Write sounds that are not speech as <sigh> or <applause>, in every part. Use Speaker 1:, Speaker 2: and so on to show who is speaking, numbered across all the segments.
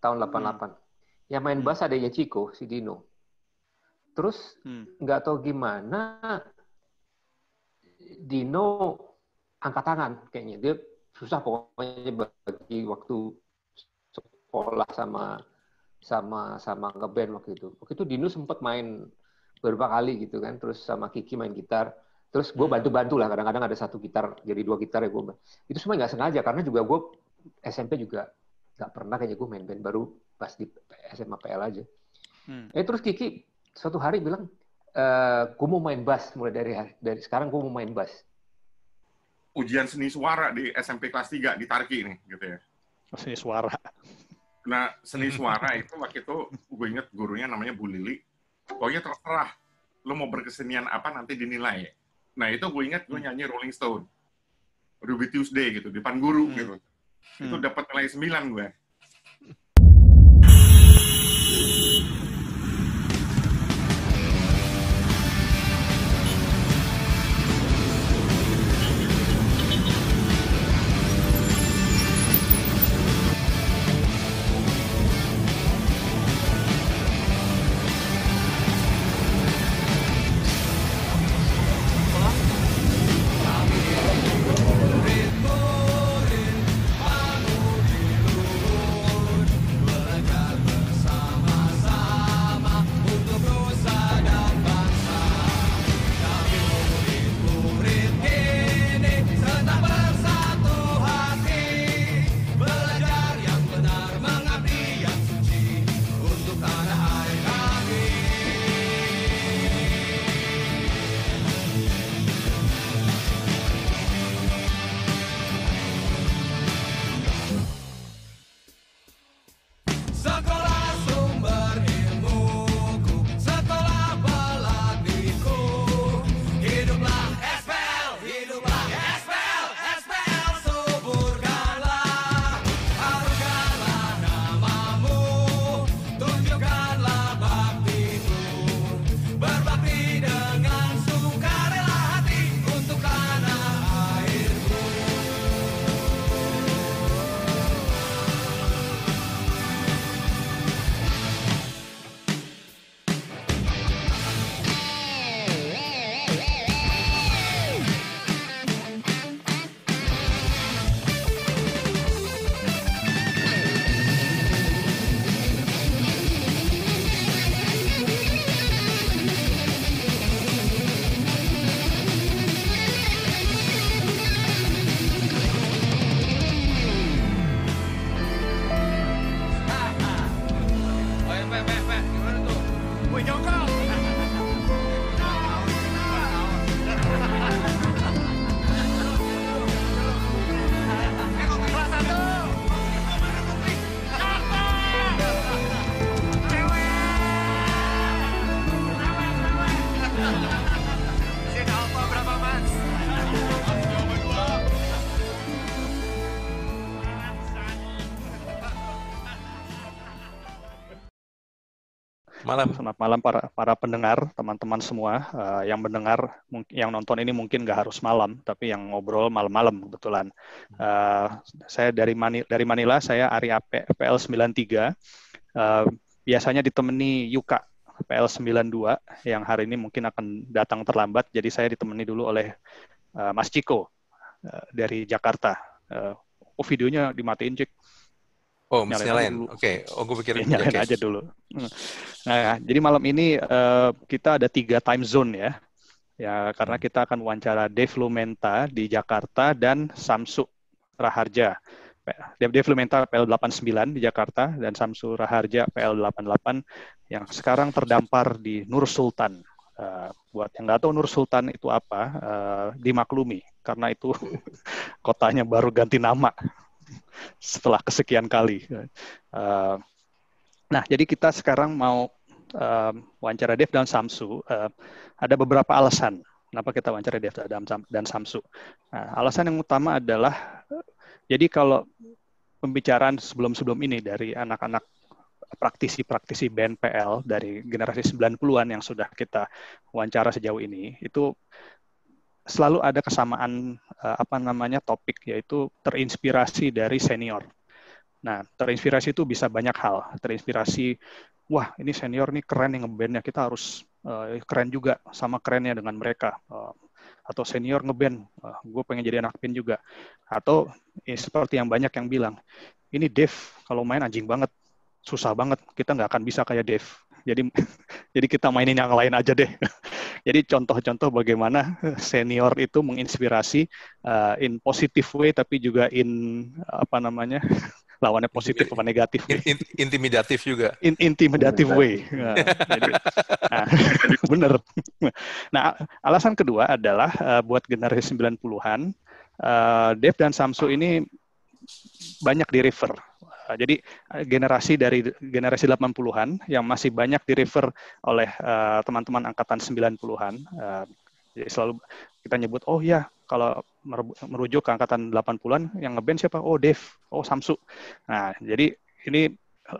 Speaker 1: tahun 88. Yang main bass adanya Chico, si Dino. Terus
Speaker 2: Hmm.
Speaker 1: nggak tahu gimana Dino angkat tangan kayaknya dia susah pokoknya bagi waktu sekolah sama sama sama ngeband waktu itu. Waktu itu Dino sempat main beberapa kali gitu kan, terus sama Kiki main gitar. Terus gue bantu-bantu lah, kadang-kadang ada satu gitar, jadi dua gitar ya gue. Itu semua nggak sengaja, karena juga gue SMP juga nggak pernah kayaknya gue main band, baru pas di SMA PL aja.
Speaker 2: Hmm.
Speaker 1: Eh terus Kiki suatu hari bilang, e, gue mau main bass mulai dari hari- dari sekarang gue mau main bass.
Speaker 3: Ujian seni suara di SMP kelas 3 di Tarki nih, gitu ya.
Speaker 2: Seni suara.
Speaker 3: Nah, seni suara <laughs> itu waktu itu gue inget gurunya namanya Bu Lili. Pokoknya terserah, lo mau berkesenian apa nanti dinilai. Nah itu gue inget gue nyanyi Rolling Stone. Ruby Tuesday gitu, depan guru
Speaker 2: Hmm.
Speaker 3: gitu. Itu
Speaker 2: Hmm.
Speaker 3: dapat nilai 9 gue.
Speaker 2: Selamat malam para para pendengar, teman-teman semua eh, yang mendengar, yang nonton ini mungkin nggak harus malam, tapi yang ngobrol malam-malam kebetulan. Eh, saya dari Mani, dari Manila, saya Ari AP, PL 93. Eh, biasanya ditemani Yuka PL 92 yang hari ini mungkin akan datang terlambat, jadi saya ditemani dulu oleh eh, Mas Ciko eh, dari Jakarta. Eh, oh videonya dimatiin, Cik.
Speaker 4: Oh, mesti
Speaker 2: Nyalain.
Speaker 4: Oke, oh gue pikirin
Speaker 2: Ya, nyalain aja dulu. Hmm. Nah, jadi malam ini eh, kita ada tiga time zone ya. Ya, karena kita akan wawancara Dave Lumenta di Jakarta dan Samsu Raharja. Dave Lumenta PL89 di Jakarta dan Samsu Raharja PL88 yang sekarang terdampar di Nur Sultan. Eh, buat yang nggak tahu Nur Sultan itu apa, eh, dimaklumi karena itu <laughs> kotanya baru ganti nama setelah kesekian kali. Eh, Nah, jadi kita sekarang mau um, wawancara Dev dan Samsu. Uh, ada beberapa alasan kenapa kita wawancara Dev dan, Sam- dan Samsu. Nah, alasan yang utama adalah, uh, jadi kalau pembicaraan sebelum-sebelum ini dari anak-anak praktisi-praktisi BNPL dari generasi 90-an yang sudah kita wawancara sejauh ini, itu selalu ada kesamaan uh, apa namanya topik yaitu terinspirasi dari senior Nah, terinspirasi itu bisa banyak hal. Terinspirasi, wah ini senior nih keren nih ngebandnya, kita harus eh, keren juga sama kerennya dengan mereka. Eh, atau senior ngeband, eh, gue pengen jadi anak band juga. Atau eh, seperti yang banyak yang bilang, ini Dave kalau main anjing banget, susah banget, kita nggak akan bisa kayak Dave. Jadi <laughs> jadi kita mainin yang lain aja deh. <laughs> Jadi contoh-contoh bagaimana senior itu menginspirasi uh, in positive way tapi juga in apa namanya <laughs> lawannya positif apa negatif
Speaker 4: In- in- intimidatif juga.
Speaker 2: in intimidative way. Nah, jadi, nah, bener. Nah, alasan kedua adalah uh, buat generasi 90-an, uh, Dev dan Samsu ini banyak di refer. Uh, jadi uh, generasi dari generasi 80-an yang masih banyak di refer oleh uh, teman-teman angkatan 90-an. Uh, jadi selalu kita nyebut, oh ya, kalau meru- merujuk ke angkatan 80-an, yang ngeband siapa? Oh, Dev. Oh, Samsu. Nah, jadi ini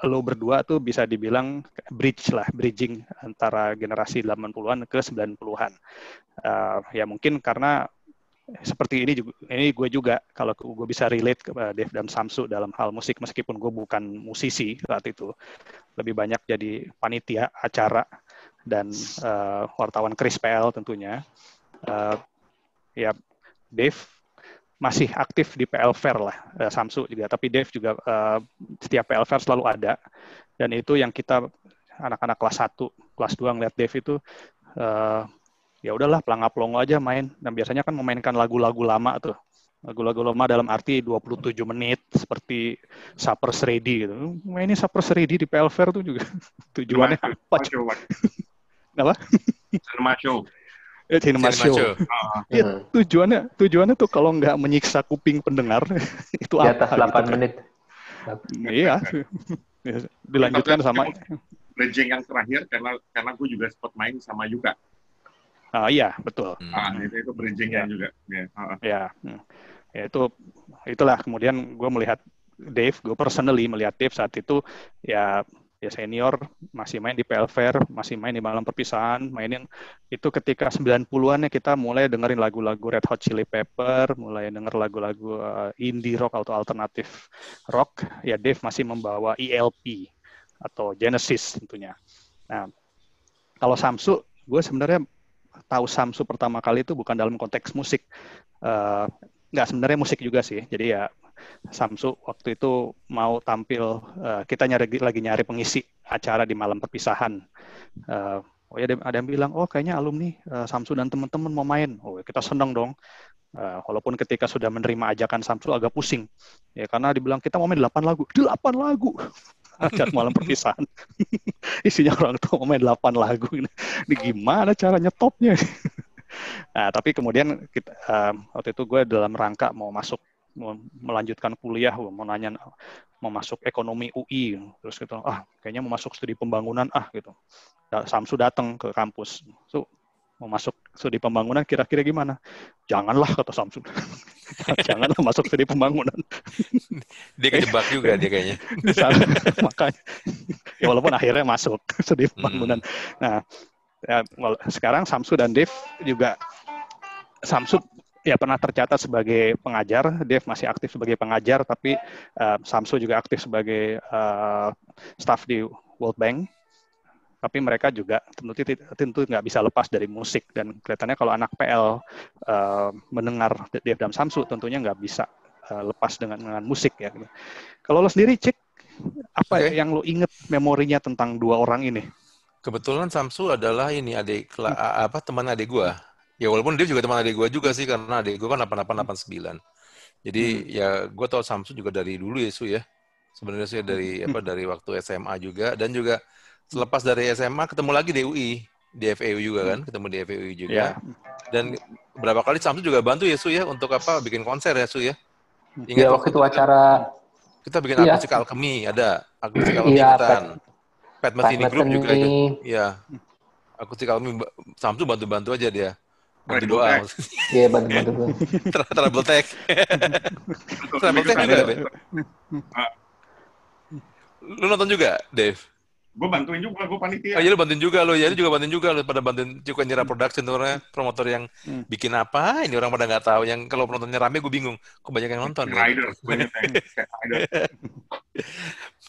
Speaker 2: lo berdua tuh bisa dibilang bridge lah, bridging antara generasi 80-an ke 90-an. Uh, ya mungkin karena seperti ini juga, ini gue juga kalau gue bisa relate ke uh, Dev dan Samsu dalam hal musik meskipun gue bukan musisi saat itu, lebih banyak jadi panitia acara dan uh, wartawan Chris PL tentunya. Uh, ya Dave masih aktif di PL Fair lah, eh, Samsu juga. Tapi Dave juga eh, setiap PL Fair selalu ada. Dan itu yang kita anak-anak kelas 1, kelas 2 ngeliat Dave itu eh, ya udahlah pelangap-pelongo aja main. Dan biasanya kan memainkan lagu-lagu lama tuh. Lagu-lagu lama dalam arti 27 menit seperti Supper's Ready gitu. Mainin Supper's Ready di PL Fair tuh juga <laughs> tujuannya apa?
Speaker 3: Show, <laughs>
Speaker 2: Apa?
Speaker 3: Cinema show.
Speaker 2: Eh, Cinema
Speaker 4: Cinema
Speaker 2: Show.
Speaker 4: show.
Speaker 2: Iya,
Speaker 1: Hmm.
Speaker 2: tujuannya tujuannya tuh kalau nggak menyiksa kuping pendengar <laughs> itu
Speaker 1: Di
Speaker 2: apa
Speaker 1: atas 8
Speaker 2: gitu kan.
Speaker 1: menit.
Speaker 2: Iya. Dilanjutkan sama
Speaker 3: Bridging yang terakhir karena karena gue juga sempat main sama juga.
Speaker 2: Ah iya, betul.
Speaker 4: Hmm.
Speaker 3: Ah, itu itu bridging
Speaker 2: Ya.
Speaker 3: juga. Ya, ah.
Speaker 2: Ya. Ya itu itulah kemudian gue melihat Dave, gue personally melihat Dave saat itu ya ya senior masih main di PL Fair, masih main di malam perpisahan, mainin itu ketika 90-an ya kita mulai dengerin lagu-lagu Red Hot Chili Pepper, mulai denger lagu-lagu uh, indie rock atau alternatif rock, ya Dave masih membawa ELP atau Genesis tentunya. Nah, kalau Samsu, gue sebenarnya tahu Samsu pertama kali itu bukan dalam konteks musik, nggak sebenarnya musik juga sih. Jadi ya Samsu waktu itu mau tampil, eh, kita nyari lagi nyari pengisi acara di malam perpisahan. Eh, oh ya ada, yang bilang, oh kayaknya alumni eh, Samsu dan teman-teman mau main. Oh kita senang dong. Eh, walaupun ketika sudah menerima ajakan Samsu agak pusing, ya karena dibilang kita mau main 8 lagu, <laughs> 8 lagu. Acara malam perpisahan. <laughs> Isinya orang tua main 8 lagu. Ini gimana cara nyetopnya? <laughs> Nah, tapi kemudian kita, um, waktu itu gue dalam rangka mau masuk mau melanjutkan kuliah, mau nanya mau masuk ekonomi UI, terus gitu, ah kayaknya mau masuk studi pembangunan ah gitu. Samsu datang ke kampus, so mau masuk studi pembangunan kira-kira gimana? Janganlah kata Samsu, <laughs> janganlah masuk studi pembangunan.
Speaker 4: Dia kejebak juga dia kayaknya. <laughs>
Speaker 2: Makanya, ya walaupun akhirnya masuk studi pembangunan. Nah, ya, wal- sekarang Samsu dan Dev juga Samsu ya pernah tercatat sebagai pengajar, Dev masih aktif sebagai pengajar, tapi eh, Samsu juga aktif sebagai eh, staff di World Bank. Tapi mereka juga tentu tentu nggak bisa lepas dari musik dan kelihatannya kalau anak PL eh, mendengar Dev dan Samsu tentunya nggak bisa eh, lepas dengan dengan musik ya. Kalau lo sendiri cek apa
Speaker 4: Oke.
Speaker 2: yang lo inget memorinya tentang dua orang ini?
Speaker 4: Kebetulan Samsu adalah ini adik a- apa teman adik gua. Ya walaupun dia juga teman adik gua juga sih karena adik gua kan 88 89. Jadi ya gua tahu Samsu juga dari dulu ya Su ya. Sebenarnya sih dari apa dari waktu SMA juga dan juga selepas dari SMA ketemu lagi di UI di FEU juga kan, ketemu di FEU juga.
Speaker 2: Ya.
Speaker 4: Dan beberapa kali Samsu juga bantu ya Su ya untuk apa bikin konser ya Su ya.
Speaker 1: Iya, waktu itu acara
Speaker 4: kita bikin
Speaker 1: Iya.
Speaker 4: akustik alchemy ada akustik alchemy
Speaker 1: Iya,
Speaker 4: ikutan. Pat Metheny
Speaker 1: Pat
Speaker 4: Group juga ikut. Iya. Akustik alchemy Samsu bantu-bantu aja dia. Bantu doa.
Speaker 1: Iya, bantu-bantu <laughs>
Speaker 4: Trouble tech. Trouble tech juga, Dave. Lu nonton juga, Dave?
Speaker 3: Gue bantuin juga, gue panitia.
Speaker 4: Oh, iya lu bantuin juga lo, ya lu juga bantuin juga lo pada bantuin juga nyerah production tuh orangnya, promotor yang
Speaker 2: Hmm.
Speaker 4: bikin apa, ini orang pada nggak tahu. Yang kalau penontonnya rame gue bingung, kok banyak yang nonton. ya?
Speaker 3: Rider, inget yang. <laughs>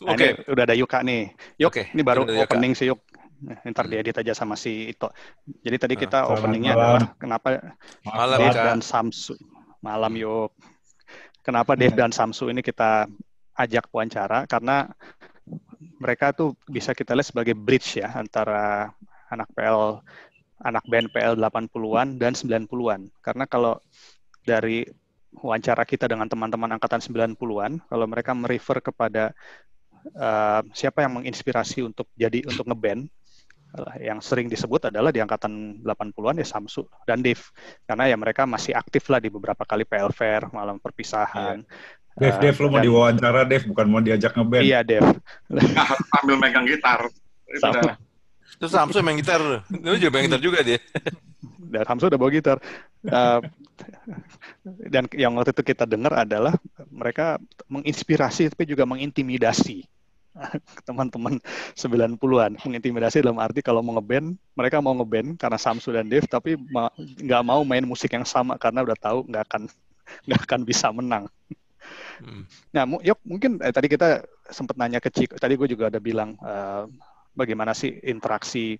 Speaker 2: Nah,
Speaker 4: Oke,
Speaker 2: udah ada Yuka nih. Yuk,
Speaker 4: Oke,
Speaker 2: ini baru opening sih Yuk. Nah, Ntar diedit aja sama si Ito. Jadi tadi
Speaker 4: Ah,
Speaker 2: kita
Speaker 5: selamat
Speaker 2: openingnya
Speaker 5: malam.
Speaker 2: adalah kenapa
Speaker 4: Malam,
Speaker 2: Dave
Speaker 4: Kak.
Speaker 2: dan Samsu. Malam Yuk. Kenapa Dave dan Samsu ini kita ajak wawancara? Karena mereka tuh bisa kita lihat sebagai bridge ya antara anak PL anak band PL 80-an dan 90-an. Karena kalau dari wawancara kita dengan teman-teman angkatan 90-an, kalau mereka merefer kepada eh, siapa yang menginspirasi untuk jadi untuk ngeband, yang sering disebut adalah di angkatan 80-an ya Samsu dan Dave. Karena ya mereka masih aktif lah di beberapa kali PL Fair, malam perpisahan.
Speaker 5: Dev,
Speaker 2: Eh,
Speaker 5: Dev, lu mau
Speaker 2: dan-
Speaker 5: diwawancara, Dev, bukan mau diajak ngeband.
Speaker 2: Iya,
Speaker 3: harus sambil megang gitar. Itu
Speaker 2: Sama.
Speaker 4: terus Samsu main gitar, lu juga main gitar juga dia. <laughs>
Speaker 2: dan Hamzah udah bawa gitar. Eh, dan yang waktu itu kita dengar adalah mereka menginspirasi tapi juga mengintimidasi <laughs> teman-teman 90-an. Mengintimidasi dalam arti kalau mau ngeband, mereka mau ngeband karena Samsu dan Dev tapi ma- nggak mau main musik yang sama karena udah tahu nggak akan <laughs> nggak akan bisa menang.
Speaker 4: Hmm.
Speaker 2: Nah, Yok, mungkin eh, tadi kita sempat nanya ke Ciko. Tadi gue juga ada bilang eh, bagaimana sih interaksi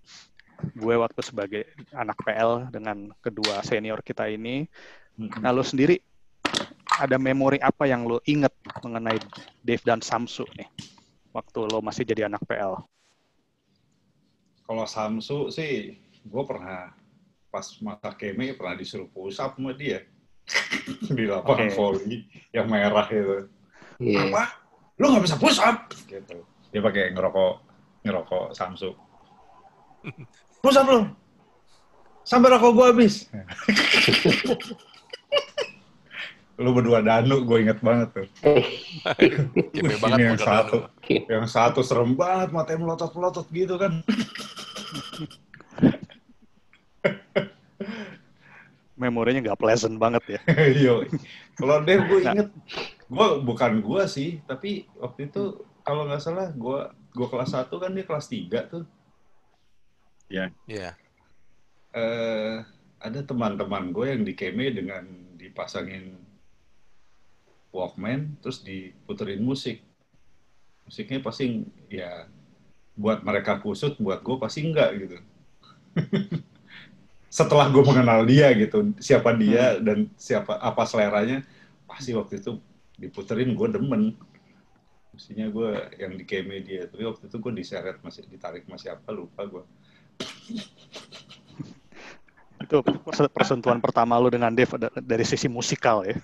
Speaker 2: gue waktu sebagai anak PL dengan kedua senior kita ini.
Speaker 5: Mm-mm.
Speaker 2: Nah, lo sendiri ada memori apa yang lo inget mengenai Dave dan Samsu nih waktu lo masih jadi anak PL?
Speaker 5: Kalau Samsu sih, gue pernah pas masa keme pernah disuruh push up sama dia <laughs> di lapangan
Speaker 2: Oke.
Speaker 5: volley yang merah itu.
Speaker 1: Iya.
Speaker 5: Apa? Lu nggak bisa push up? Gitu. Dia pakai ngerokok ngerokok Samsu. <laughs> push up lu. Sampai rokok gua habis. <laughs> lu berdua danu, gue inget banget tuh. <laughs> Wih,
Speaker 4: banget
Speaker 5: ini yang satu.
Speaker 4: lu.
Speaker 5: Yang satu serem banget, matanya melotot-melotot gitu kan.
Speaker 2: Memorinya nggak pleasant banget ya. <laughs>
Speaker 5: Yo. Kalau Dev gue inget, gue bukan gue sih, tapi waktu itu kalau nggak salah gue gue kelas 1 kan dia kelas 3 tuh.
Speaker 4: Iya.
Speaker 5: Eh, ada teman-teman gue yang di keme dengan dipasangin Walkman, terus diputerin musik. Musiknya pasti ya buat mereka kusut, buat gue pasti enggak gitu. <laughs> Setelah gue mengenal dia gitu, siapa dia dan siapa apa seleranya, pasti waktu itu diputerin gue demen. Mestinya gue yang di keme dia, tapi waktu itu gue diseret masih ditarik masih apa lupa gue.
Speaker 2: Itu perse- persentuhan pertama lo dengan ada- dari sisi musikal ya.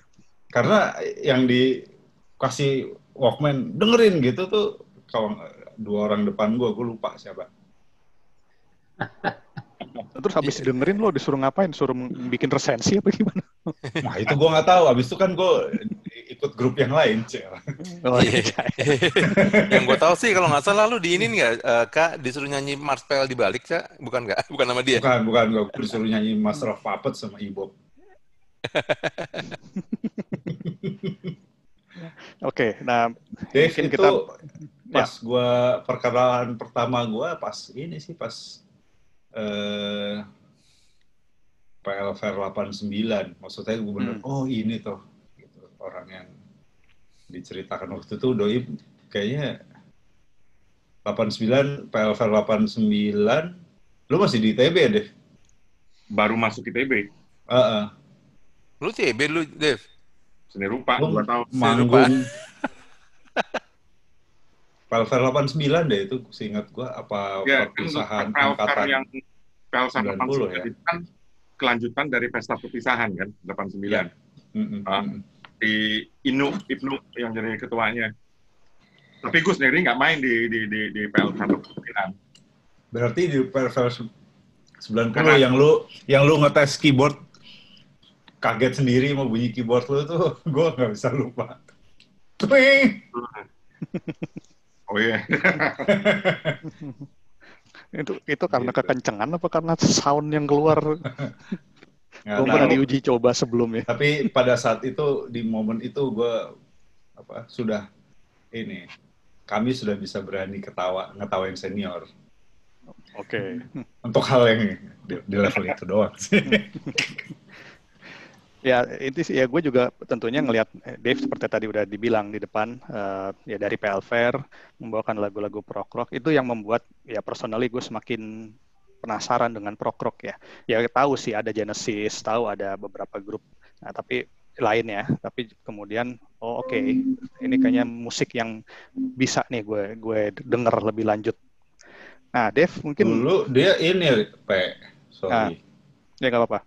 Speaker 5: Karena yang dikasih Walkman dengerin gitu tuh kalau dua orang depan gue, gue lupa siapa. <laughs>
Speaker 2: Terus habis dengerin lo disuruh ngapain? Suruh bikin resensi apa gimana? <laughs>
Speaker 5: Nah itu gue nggak tahu. Abis itu kan gue ikut grup yang lain. Cek. <laughs>
Speaker 2: Oh,
Speaker 4: Iya. yang gue tahu sih kalau nggak salah lu diinin nggak eh, kak disuruh nyanyi Mars PL di balik kak bukan nggak bukan nama dia
Speaker 5: Bukan, bukan. Gue disuruh nyanyi Master of Puppets sama Ibob. <laughs>
Speaker 2: Oke, nah
Speaker 5: Dave
Speaker 2: Mungkin
Speaker 5: itu
Speaker 2: kita-
Speaker 5: pas gua perkenalan pertama gua pas ini sih pas eh PL Fair 89. Maksudnya gue bener,
Speaker 2: Hmm.
Speaker 5: oh ini tuh gitu, orang yang diceritakan waktu itu doi kayaknya 89 PL Fair 89 lu masih di ITB ya, Dave?
Speaker 3: Baru masuk ITB.
Speaker 5: Heeh.
Speaker 4: Lu TB lu Dev
Speaker 3: Seni rupa,
Speaker 5: Lu
Speaker 3: dua tahun.
Speaker 5: manggung Fair <laughs> 89 deh itu seingat gua apa
Speaker 3: Ya, kan
Speaker 5: perpisahan
Speaker 3: PL
Speaker 5: angkatan
Speaker 3: yang PL
Speaker 5: 90 ya.
Speaker 3: itu kan kelanjutan dari pesta perpisahan kan, 89.
Speaker 5: Mm-mm.
Speaker 3: Ah. Di Inu, Ibnu yang jadi ketuanya. Tapi Gus sendiri nggak main di di di, di PL 89.
Speaker 5: Berarti di PL 90
Speaker 3: Karena-
Speaker 5: yang lu yang lu ngetes keyboard kaget sendiri mau bunyi keyboard lu tuh <laughs> gue nggak bisa lupa. Twing!
Speaker 3: Oh iya. <laughs>
Speaker 2: itu itu karena
Speaker 5: Gitu.
Speaker 2: kekencengan apa karena sound yang keluar? Belum pernah diuji coba sebelumnya.
Speaker 5: Tapi pada saat itu di momen itu gue apa sudah ini kami sudah bisa berani ketawa ngetawain senior
Speaker 2: Oke.
Speaker 5: untuk hal yang di, di level itu doang sih. <laughs>
Speaker 2: Ya, itu sih ya gue juga tentunya ngelihat eh, Dave seperti tadi udah dibilang di depan eh, ya dari PL Fair membawakan lagu-lagu prog rock itu yang membuat ya personally gue semakin penasaran dengan prog rock ya. Ya tahu sih ada Genesis, tahu ada beberapa grup. Nah, tapi lain ya, tapi kemudian oh oke, ini kayaknya musik yang bisa nih gue gue denger lebih lanjut. Nah, Dave mungkin
Speaker 5: Dulu dia ini, Pe, sorry.
Speaker 2: ya nggak apa-apa.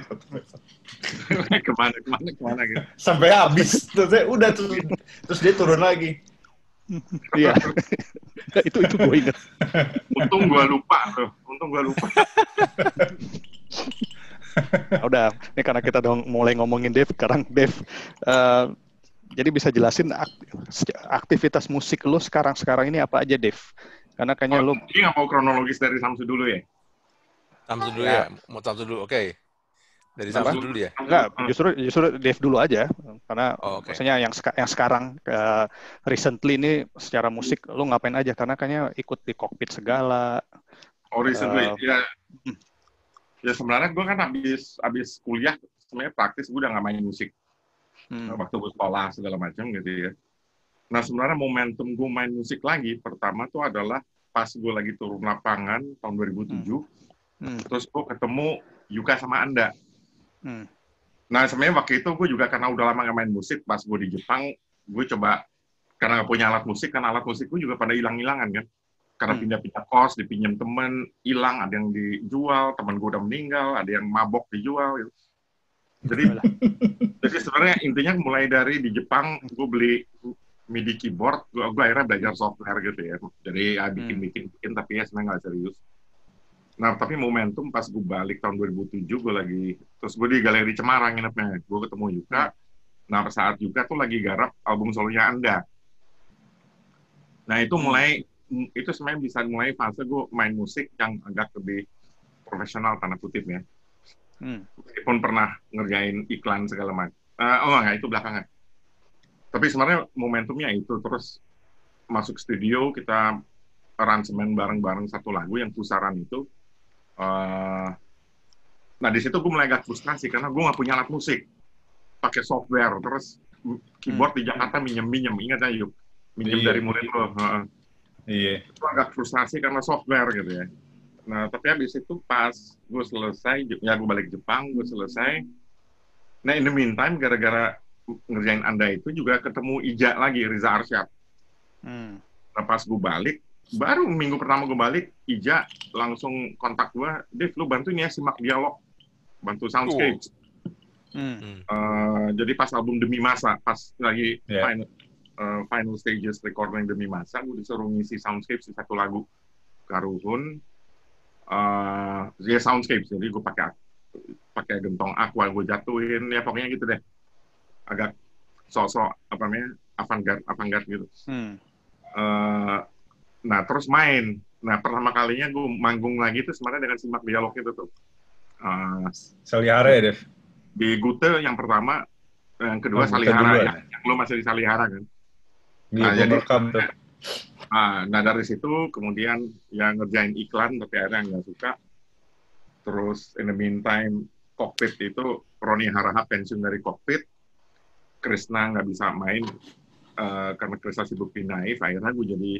Speaker 2: Satu. <laughs>
Speaker 5: ke mana ke
Speaker 3: mana ke mana gitu.
Speaker 5: sampai habis terus saya udah terus, terus dia turun lagi.
Speaker 2: Iya. <laughs> itu itu gue inget.
Speaker 3: Untung gua lupa tuh. Untung gua lupa.
Speaker 2: Nah, <laughs> udah, ini karena kita dong mulai ngomongin Dave, sekarang Dave, eh, jadi bisa jelasin ak- aktivitas musik lu sekarang-sekarang ini apa aja, Dave? Karena kayaknya lu,
Speaker 3: Jadi nggak mau kronologis dari Samsu dulu ya?
Speaker 4: Samsu dulu ya. Mau Samsu dulu. Oke. Dari? Samsu dulu ya.
Speaker 2: enggak, justru justru Dave dulu aja, karena
Speaker 4: Oh, oke.
Speaker 2: maksudnya yang seka- yang sekarang eh, recently ini secara musik lu ngapain aja? Karena kayaknya ikut di cockpit segala.
Speaker 3: Oh, recently.
Speaker 2: Eh,
Speaker 3: ya, ya sebenarnya gue kan habis habis kuliah sebenarnya praktis gue udah nggak main musik
Speaker 2: Hmm.
Speaker 3: waktu gue sekolah segala macam gitu ya. Nah sebenarnya momentum gue main musik lagi pertama tuh adalah pas gue lagi turun lapangan tahun 2007,
Speaker 2: Hmm.
Speaker 3: terus gue ketemu Yuka sama Anda.
Speaker 2: Hmm.
Speaker 3: Nah sebenarnya waktu itu gue juga karena udah lama nggak main musik, pas gue di Jepang, gue coba karena nggak punya alat musik, kan alat musik gue juga pada hilang-hilangan kan. Karena
Speaker 2: Hmm.
Speaker 3: pindah-pindah kos, dipinjam temen, hilang, ada yang dijual, temen gue udah meninggal, ada yang mabok dijual. Gitu. Jadi, <laughs> jadi sebenarnya intinya mulai dari di Jepang, gue beli MIDI keyboard, gue, gue akhirnya belajar software gitu ya. Jadi ya bikin-bikin, bikin, tapi ya sebenarnya nggak serius. Nah, tapi momentum pas gue balik tahun 2007, gue lagi, terus gue di Galeri Cemara nginepnya. Gue ketemu Yuka. Nah, pada saat Yuka tuh lagi garap album solonya Anda. Nah, itu mulai, itu sebenarnya bisa mulai fase gue main musik yang agak lebih profesional, tanda kutip ya.
Speaker 2: Hmm.
Speaker 3: Meskipun pernah ngerjain iklan segala macam. Eh, oh, enggak, itu belakangan. Tapi sebenarnya momentumnya itu. Terus masuk studio, kita aransemen bareng-bareng satu lagu yang pusaran itu. Eh, nah, di situ gue mulai agak frustrasi karena gue nggak punya alat musik. Pakai software, terus keyboard di Jakarta minjem-minjem. Ingat ya, yuk. Minjem
Speaker 5: Iya.
Speaker 3: dari murid lo.
Speaker 5: Iya.
Speaker 3: itu agak frustasi karena software gitu ya. Nah, tapi habis itu pas gue selesai, ya gue balik Jepang, gue selesai. Nah, in the meantime, gara-gara ngerjain Anda itu juga ketemu Ija lagi, Riza Arsyad.
Speaker 2: Hmm.
Speaker 3: Nah, pas gue balik, baru minggu pertama gue balik, Ija langsung kontak gue, Dev, lu bantuin ya simak dialog, bantu soundscape.
Speaker 2: Hmm.
Speaker 3: Eh, jadi pas album Demi Masa, pas lagi
Speaker 5: Iya.
Speaker 3: final, eh, final stages recording Demi Masa, gue disuruh ngisi soundscape di satu lagu Karuhun. eh ya soundscape, jadi gue pakai pakai gentong aqua gue jatuhin, ya pokoknya gitu deh. Agak sosok apa namanya avant-garde, avant-garde gitu.
Speaker 2: Hmm.
Speaker 3: Eh, nah terus main. Nah pertama kalinya gue manggung lagi itu sebenarnya dengan simak dialog itu tuh. Eh,
Speaker 5: Salihara ya, Dev?
Speaker 3: di Gute yang pertama, yang kedua
Speaker 5: Oh,
Speaker 3: Salihara,
Speaker 5: duluan.
Speaker 3: yang, yang lo masih di Salihara kan. Nah, jadi-
Speaker 5: rekam tuh.
Speaker 3: Ah, nah dari situ kemudian ya ngerjain iklan tapi akhirnya nggak suka. Terus in the meantime kokpit itu Roni Harahap pensiun dari kokpit, Krisna nggak bisa main eh, karena Krisna sibuk pindahin. Akhirnya gue jadi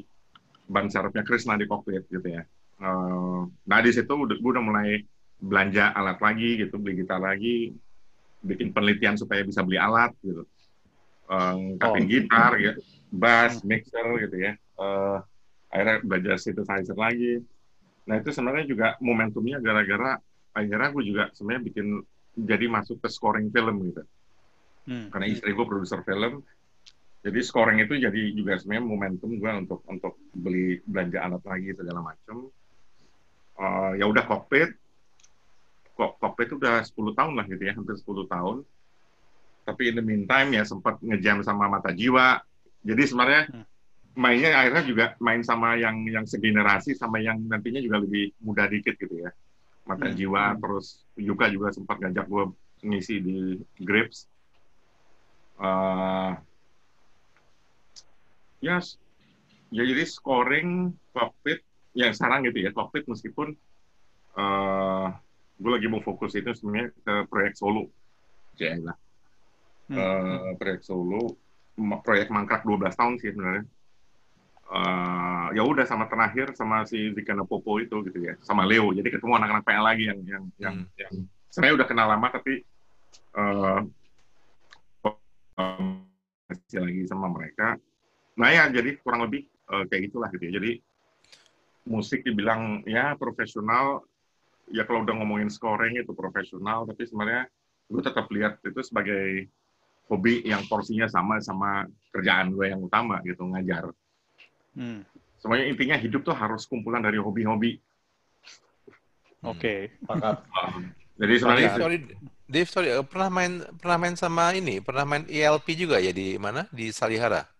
Speaker 3: ban serepnya Krisna di kokpit gitu ya. Eh, nah di situ udah, gue udah mulai belanja alat lagi gitu, beli gitar lagi, bikin penelitian supaya bisa beli alat gitu. Eh, kapin
Speaker 2: Oh.
Speaker 3: gitar gitu, bass, mixer gitu ya. Eh, akhirnya belajar synthesizer lagi. Nah itu sebenarnya juga momentumnya gara-gara akhirnya gue juga sebenarnya bikin jadi masuk ke scoring film gitu.
Speaker 2: Hmm.
Speaker 3: Karena istri gue produser film, Jadi scoring itu jadi juga sebenarnya momentum gue untuk untuk beli belanja alat lagi segala macam. Eh, ya udah kokpit, kok kokpit itu udah 10 tahun lah gitu ya, hampir 10 tahun. Tapi in the meantime ya sempat ngejam sama mata jiwa. Jadi sebenarnya
Speaker 2: Hmm.
Speaker 3: mainnya akhirnya juga main sama yang yang segenerasi sama yang nantinya juga lebih muda dikit gitu ya. Mata
Speaker 2: Hmm.
Speaker 3: jiwa terus Yuka juga sempat ngajak gue ngisi di Grips. Eh, ya, ya jadi scoring cockpit yang sekarang gitu ya cockpit meskipun eh gue lagi mau fokus itu sebenarnya ke proyek solo, ya lah.
Speaker 2: Hmm.
Speaker 3: Eh, proyek solo, proyek mangkrak 12 tahun sih sebenarnya. Eh, ya udah sama terakhir sama si Zikana Popo itu gitu ya, sama Leo. Jadi ketemu anak-anak PL lagi yang yang yang,
Speaker 4: Hmm.
Speaker 3: yang sebenarnya udah kenal lama tapi eh, masih lagi sama mereka. Nah ya jadi kurang lebih eh, kayak gitulah gitu ya. Jadi musik dibilang ya profesional, ya kalau udah ngomongin scoring itu profesional, tapi sebenarnya gue tetap lihat itu sebagai hobi yang porsinya sama sama kerjaan gue yang utama gitu ngajar.
Speaker 2: Hmm.
Speaker 3: Semuanya intinya hidup tuh harus kumpulan dari hobi-hobi.
Speaker 2: Oke.
Speaker 5: Sepakat. <laughs>
Speaker 3: Jadi sebenarnya
Speaker 4: Dave, sorry, Dave, sorry, eh, pernah main pernah main sama ini, pernah main ELP juga ya di mana? Di Salihara.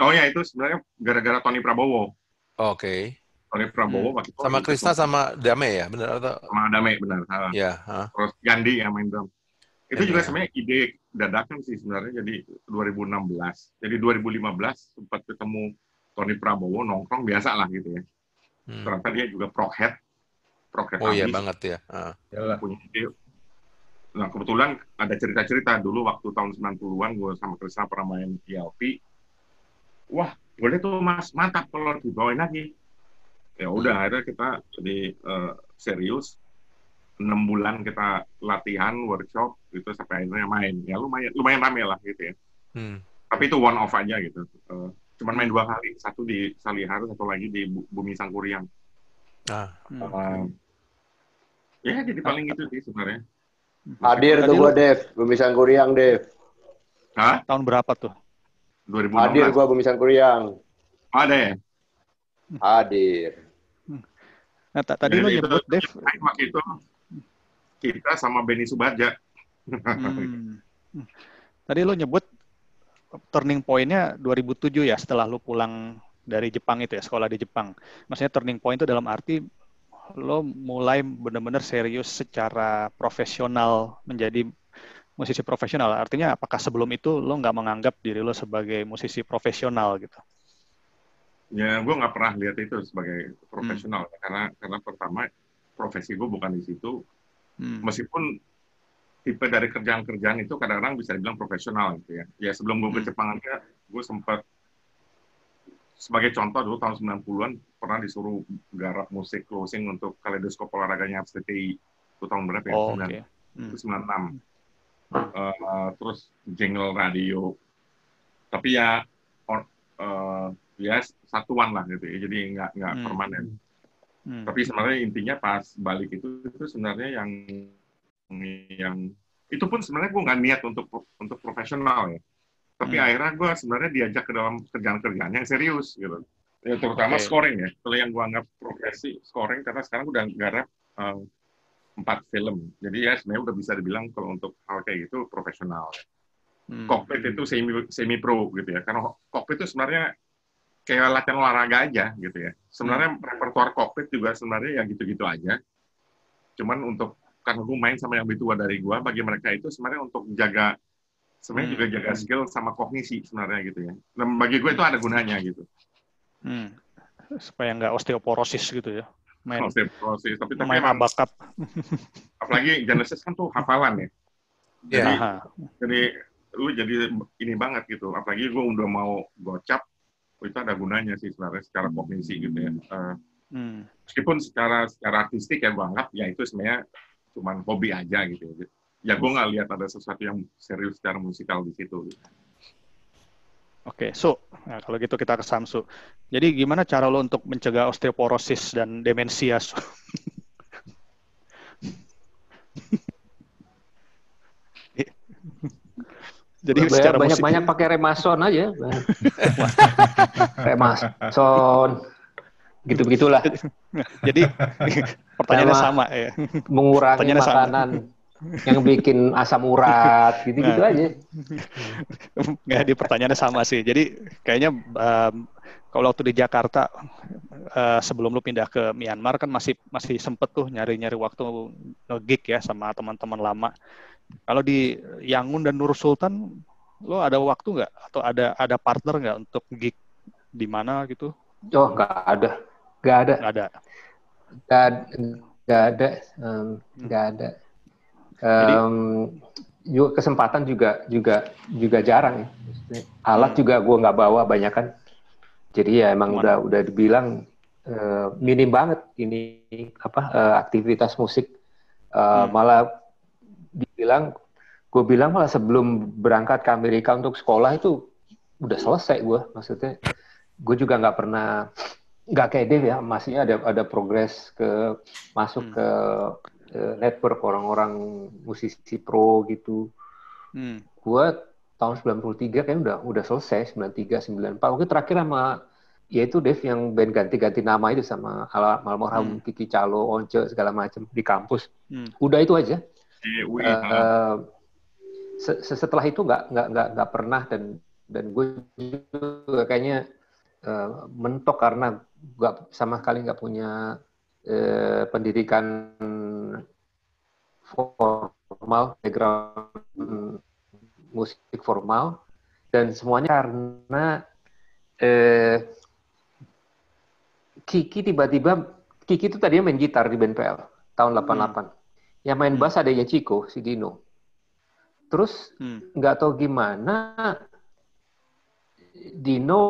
Speaker 3: Oh ya itu sebenarnya gara-gara Tony Prabowo.
Speaker 4: Oke.
Speaker 3: Tony Prabowo waktu itu
Speaker 4: Sama Krisna sama Dame ya, benar atau?
Speaker 3: sama Dame benar. Ha.
Speaker 4: Ya, ha.
Speaker 3: Terus Gandhi yang main drum. Itu
Speaker 4: Gandhi,
Speaker 3: juga
Speaker 4: ya.
Speaker 3: sebenarnya ide dadakan sih sebenarnya jadi 2016. Jadi 2015 sempat ketemu Tony Prabowo nongkrong biasa lah gitu ya.
Speaker 4: Hmm.
Speaker 3: Ternyata dia juga proghead. Proghead
Speaker 4: Oh iya banget ya.
Speaker 5: Yalah.
Speaker 3: punya ide. Nah, kebetulan ada cerita-cerita dulu waktu tahun 90-an gue sama Krisna pernah main ELP. Wah, boleh tuh Mas, mantap kalau dibawain lagi. Ya udah, akhirnya kita jadi eh, serius. 6 bulan kita latihan, workshop, gitu sampai akhirnya main. Ya lumayan lumayan rame lah gitu ya.
Speaker 4: Hmm.
Speaker 3: Tapi itu one off aja gitu. Eh, cuman main dua kali, satu di Salihara, satu lagi di Bu- Bumi Sangkuriang.
Speaker 4: Ah,
Speaker 2: Hmm.
Speaker 3: Eh, ya jadi paling itu sih sebenarnya.
Speaker 6: Hadir tuh gua Dev, Bumisan Kuriang Dev.
Speaker 3: Hah?
Speaker 2: Tahun berapa tuh?
Speaker 3: 2016.
Speaker 6: Hadir gua Bumisan Kuriang.
Speaker 3: Ada ya?
Speaker 6: Hadir.
Speaker 2: Nah, ta- tadi
Speaker 3: Jadi
Speaker 2: lo
Speaker 3: itu-
Speaker 2: nyebut, Dev,
Speaker 3: waktu itu kita sama Benny Subaja.
Speaker 2: Hmm. Hmm. Tadi lo nyebut turning point-nya 2007 ya setelah lo pulang dari Jepang itu ya sekolah di Jepang. Maksudnya turning point itu dalam arti lo mulai benar-benar serius secara profesional menjadi musisi profesional. Artinya apakah sebelum itu lo nggak menganggap diri lo sebagai musisi profesional gitu?
Speaker 3: Ya, gue nggak pernah lihat itu sebagai profesional karena karena pertama profesi gue bukan di situ.
Speaker 2: Hmm.
Speaker 3: Meskipun tipe dari kerjaan-kerjaan itu kadang-kadang bisa dibilang profesional gitu ya. Ya sebelum gue ke
Speaker 2: Hmm.
Speaker 3: Jepang aja, gue sempat sebagai contoh dulu tahun 90-an pernah disuruh garap musik closing untuk kaleidoskop olahraganya FCTI. Itu tahun berapa ya?
Speaker 2: Oh,
Speaker 3: Sembilan-
Speaker 2: oke. Hmm.
Speaker 3: itu 96. Eh, terus jingle radio. Tapi ya or- eh, ya satuan lah gitu ya. Jadi nggak nggak
Speaker 2: Hmm.
Speaker 3: permanen.
Speaker 2: Hmm.
Speaker 3: Tapi sebenarnya intinya pas balik itu itu sebenarnya yang yang itu pun sebenarnya gue nggak niat untuk untuk profesional ya. Tapi
Speaker 2: Hmm.
Speaker 3: akhirnya gue sebenarnya diajak ke dalam kerjaan-kerjaan yang serius gitu. Ya, terutama
Speaker 2: Oke.
Speaker 3: scoring ya. Kalau yang gue anggap profesi scoring karena sekarang udah garap eh, empat film. Jadi ya sebenarnya udah bisa dibilang kalau untuk hal kayak gitu profesional.
Speaker 2: Hmm.
Speaker 3: Cockpit itu semi semi pro gitu ya. Karena cockpit itu sebenarnya kayak latihan olahraga aja gitu ya. Sebenarnya repertuar cockpit juga sebenarnya ya gitu-gitu aja. Cuman untuk karena gue main sama yang lebih tua dari gue, bagi mereka itu sebenarnya untuk jaga sebenarnya
Speaker 2: Hmm.
Speaker 3: juga jaga skill sama kognisi sebenarnya gitu ya. Dan bagi gue itu ada gunanya gitu.
Speaker 2: Hmm. Supaya nggak osteoporosis gitu ya. Main
Speaker 3: Proses, proses. Tapi tapi
Speaker 2: main
Speaker 3: emang,
Speaker 2: abakap. <laughs>
Speaker 3: apalagi Genesis kan tuh hafalan ya. Jadi,
Speaker 4: Iya.
Speaker 2: Aha.
Speaker 3: jadi lu jadi ini banget gitu. Apalagi gue udah mau gocap, itu ada gunanya sih sebenarnya secara kognisi gitu ya. Eh,
Speaker 2: Hmm.
Speaker 3: meskipun secara secara artistik ya gue anggap ya itu sebenarnya cuman hobi aja gitu ya. Ya gue nggak lihat ada sesuatu yang serius secara musikal di situ.
Speaker 2: Oke, so nah, kalau gitu kita ke Samsu. Jadi gimana cara lo untuk mencegah osteoporosis dan demensia? Su? <laughs> Jadi secara musik
Speaker 1: banyak-banyak pakai remason aja. <laughs> remason. Gitu-begitulah.
Speaker 2: jadi <laughs> pertanyaannya
Speaker 1: Sama.
Speaker 2: sama ya.
Speaker 1: Mengurangi
Speaker 2: Pertanyaannya sama.
Speaker 1: Yang bikin asam urat, <laughs> gitu-gitu
Speaker 2: Nah.
Speaker 1: aja.
Speaker 2: Nggak, di pertanyaannya sama sih. Jadi kayaknya em, kalau waktu di Jakarta eh, sebelum lu pindah ke Myanmar kan masih masih sempet tuh nyari-nyari waktu nge-gig ya sama teman-teman lama. Kalau di Yangon dan Nur Sultan, lo ada waktu nggak atau ada ada partner nggak untuk gig di mana gitu?
Speaker 1: Oh, nggak ada. Nggak ada.
Speaker 2: Nggak ada.
Speaker 1: Nggak ada. Nggak. Em, nggak ada. Em, juga kesempatan juga juga juga jarang ya. Alat
Speaker 2: Hmm.
Speaker 1: juga gue nggak bawa banyak kan. Jadi ya emang
Speaker 2: Cuman-
Speaker 1: udah udah dibilang eh, minim banget ini apa eh, aktivitas musik. Eh,
Speaker 2: Hmm.
Speaker 1: Malah dibilang, gue bilang malah sebelum berangkat ke Amerika untuk sekolah itu udah selesai gue. Maksudnya gue juga nggak pernah nggak kayak Dave ya, masihnya ada ada progres ke masuk
Speaker 2: Hmm.
Speaker 1: ke eh, network orang-orang musisi pro gitu.
Speaker 2: Hmm.
Speaker 1: Gue tahun 93 kan udah udah selesai 93 94. Mungkin terakhir sama yaitu Dave yang band ganti-ganti nama itu sama ala almarhum Kiki Calo, Once segala macam di kampus.
Speaker 2: Hmm.
Speaker 1: Udah itu aja.
Speaker 3: Di UI.
Speaker 1: Eh, se- se- setelah itu nggak nggak nggak nggak pernah dan dan gue juga kayaknya eh, mentok karena nggak sama sekali nggak punya eh, pendidikan formal background musik formal dan semuanya karena eh, Kiki tiba-tiba Kiki itu tadinya main gitar di band PL tahun 88 yang main
Speaker 2: Hmm.
Speaker 1: bass adanya Chico si Dino terus
Speaker 2: Hmm.
Speaker 1: nggak tahu gimana Dino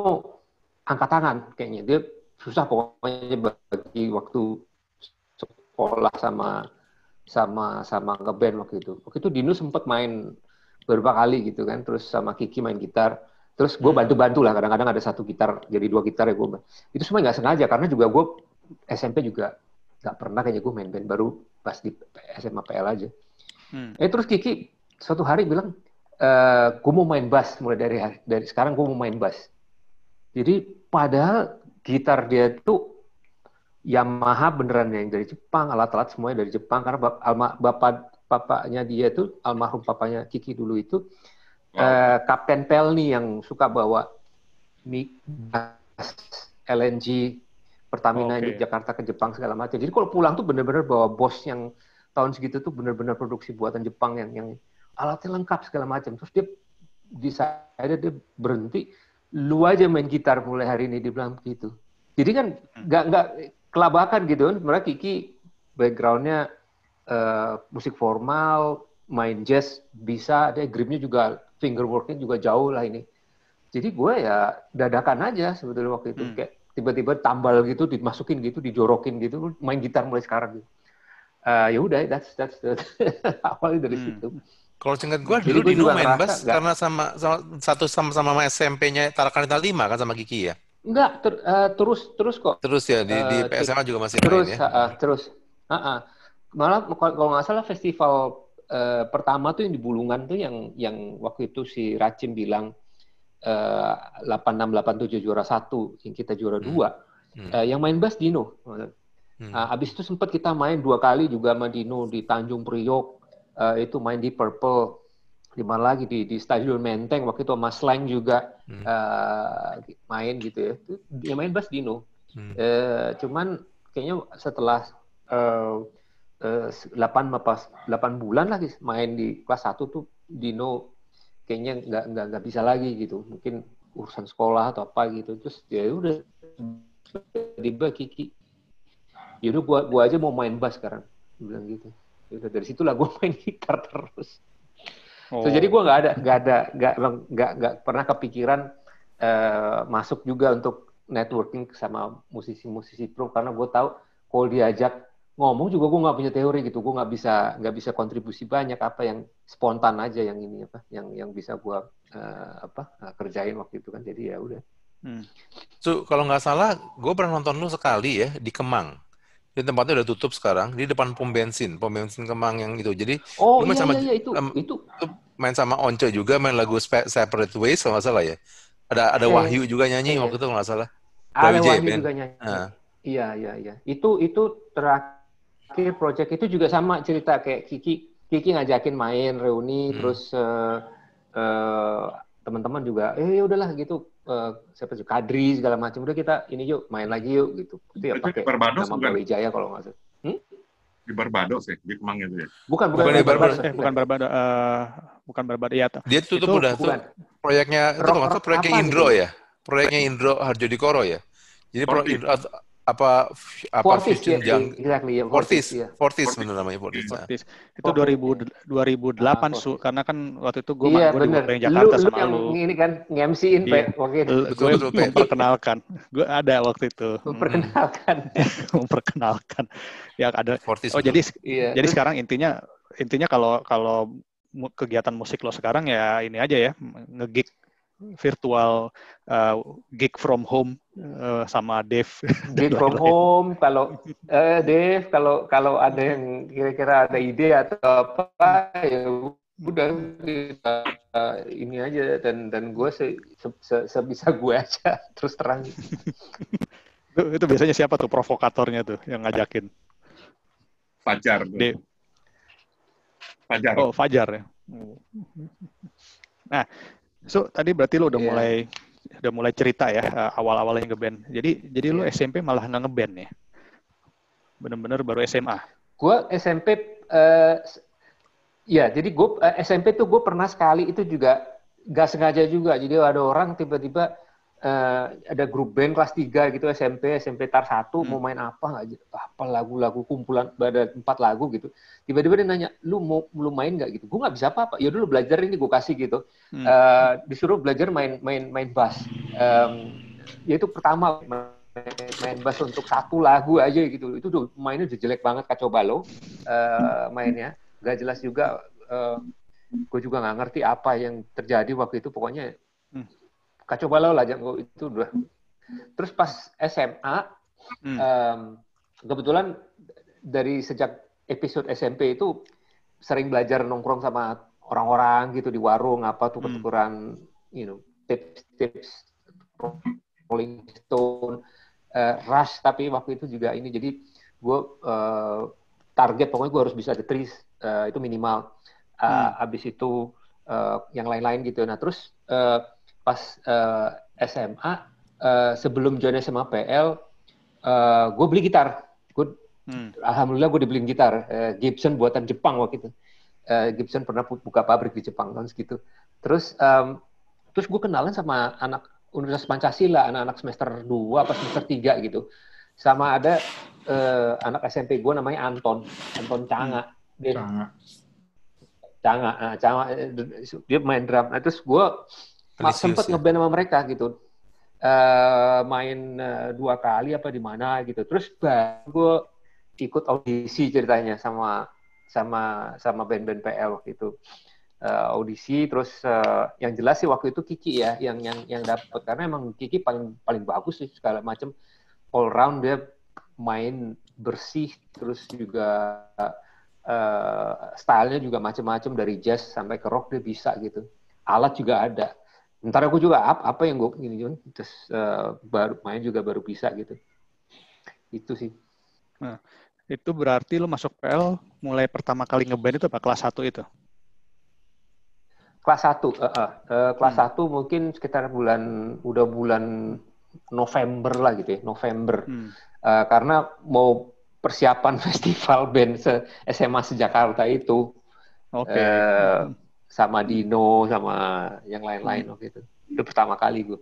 Speaker 1: angkat tangan kayaknya dia susah pokoknya bagi waktu sekolah sama sama sama ngeband waktu itu waktu itu Dino sempat main beberapa kali gitu kan terus sama Kiki main gitar terus gue
Speaker 2: Hmm.
Speaker 1: bantu-bantu lah kadang-kadang ada satu gitar jadi dua gitar ya gue itu semua nggak sengaja karena juga gue SMP juga nggak pernah kayaknya gue main band baru pas di SMA PL aja
Speaker 2: Hmm.
Speaker 1: Eh terus Kiki suatu hari bilang, e, gue mau main bass mulai dari dari sekarang gue mau main bass. Jadi padahal gitar dia tuh Yamaha beneran yang dari Jepang, alat-alat semuanya dari Jepang karena bap- alma, bapak bapaknya dia tuh almarhum papanya Kiki dulu itu eh, Kapten Pelni yang suka bawa mic bass LNG Pertamina
Speaker 2: Oke.
Speaker 1: di Jakarta ke Jepang segala macam. Jadi kalau pulang tuh bener-bener bawa bos yang tahun segitu tuh bener-bener produksi buatan Jepang yang yang alatnya lengkap segala macam. Terus dia decided dia berhenti, lu aja main gitar mulai hari ini dia bilang begitu. Jadi kan nggak nggak kelabakan gitu kan. Sebenarnya Kiki backgroundnya eh, musik formal, main jazz bisa, dia gripnya juga fingerworknya juga jauh lah ini. Jadi gue ya dadakan aja sebetulnya waktu itu
Speaker 2: Hmm.
Speaker 1: kayak tiba-tiba tambal gitu, dimasukin gitu, dijorokin gitu, main gitar mulai sekarang gitu. Eh, ya udah, that's that's the <laughs> awalnya dari
Speaker 2: Hmm.
Speaker 1: situ.
Speaker 4: Kalau singkat gue
Speaker 1: Jadi
Speaker 4: dulu Dino
Speaker 1: juga
Speaker 4: main
Speaker 1: ngerasa
Speaker 4: bass
Speaker 1: nggak-
Speaker 4: karena sama, sama satu sama-sama sama SMP-nya Tarakanita 5 kan sama Kiki ya.
Speaker 1: Enggak, ter- eh, terus terus kok.
Speaker 4: Terus ya di, di
Speaker 1: Eh,
Speaker 4: PSMA juga masih
Speaker 1: terus,
Speaker 4: main ya.
Speaker 1: ha-ha, terus, Ha-ha. malah kalau nggak salah festival eh, pertama tuh yang di Bulungan tuh yang yang waktu itu si Racim bilang eh, 8687 juara satu, yang kita juara
Speaker 4: Hmm.
Speaker 1: dua.
Speaker 4: Hmm.
Speaker 1: Eh, yang main bass Dino.
Speaker 4: Hmm.
Speaker 1: Nah, abis itu sempat kita main dua kali juga sama Dino di Tanjung Priok. Eh, itu main di Purple. Di mana lagi di di Stadion Menteng waktu itu sama Slang juga
Speaker 4: Hmm.
Speaker 1: eh, main gitu ya. Itu Dia main bass Dino.
Speaker 4: Hmm.
Speaker 1: Eh, cuman kayaknya setelah eh, eh, 8 apa 8 bulan lagi main di kelas 1 tuh Dino kayaknya nggak nggak nggak bisa lagi gitu. Mungkin urusan sekolah atau apa gitu. Terus ya udah tiba Kiki. Yaudah gua gua aja mau main bass sekarang. Dia bilang gitu. Udah dari situlah gua main gitar terus.
Speaker 2: Oh.
Speaker 1: So, jadi gua nggak ada nggak ada nggak nggak nggak pernah kepikiran eh, masuk juga untuk networking sama musisi-musisi pro karena gue tahu kalau diajak ngomong juga gue nggak punya teori gitu gue nggak bisa nggak bisa kontribusi banyak apa yang spontan aja yang ini apa yang yang bisa gue eh, apa eh, kerjain waktu itu kan jadi ya udah
Speaker 2: Hmm.
Speaker 4: So, kalau nggak salah, gue pernah nonton lu sekali ya di Kemang. Di tempatnya udah tutup sekarang, di depan pom bensin, pom bensin Kemang yang itu. Jadi
Speaker 1: oh
Speaker 4: Lu
Speaker 1: iya
Speaker 4: sama-
Speaker 1: iya, iya itu
Speaker 4: em,
Speaker 1: itu
Speaker 4: main sama Once juga main lagu Spe- Separate Ways kalau nggak salah ya. Ada ada
Speaker 1: Eh,
Speaker 4: Wahyu juga nyanyi
Speaker 1: iya.
Speaker 4: waktu itu kalau nggak salah.
Speaker 1: Ada Wahyu
Speaker 4: Band.
Speaker 1: juga nyanyi.
Speaker 4: Ah.
Speaker 1: Iya, iya, iya. Itu itu terakhir project itu juga sama cerita kayak Kiki Kiki ngajakin main reuni
Speaker 4: Hmm.
Speaker 1: terus eh, eh, teman-teman juga eh ya udahlah gitu eh, siapa sih Kadri segala macam udah kita ini yuk main lagi yuk gitu. Itu ya
Speaker 3: Itu
Speaker 1: pakai
Speaker 3: di Barbados
Speaker 1: nama
Speaker 3: bukan?
Speaker 1: Brawijaya kalau nggak salah.
Speaker 3: Di Barbados ya, di Kemang itu ya.
Speaker 1: Bukan, bukan,
Speaker 4: Bukan di Barbados.
Speaker 2: Eh, bukan berbeda, eh, bukan. Iya, tuh.
Speaker 4: Dia tutup
Speaker 2: Itu
Speaker 4: udah tuh proyeknya itu kalau nggak salah
Speaker 1: rock
Speaker 4: proyeknya Indro
Speaker 1: gitu?
Speaker 4: ya. Proyeknya Indro Harjodikoro ya. Jadi pro,
Speaker 3: Fortis.
Speaker 4: Indro, apa apa
Speaker 1: Fortis
Speaker 4: Fusion
Speaker 1: ya,
Speaker 4: Jang
Speaker 1: exactly ya,
Speaker 4: Fortis,
Speaker 1: iya.
Speaker 4: Fortis
Speaker 3: Fortis.
Speaker 4: namanya Fortis. Nah.
Speaker 2: Fortis. Itu
Speaker 1: Fortis,
Speaker 2: 2000, 2008
Speaker 1: Ah,
Speaker 2: su
Speaker 1: Fortis.
Speaker 2: karena kan waktu itu gue
Speaker 1: Iya
Speaker 2: gue di
Speaker 1: Lu,
Speaker 2: Jakarta
Speaker 1: lu
Speaker 2: sama
Speaker 1: yang
Speaker 2: lu.
Speaker 1: ini kan nge-MC-in
Speaker 2: Iya.
Speaker 1: Pe, waktu itu.
Speaker 4: Betul, betul,
Speaker 2: memperkenalkan. Gue ada waktu itu.
Speaker 1: Memperkenalkan. <laughs>
Speaker 2: memperkenalkan. Ya ada.
Speaker 4: Fortis.
Speaker 2: Oh jadi
Speaker 1: Iya.
Speaker 2: jadi sekarang intinya intinya kalau kalau kegiatan musik lo sekarang ya ini aja ya ngegig virtual uh, gig from home uh, sama Dave.
Speaker 1: Gig <laughs> from home kalau eh Dave kalau kalau ada yang kira-kira ada ide atau apa ya udah kita eh, ini aja dan dan gue se, se- se- sebisa gue aja <laughs> terus terang
Speaker 2: Itu, itu biasanya siapa tuh provokatornya tuh yang ngajakin?
Speaker 3: Fajar.
Speaker 2: Dave.
Speaker 3: Fajar.
Speaker 2: Oh, Fajar ya. Nah, so tadi berarti lu udah
Speaker 1: Iya.
Speaker 2: mulai udah mulai cerita ya uh, awal-awalnya ngeband. Jadi jadi lu
Speaker 1: Iya.
Speaker 2: SMP malah nggak ngeband ya? Bener-bener baru SMA.
Speaker 1: gue SMP eh, s- ya jadi gue eh, SMP tuh gue pernah sekali itu juga gak sengaja juga jadi ada orang tiba-tiba eh, ada grup band kelas 3 gitu SMP SMP tar satu
Speaker 2: Hmm.
Speaker 1: mau main apa nggak j- apa lagu-lagu kumpulan ada empat lagu gitu. Tiba-tiba dia nanya lu mau lu main nggak gitu? Gue nggak bisa apa-apa. Ya dulu belajar ini gue kasih gitu.
Speaker 2: Hmm.
Speaker 1: Eh, disuruh belajar main main main bass. Em, ya itu pertama main, main bass untuk satu lagu aja gitu. Itu tuh mainnya udah jelek banget kacau balau eh, mainnya. Gak jelas juga gue juga nggak ngerti apa yang terjadi waktu itu. Pokoknya. Kacau balau lah jangan itu udah terus pas SMA
Speaker 2: Hmm.
Speaker 1: em, kebetulan dari sejak episode SMP itu sering belajar nongkrong sama orang-orang gitu di warung apa tuh
Speaker 2: Hmm.
Speaker 1: tukeran you know tips-tips Rolling Stone eh, Rush tapi waktu itu juga ini jadi gue eh, target pokoknya gue harus bisa the trees eh, itu minimal Eh,
Speaker 2: Hmm.
Speaker 1: abis itu eh, yang lain-lain gitu nah terus eh, pas eh, SMA eh, sebelum join SMA PL gue beli gitar. Gue
Speaker 2: Hmm.
Speaker 1: alhamdulillah gue dibeliin gitar. Eh, Gibson buatan Jepang waktu itu. Eh, Gibson pernah buka pabrik di Jepang kan segitu. Terus em, terus gue kenalan sama anak Universitas Pancasila anak-anak semester 2 apa semester 3 gitu. Sama ada eh, anak SMP gue namanya Anton. Anton Canga. Dia
Speaker 5: Sangat.
Speaker 1: Canga, nah, Canga eh, dia main drum. Nah, terus gue
Speaker 4: Felicius
Speaker 1: sempet
Speaker 4: ya.
Speaker 1: ngeband sama mereka gitu. Eh main eh, dua kali apa di mana gitu. Terus baru gue ikut audisi ceritanya sama sama sama band-band PL waktu itu. Eh, audisi terus eh, yang jelas sih waktu itu Kiki ya yang yang yang dapat karena emang Kiki paling paling bagus sih segala macam all round dia main bersih terus juga eh, stylenya juga macam-macam dari jazz sampai ke rock dia bisa gitu. Alat juga ada ntar aku juga apa, apa yang gue ini Jun terus eh, baru main juga baru bisa gitu. Itu sih.
Speaker 2: Itu berarti lu masuk PL mulai pertama kali ngeband itu apa? Kelas 1 itu?
Speaker 1: kelas 1 eh, eh, eh, kelas 1 mungkin sekitar bulan udah bulan November lah gitu ya November.
Speaker 2: Hmm.
Speaker 1: Eh, karena mau persiapan <laughs> festival band se SMA sejakarta itu
Speaker 2: Oke.
Speaker 1: eh, sama Dino sama yang lain-lain waktu itu itu pertama kali gue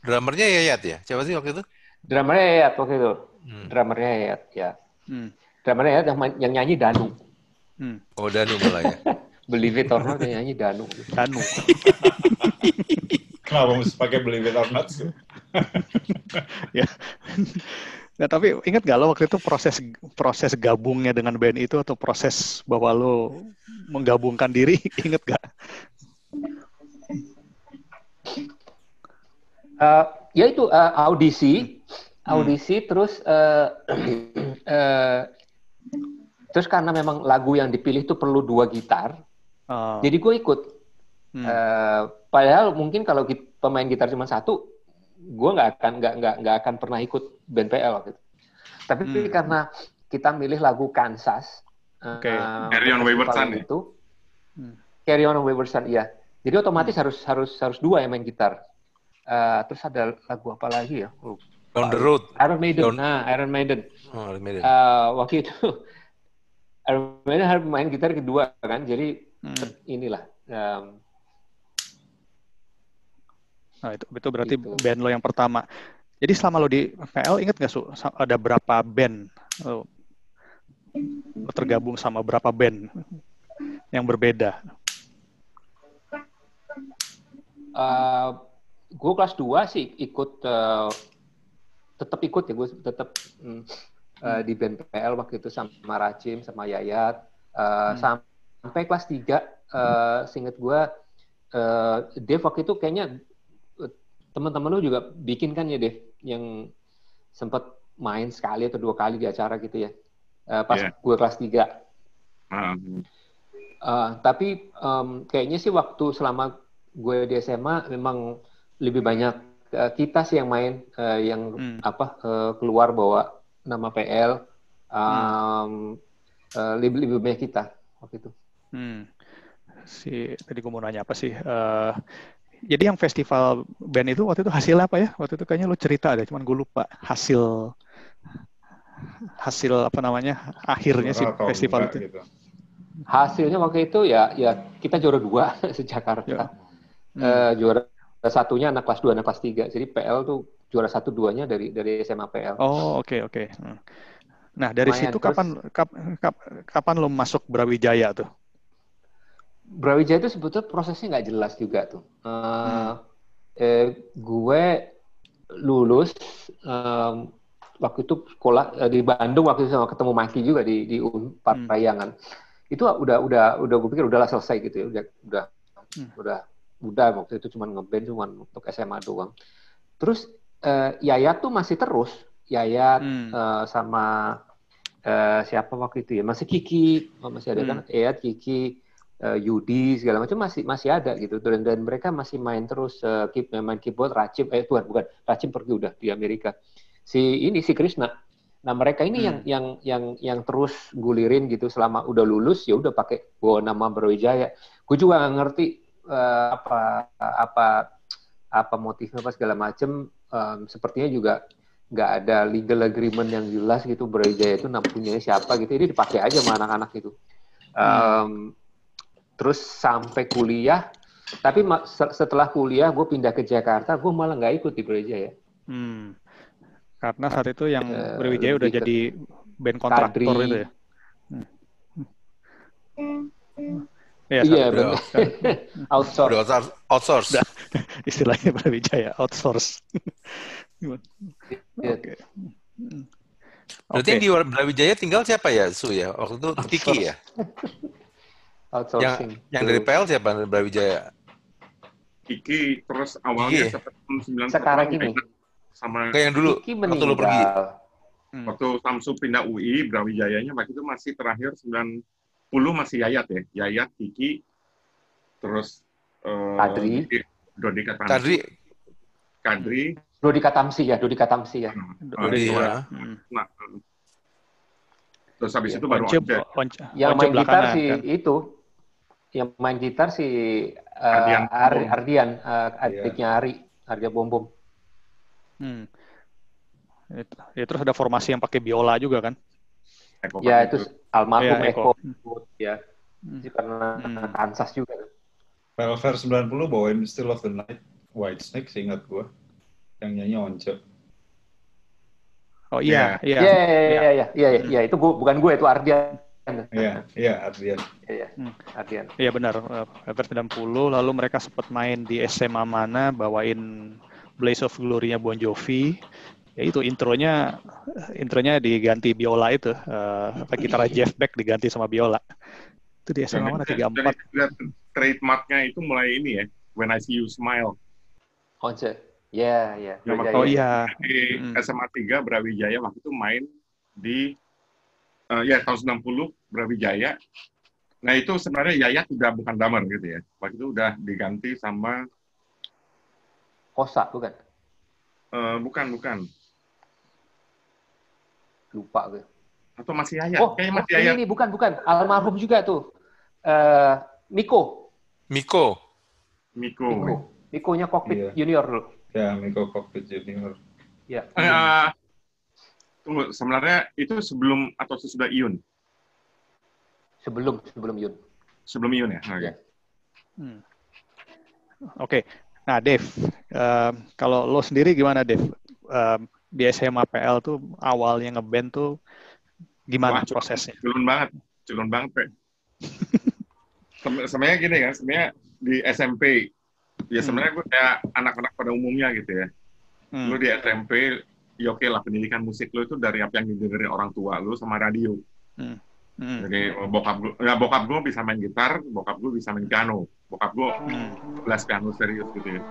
Speaker 4: Drummernya Yayat ya? Siapa sih waktu itu?
Speaker 1: drummernya Yayat waktu itu
Speaker 4: Hmm.
Speaker 1: drummernya Yayat ya
Speaker 2: Hmm.
Speaker 1: drummernya Yayat yang, yang nyanyi Danu
Speaker 2: Hmm.
Speaker 4: Oh, Danu malah ya. <laughs>
Speaker 1: Believe it or not yang nyanyi Danu
Speaker 2: Danu. <laughs>
Speaker 5: Kenapa mesti pakai beli it or not? sih? <laughs>
Speaker 2: Nah, tapi ingat gak lo waktu itu proses proses gabungnya dengan band itu atau proses bahwa lo menggabungkan diri, <laughs> inget gak?
Speaker 1: Eh, ya itu eh, audisi, audisi terus eh, <clears throat> eh, terus karena memang lagu yang dipilih itu perlu dua gitar,
Speaker 2: Oh,
Speaker 1: Jadi gue ikut.
Speaker 2: hmm.
Speaker 1: Eh, padahal mungkin kalau pemain gitar cuma satu, gue nggak akan nggak nggak nggak akan pernah ikut band PL gitu. Tapi
Speaker 2: Hmm.
Speaker 1: karena kita milih lagu Kansas, eh,
Speaker 2: Oke.
Speaker 3: Carry on Wayward ya?
Speaker 1: itu,
Speaker 2: Hmm.
Speaker 1: Carry on Wayward Son, iya. Jadi otomatis harus harus harus dua yang main gitar. Eh, terus ada lagu apa lagi ya? Lupa.
Speaker 4: Down the road.
Speaker 1: Iron Maiden.
Speaker 4: Down-
Speaker 1: Nah, Iron Maiden.
Speaker 4: Oh, Iron Maiden.
Speaker 1: Eh, waktu itu <laughs> Iron Maiden harus main gitar kedua kan. Jadi
Speaker 2: Hmm.
Speaker 1: inilah em,
Speaker 2: Nah, itu, itu berarti
Speaker 1: Gitu.
Speaker 2: band lo yang pertama. Jadi selama lo di PL, inget nggak, Su? Ada berapa band? Lo, lo tergabung sama berapa band yang berbeda?
Speaker 1: eh, gue kelas 2 sih ikut eh, tetap ikut ya gue tetap mm, eh, di band PL waktu itu sama Racim sama Yayat Eh, sampai kelas 3 eh seinget gue eh Dev waktu itu kayaknya teman-teman lu juga bikin kan ya Dev yang sempat main sekali atau dua kali di acara gitu ya Eh, pas
Speaker 3: Iya.
Speaker 1: gue kelas 3
Speaker 3: Ah,
Speaker 1: Uh, tapi um, kayaknya sih waktu selama gue di SMA memang lebih banyak uh, kita sih yang main uh, yang
Speaker 2: Hmm.
Speaker 1: apa uh, keluar bawa nama PL um, uh, lebih lebih banyak kita waktu itu.
Speaker 2: Hmm. Si tadi gue mau nanya apa sih? Eh, jadi yang festival band itu waktu itu hasilnya apa ya? Waktu itu kayaknya lo cerita ada, cuman gue lupa hasil hasil apa namanya akhirnya sih festival
Speaker 5: enggak
Speaker 2: itu.
Speaker 5: gitu.
Speaker 1: Hasilnya waktu itu ya ya kita juara dua <laughs> se Jakarta.
Speaker 2: Ya.
Speaker 1: Uh, juara satunya anak kelas 2, anak kelas 3. Jadi PL tuh juara satu duanya dari dari SMA PL.
Speaker 2: Oh oke oke. Hmm. Nah dari
Speaker 1: Lumayan,
Speaker 2: situ
Speaker 1: terus-
Speaker 2: kapan kap, kap- kapan lo masuk Brawijaya tuh?
Speaker 1: Brawijaya itu sebetulnya prosesnya nggak jelas juga tuh. Eh,
Speaker 2: Hmm.
Speaker 1: eh, gue lulus em, waktu itu sekolah eh, di Bandung waktu itu sama ketemu Maki juga di di Unpad
Speaker 2: Hmm.
Speaker 1: Parayangan. Itu udah udah udah gue pikir udahlah selesai gitu ya. Udah udah
Speaker 2: Hmm.
Speaker 1: udah udah waktu itu cuman ngeband cuman untuk SMA doang. Terus eh, Yayat tuh masih terus. Yayat
Speaker 2: Hmm.
Speaker 1: eh, sama eh, siapa waktu itu ya? Masih Kiki, masih ada
Speaker 2: Hmm.
Speaker 1: kan? Yayat, Kiki, eh, Yudi segala macam masih masih ada gitu. Dan dan mereka masih main terus eh, keep main keyboard Racim eh bukan bukan Racim pergi udah di Amerika. Si ini si Krishna. Nah mereka ini
Speaker 2: Hmm.
Speaker 1: yang yang yang yang terus gulirin gitu. Selama udah lulus ya udah pakai bawa nama Brawijaya. Gue juga nggak ngerti eh, apa apa apa motifnya apa segala macem. Em, sepertinya juga nggak ada legal agreement yang jelas gitu. Brawijaya itu punya siapa gitu. Ini dipakai aja sama anak-anak gitu Em, terus sampai kuliah tapi setelah kuliah gue pindah ke Jakarta gue malah nggak ikut di Brawijaya
Speaker 2: Hmm. Karena saat itu yang
Speaker 1: Eh,
Speaker 2: Brawijaya udah jadi band kontraktor
Speaker 1: Kadri.
Speaker 2: itu ya. Hmm. Iya,
Speaker 1: iya
Speaker 2: saat-
Speaker 1: benar <laughs> outsource
Speaker 4: Udah outsource. outsource.
Speaker 2: Udah. <laughs> istilahnya Brawijaya outsource.
Speaker 1: Iya.
Speaker 2: Oke. Hmm.
Speaker 4: Berarti yang
Speaker 2: Oke.
Speaker 4: di Brawijaya tinggal siapa ya, Su ya? Waktu itu Kiki ya?
Speaker 1: Outsourcing
Speaker 4: Yang dari PL siapa dari Brawijaya?
Speaker 3: Kiki terus awalnya
Speaker 4: Kiki.
Speaker 3: tahun 91
Speaker 1: Sekarang ini.
Speaker 3: sama
Speaker 4: Kayak yang dulu,
Speaker 1: Kiki
Speaker 4: waktu lu pergi.
Speaker 2: Hmm.
Speaker 3: waktu Samsu pindah UI Brawijayanya waktu itu masih terakhir 90 masih Yayat ya Yayat Kiki terus eh,
Speaker 1: Kadri.
Speaker 3: Dodi- Dodi Katamsi
Speaker 4: Kadri,
Speaker 3: Kadri
Speaker 1: Dodi Katamsi ya Dodi Katamsi ya
Speaker 2: Udah
Speaker 4: Iya.
Speaker 2: dua. Hmm.
Speaker 3: nah, terus habis
Speaker 1: Iya.
Speaker 3: itu baru
Speaker 2: Once,
Speaker 1: yang main gitar
Speaker 2: belakangan,
Speaker 1: si
Speaker 2: kan?
Speaker 1: itu yang main gitar si uh,
Speaker 3: Ardian
Speaker 1: Ar-. Ardian uh, adiknya Ari Ardian Bom Bom
Speaker 2: Hmm. Itu- Ya, terus ada formasi yang pakai biola juga kan?
Speaker 3: Eko
Speaker 1: ya itu almarhum
Speaker 2: Iya, Eko.
Speaker 1: Eko ya
Speaker 2: Hmm.
Speaker 1: Karena
Speaker 2: Hmm.
Speaker 1: Kansas juga
Speaker 5: Velvet 90 bawain Still of the Night, White Snake, seingat gue. Yang nyanyi Once.
Speaker 2: Oh iya, iya.
Speaker 1: Iya, iya, iya, iya, iya, iya, itu gua, bukan gue, itu Ardian.
Speaker 5: Iya, iya, Ardian.
Speaker 1: Iya,
Speaker 2: Hmm.
Speaker 1: Ardian.
Speaker 2: Iya benar, eh, Velvet 90 lalu mereka sempat main di SMA mana bawain Blaze of Glory-nya Bon Jovi. Ya itu intronya intronya diganti biola itu. eh, apa gitar <laughs> Jeff Beck diganti sama biola. Itu di SMA mana
Speaker 3: Dan-
Speaker 2: 34.
Speaker 3: dan trademarknya itu mulai ini ya When I See You Smile
Speaker 1: Once. Iya, iya. Iya,
Speaker 2: Oh
Speaker 1: iya.
Speaker 2: iya.
Speaker 3: di
Speaker 2: Mm.
Speaker 3: SMA 3 Brawijaya waktu itu main di eh, ya tahun 90 Brawijaya Nah itu sebenarnya Yayat udah bukan drummer gitu ya. Waktu itu udah diganti sama
Speaker 1: Kosa, bukan?
Speaker 3: eh, bukan bukan
Speaker 1: Lupa gue.
Speaker 3: atau masih Yayat?
Speaker 1: Oh,
Speaker 3: Kayaknya
Speaker 1: oh,
Speaker 3: masih
Speaker 1: ini,
Speaker 3: Yayat.
Speaker 1: ini, bukan, bukan. Almarhum juga tuh. Eh Miko.
Speaker 4: Miko.
Speaker 3: Miko.
Speaker 1: Miko. Mikonya Cockpit
Speaker 5: Iya.
Speaker 1: Junior dulu.
Speaker 5: Ya, Miko Cockpit Junior.
Speaker 1: Ya.
Speaker 3: Eh, tunggu, sebenarnya itu sebelum atau sesudah Iun?
Speaker 1: Sebelum sebelum Yun.
Speaker 3: Sebelum Iun ya? Oke.
Speaker 1: Iya.
Speaker 2: Hmm. Oke, nah Dev, em, kalau lo sendiri gimana Dev? Em, di SMA PL tuh awalnya ngeband tuh gimana
Speaker 3: Wah,
Speaker 2: prosesnya?
Speaker 3: Culun banget, culun banget, Pe. <laughs> Sem- sebenarnya gini kan, sebenarnya di SMP, ya
Speaker 2: Hmm.
Speaker 3: sebenarnya gue kayak anak-anak pada umumnya gitu ya.
Speaker 2: Hmm,
Speaker 3: Lu di SMP, ya oke lah pendidikan musik lu itu dari apa yang didengerin orang tua lu sama radio.
Speaker 2: hmm,
Speaker 3: Jadi bokap gue, ya bokap gue bisa main gitar, bokap gue bisa main piano. Bokap gue
Speaker 2: hmm,
Speaker 3: les piano serius gitu ya.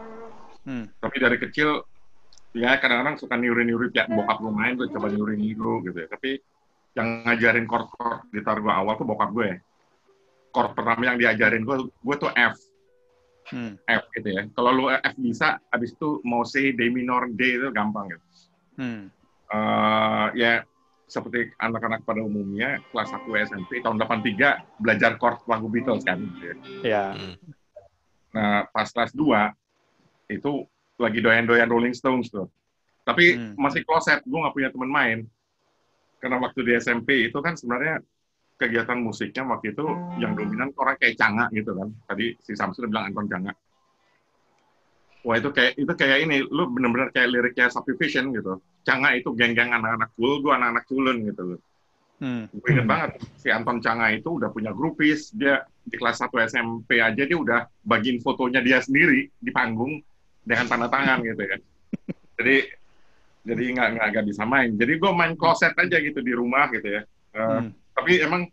Speaker 2: hmm,
Speaker 3: Tapi dari kecil, ya kadang-kadang suka niuri-niuri ya bokap gue main, gue coba niuri-niru gitu ya. Tapi yang ngajarin chord-chord gitar gue awal tuh bokap gue ya. Chord pertama yang diajarin gue, gue tuh F.
Speaker 2: hmm,
Speaker 3: F gitu ya. Kalau lu F bisa, habis itu mau C, D minor, D itu gampang gitu.
Speaker 2: Hmm,
Speaker 3: Eh, ya seperti anak-anak pada umumnya kelas 1 SMP tahun 83 belajar chord lagu Beatles kan. gitu ya.
Speaker 2: ya,
Speaker 4: Hmm.
Speaker 3: Nah, pas kelas 2 itu lagi doyan-doyan Rolling Stones tuh. Tapi
Speaker 2: Hmm.
Speaker 3: masih closet, gue nggak punya teman main. Karena waktu di SMP itu kan sebenarnya kegiatan musiknya waktu itu yang dominan orang kayak Canga gitu kan. Tadi si Samsul bilang Anton Canga. Wah itu kayak itu kayak ini, lu bener-bener kayak liriknya Subdivision gitu. Canga itu geng-geng anak-anak cool, gue anak-anak culun gitu loh.
Speaker 2: hmm,
Speaker 3: Gue inget banget, si Anton Canga itu udah punya grupis, dia di kelas 1 SMP aja dia udah bagiin fotonya dia sendiri di panggung dengan tanda tangan gitu ya. Jadi jadi nggak nggak nggak bisa main. Jadi gue main kloset aja gitu di rumah gitu ya. Eh,
Speaker 2: hmm,
Speaker 3: Tapi emang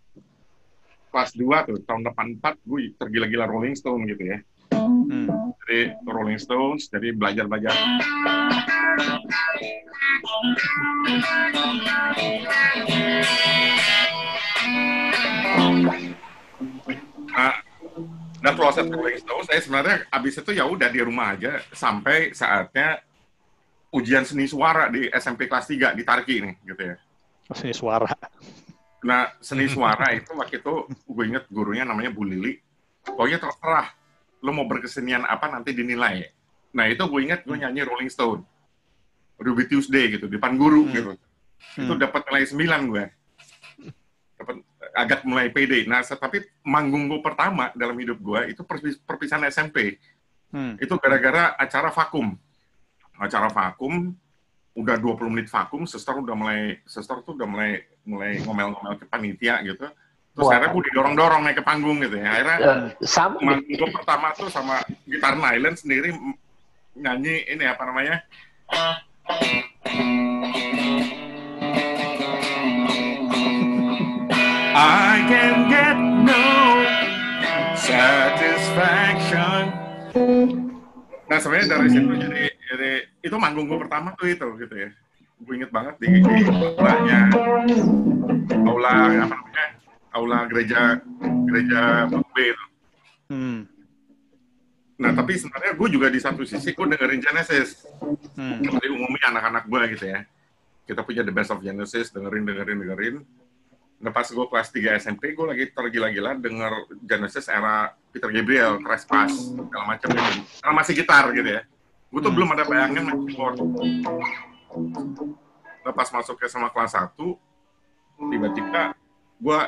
Speaker 3: kelas 2 tuh tahun 84 gue tergila-gila Rolling Stone gitu ya.
Speaker 2: hmm,
Speaker 3: Jadi Rolling Stones, jadi belajar-belajar. Nah, dan proses Rolling Stones saya sebenarnya abis itu ya udah di rumah aja sampai saatnya ujian seni suara di SMP kelas 3 di Tarki nih gitu ya.
Speaker 2: Sini suara.
Speaker 3: Nah, seni suara itu waktu itu gue inget gurunya namanya Bu Lili. Pokoknya terserah lo mau berkesenian apa nanti dinilai. Nah, itu gue inget gue nyanyi Rolling Stone. Ruby Tuesday gitu, di depan guru
Speaker 2: Hmm.
Speaker 3: gitu. Itu
Speaker 2: Hmm,
Speaker 3: dapat nilai 9 gue. Dapat agak mulai pede. Nah, tapi manggung gue pertama dalam hidup gue itu perpis- perpisahan SMP.
Speaker 2: hmm,
Speaker 3: Itu gara-gara acara vakum. Acara vakum, udah 20 menit vakum, suster udah mulai, suster tuh udah mulai mulai ngomel-ngomel ke panitia gitu. Terus
Speaker 1: Wah.
Speaker 3: akhirnya gue didorong-dorong naik ke panggung gitu ya. Akhirnya
Speaker 1: Eh, sama
Speaker 3: manggung gue pertama tuh sama gitar Nyland sendiri nyanyi ini apa namanya? I can get no satisfaction. Nah sebenarnya dari situ jadi, jadi itu manggung gue pertama tuh itu gitu ya. Gue inget banget di, di aulanya aula apa namanya aula gereja gereja B itu.
Speaker 2: hmm,
Speaker 3: Nah tapi sebenarnya gue juga di satu sisi gue dengerin Genesis.
Speaker 2: hmm,
Speaker 3: Seperti umumnya anak-anak gue gitu ya. Kita punya The Best of Genesis, dengerin, dengerin, dengerin. Nah pas gue kelas 3 SMP, gue lagi tergila-gila denger Genesis era Peter Gabriel, Trespass, segala macam gitu. Karena masih gitar gitu ya. Gue tuh
Speaker 2: Hmm.
Speaker 3: belum ada bayangan main keyboard. Nah pas masuk ke sama kelas 1, tiba-tiba gue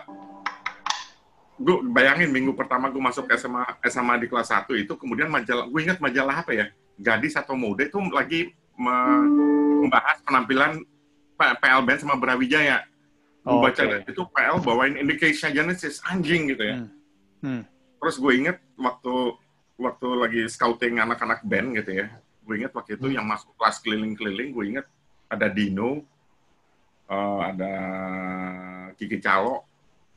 Speaker 3: gue bayangin minggu pertama gue masuk SMA SMA di kelas 1 itu kemudian majalah gue ingat majalah apa ya? Gadis atau mode itu lagi me- membahas penampilan PL Band sama Brawijaya. Gue
Speaker 2: Oh,
Speaker 3: baca deh, itu PL bawain Indication Genesis anjing gitu ya.
Speaker 2: Hmm. Hmm.
Speaker 3: terus gue inget waktu waktu lagi scouting anak-anak band gitu ya gue inget waktu itu yang masuk kelas keliling-keliling gue inget ada Dino eh, ada Kiki Calo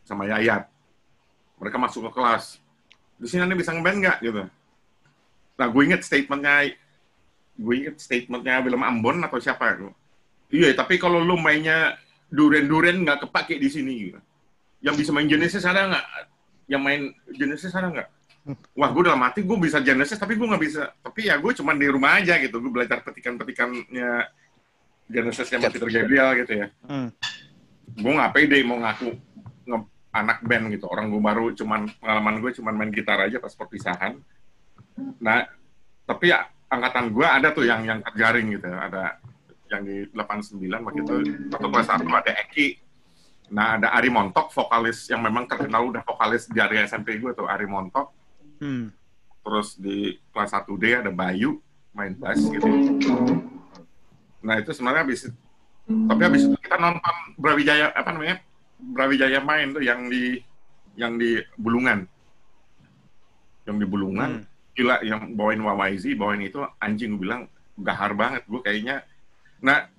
Speaker 3: sama Yayat mereka masuk ke kelas di sini anda bisa ngeband nggak gitu nah gue inget statementnya gue inget statementnya Willem Ambon atau siapa iya tapi kalau lu mainnya duren-duren nggak kepake di sini gitu. yang bisa main Genesis ada nggak yang main Genesis ada nggak? Wah, gue dalam hati gue bisa Genesis, tapi gue nggak bisa. Tapi ya gue cuma di rumah aja gitu. Gue belajar petikan-petikannya Genesis yang Peter Gabriel gitu ya.
Speaker 2: Hmm.
Speaker 3: Gue nggak pede mau ngaku anak band gitu. Orang gue baru cuman pengalaman gue cuman main gitar aja pas perpisahan. Nah, tapi ya, angkatan gue ada tuh yang yang terjaring gitu. Ada yang di 89 waktu itu waktu kelas satu ada Eki. Nah, ada Ari Montok, vokalis yang memang terkenal udah vokalis di area SMP gue tuh, Ari Montok.
Speaker 2: Hmm.
Speaker 3: Terus di kelas 1D ada Bayu, main bass gitu. Nah, itu sebenarnya habis tapi habis itu kita nonton Brawijaya apa namanya? Brawijaya main tuh yang di yang di Bulungan. Yang di Bulungan,
Speaker 2: Hmm.
Speaker 3: gila yang bawain YYZ, bawain itu anjing gue bilang gahar banget gue kayaknya. Nah,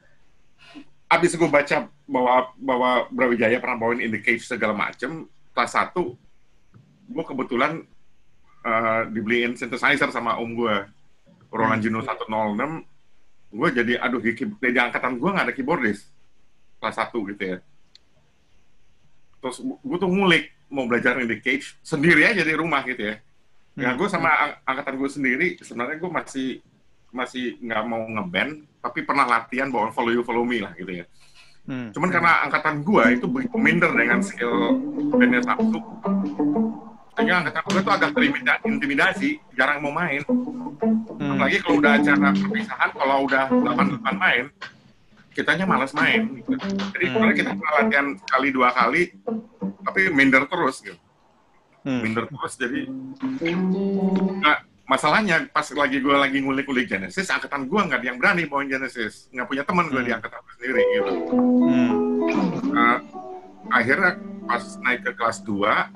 Speaker 3: abis gue baca bahwa bahwa Brawijaya pernah bawain In the Cage segala macem, kelas 1 gue kebetulan eh, dibeliin synthesizer sama om gue Roland Juno 106 gue jadi aduh di, di angkatan gue nggak ada keyboardis kelas 1 gitu ya terus gue tuh ngulik mau belajar the cage sendiri aja di rumah gitu ya Nah, gue sama ang- angkatan gue sendiri sebenarnya gue masih masih nggak mau ngeband, tapi pernah latihan bawa follow you follow me lah gitu ya.
Speaker 2: Hmm.
Speaker 3: Cuman karena angkatan gue itu begitu minder dengan skill bandnya Sabtu, sehingga angkatan gue tuh agak terintimida- intimidasi, jarang mau main.
Speaker 2: Hmm.
Speaker 3: Apalagi kalau udah acara perpisahan, kalau udah 8-8 main, kitanya malas main. Gitu. Jadi
Speaker 2: Hmm.
Speaker 3: sebenarnya kita latihan sekali dua kali, tapi minder terus gitu.
Speaker 2: Hmm.
Speaker 3: Minder terus jadi nah, masalahnya pas lagi gue lagi ngulik-ngulik Genesis, angkatan gue nggak ada yang berani bawain Genesis, nggak punya teman gue di
Speaker 2: Hmm.
Speaker 3: angkatan gue sendiri gitu.
Speaker 2: Hmm.
Speaker 3: Nah, akhirnya pas naik ke kelas 2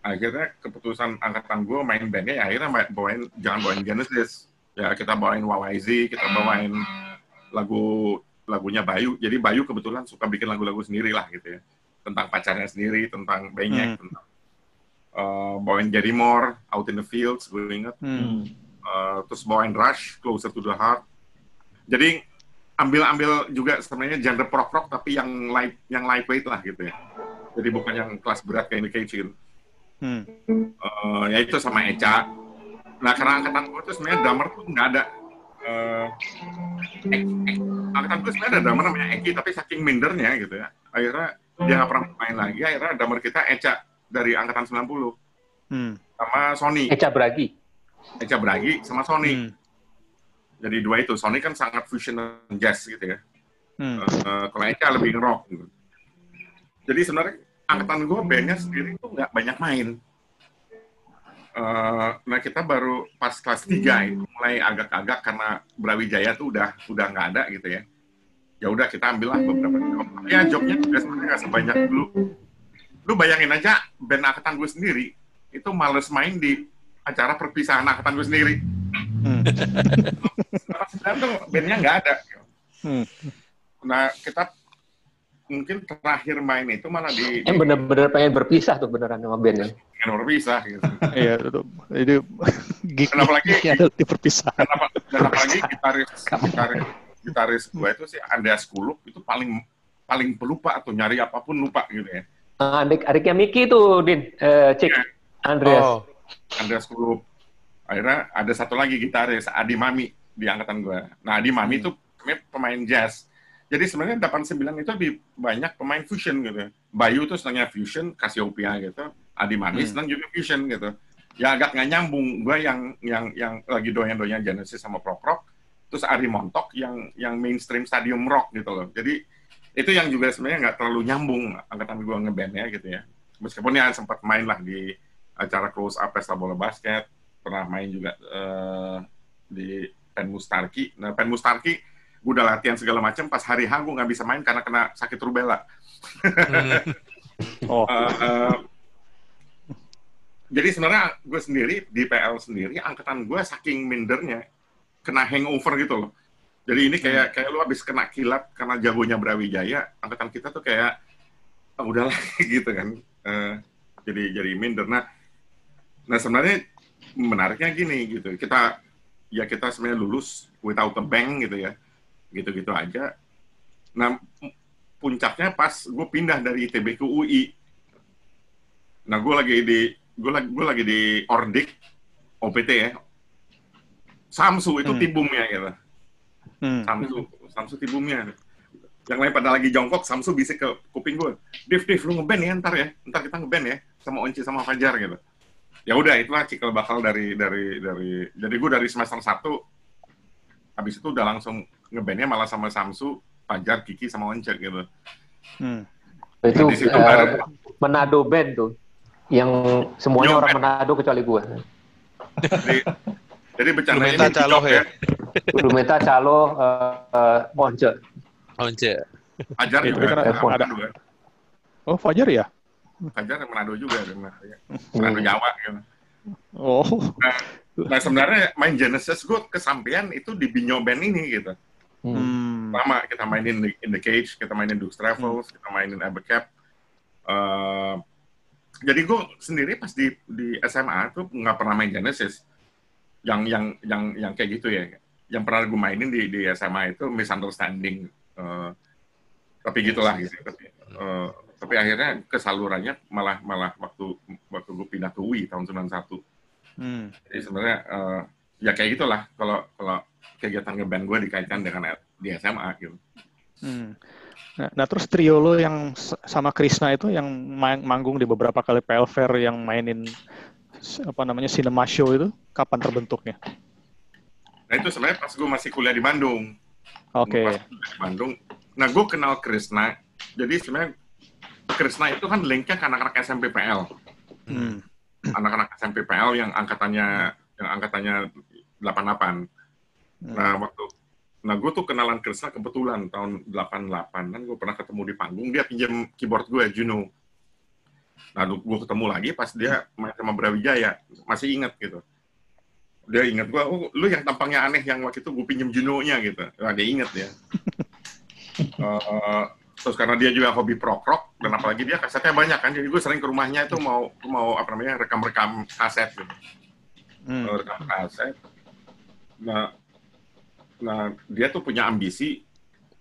Speaker 3: akhirnya keputusan angkatan gue main bandnya ya akhirnya bawain jangan bawain Genesis ya kita bawain YYZ kita bawain lagu lagunya Bayu. Jadi Bayu kebetulan suka bikin lagu-lagu sendiri lah gitu ya. Tentang pacarnya sendiri tentang
Speaker 2: Hmm.
Speaker 3: Benyek tentang eh, bawain Gary Moore Out in the Fields gue inget.
Speaker 2: Hmm.
Speaker 3: Eh, terus bawain Rush Closer to the Heart. Jadi ambil-ambil juga sebenarnya genre prog rock tapi yang light yang lightweight lah gitu ya. Jadi bukan yang kelas berat kayak kayak gitu.
Speaker 2: Hmm.
Speaker 3: Eh, ya itu sama Eca nah karena angkatan gue tuh sebenarnya drummer tuh nggak ada eh Ek- Ek- angkatan gue sebenarnya ada drummer namanya Eki tapi saking mindernya gitu ya akhirnya dia nggak pernah main lagi akhirnya drummer kita Eca dari angkatan 90
Speaker 2: Hmm.
Speaker 3: sama Sony
Speaker 1: Eca Bragi.
Speaker 3: Eca Bragi sama Sony
Speaker 2: Hmm.
Speaker 3: jadi dua itu Sony kan sangat fusion jazz gitu ya
Speaker 2: Hmm.
Speaker 3: Eh, kalau Eca lebih rock gitu. Jadi sebenarnya angkatan gue bandnya sendiri tuh nggak banyak main. Eh, nah kita baru pas kelas 3 itu mulai agak-agak karena Brawijaya tuh udah udah nggak ada gitu ya. Ya udah kita ambil lah beberapa job. Ya jobnya juga sebenarnya nggak sebanyak dulu. Lu bayangin aja band angkatan gue sendiri itu males main di acara perpisahan angkatan gue sendiri.
Speaker 2: Hmm. <laughs>
Speaker 3: Sekarang tuh bandnya nggak ada.
Speaker 2: Hmm.
Speaker 3: Nah, kita mungkin terakhir main itu malah di,
Speaker 1: Em bener-bener pengen berpisah tuh beneran sama band ya.
Speaker 3: di nomor pisah gitu.
Speaker 2: Iya, itu, itu geek
Speaker 3: Dan apalagi-
Speaker 2: ada di perpisahan.
Speaker 3: Dan, apa, dan apalagi gitaris gitaris gitaris gue itu sih Andreas Kuluk itu paling paling pelupa atau nyari apa pun lupa gitu ya.
Speaker 1: Nah, adik adiknya Miki tuh, Din. Eh, Cik. Andreas.
Speaker 4: Oh,
Speaker 3: Andreas Kuluk. Akhirnya ada satu lagi gitaris Adi Mami di angkatan gue. Nah, Adi Mami itu sebenarnya pemain jazz. Jadi sebenarnya 89 itu lebih banyak pemain fusion gitu. ya. Bayu tuh senangnya fusion, Cassiopeia gitu. Adi Mami
Speaker 2: Hmm.
Speaker 3: senang juga fusion gitu. Ya agak nggak nyambung. Gue yang yang yang lagi doyan-doyan Genesis sama prog rock, terus Ari Montok yang yang mainstream stadium rock gitu loh. Jadi itu yang juga sebenarnya nggak terlalu nyambung angkatan gue ngebandnya gitu ya. Meskipun ya sempat main lah di acara close up pesta bola basket, pernah main juga eh, di Pen Mustarki. Nah, Pen Mustarki gue udah latihan segala macam pas hari H gue nggak bisa main karena kena sakit rubella. <laughs>
Speaker 2: Oh,
Speaker 3: Eh, eh, jadi sebenarnya gue sendiri di PL sendiri angkatan gue saking mindernya kena hangover gitu loh. Jadi ini kayak kayak lu habis kena kilat karena jagonya Brawijaya, angkatan kita tuh kayak ah, udahlah <laughs> gitu kan. Eh, jadi jadi minder. Nah, nah sebenarnya menariknya gini gitu. Kita ya kita sebenarnya lulus without a bank gitu ya. Gitu-gitu aja. Nah, puncaknya pas gue pindah dari ITB ke UI Nah, gue lagi di gue lagi gue lagi di Ordik OPT ya. Samsu itu
Speaker 2: Hmm.
Speaker 3: tibumnya gitu.
Speaker 2: Hmm.
Speaker 3: Samsu, Samsu tibumnya. Yang lain pada lagi jongkok, Samsu bisik ke kuping gue. Div, Div, lu ngeband ya ntar ya. Ntar kita ngeband ya. Sama Onci sama Fajar gitu. Ya udah, itulah cikal bakal dari dari dari jadi gue dari semester 1 habis itu udah langsung ngebandnya malah sama Samsu, Fajar, Kiki sama Once gitu.
Speaker 2: Hmm.
Speaker 1: Itu
Speaker 3: Di situ
Speaker 1: eh,
Speaker 3: baru-
Speaker 1: Manado band tuh. Yang semuanya
Speaker 3: Yo,
Speaker 1: orang
Speaker 3: band.
Speaker 1: Manado kecuali gue.
Speaker 3: Jadi, jadi bercandanya
Speaker 4: Lumeta
Speaker 3: ini
Speaker 4: Caloh ya?
Speaker 1: Lumeta, Calo, eh, eh, Once.
Speaker 4: Once.
Speaker 3: Fajar juga. Fajar
Speaker 2: ada-
Speaker 3: ya.
Speaker 2: Oh, Fajar ya?
Speaker 3: Fajar Manado juga. Manado, ya. Manado Jawa gitu.
Speaker 2: Oh.
Speaker 3: Nah sebenarnya main Genesis gue kesampaian itu di Binyo Band ini gitu.
Speaker 1: Hmm.
Speaker 2: Hmm.
Speaker 3: Lama kita mainin di- in the Cage, kita mainin Duke's Travels, kita mainin Abacap. Eh, jadi gue sendiri pas di di SMA tuh nggak pernah main Genesis. Yang yang yang yang kayak gitu ya. Yang pernah gue mainin di di SMA itu Misunderstanding. Eh, tapi gitulah gitu. Tapi, eh, tapi akhirnya kesalurannya malah malah waktu waktu gue pindah ke UI tahun 91.
Speaker 2: Hmm.
Speaker 3: Jadi sebenarnya eh, ya kayak gitulah kalau kalau kegiatan ngeband gue dikaitkan dengan di SMA gitu.
Speaker 2: Hmm. Nah, nah, terus trio lo yang sama Krisna itu yang main, manggung di beberapa kali PL Fair yang mainin apa namanya cinema show itu kapan terbentuknya?
Speaker 3: Nah itu sebenarnya pas gue masih kuliah di Bandung.
Speaker 2: Oke.
Speaker 3: Pas di Bandung. Nah gue kenal Krisna. Jadi sebenarnya Krisna itu kan linknya ke anak-anak SMP PL.
Speaker 2: Hmm.
Speaker 3: Anak-anak SMP PL yang angkatannya yang angkatannya 88. Nah waktu Nah, gue tuh kenalan Krisna kebetulan tahun 88 kan gue pernah ketemu di panggung, dia pinjam keyboard gue, Juno. Nah, gue ketemu lagi pas dia main sama Brawijaya, masih inget gitu. Dia inget gue, oh, lu yang tampangnya aneh yang waktu itu gue pinjam Juno-nya gitu. Nah, dia inget ya. <laughs> Eh, terus karena dia juga hobi prog rock dan apalagi dia kasetnya banyak kan, jadi gue sering ke rumahnya itu mau mau apa namanya rekam-rekam kaset gitu
Speaker 2: Hmm.
Speaker 3: uh, rekam kaset. Nah, nah dia tuh punya ambisi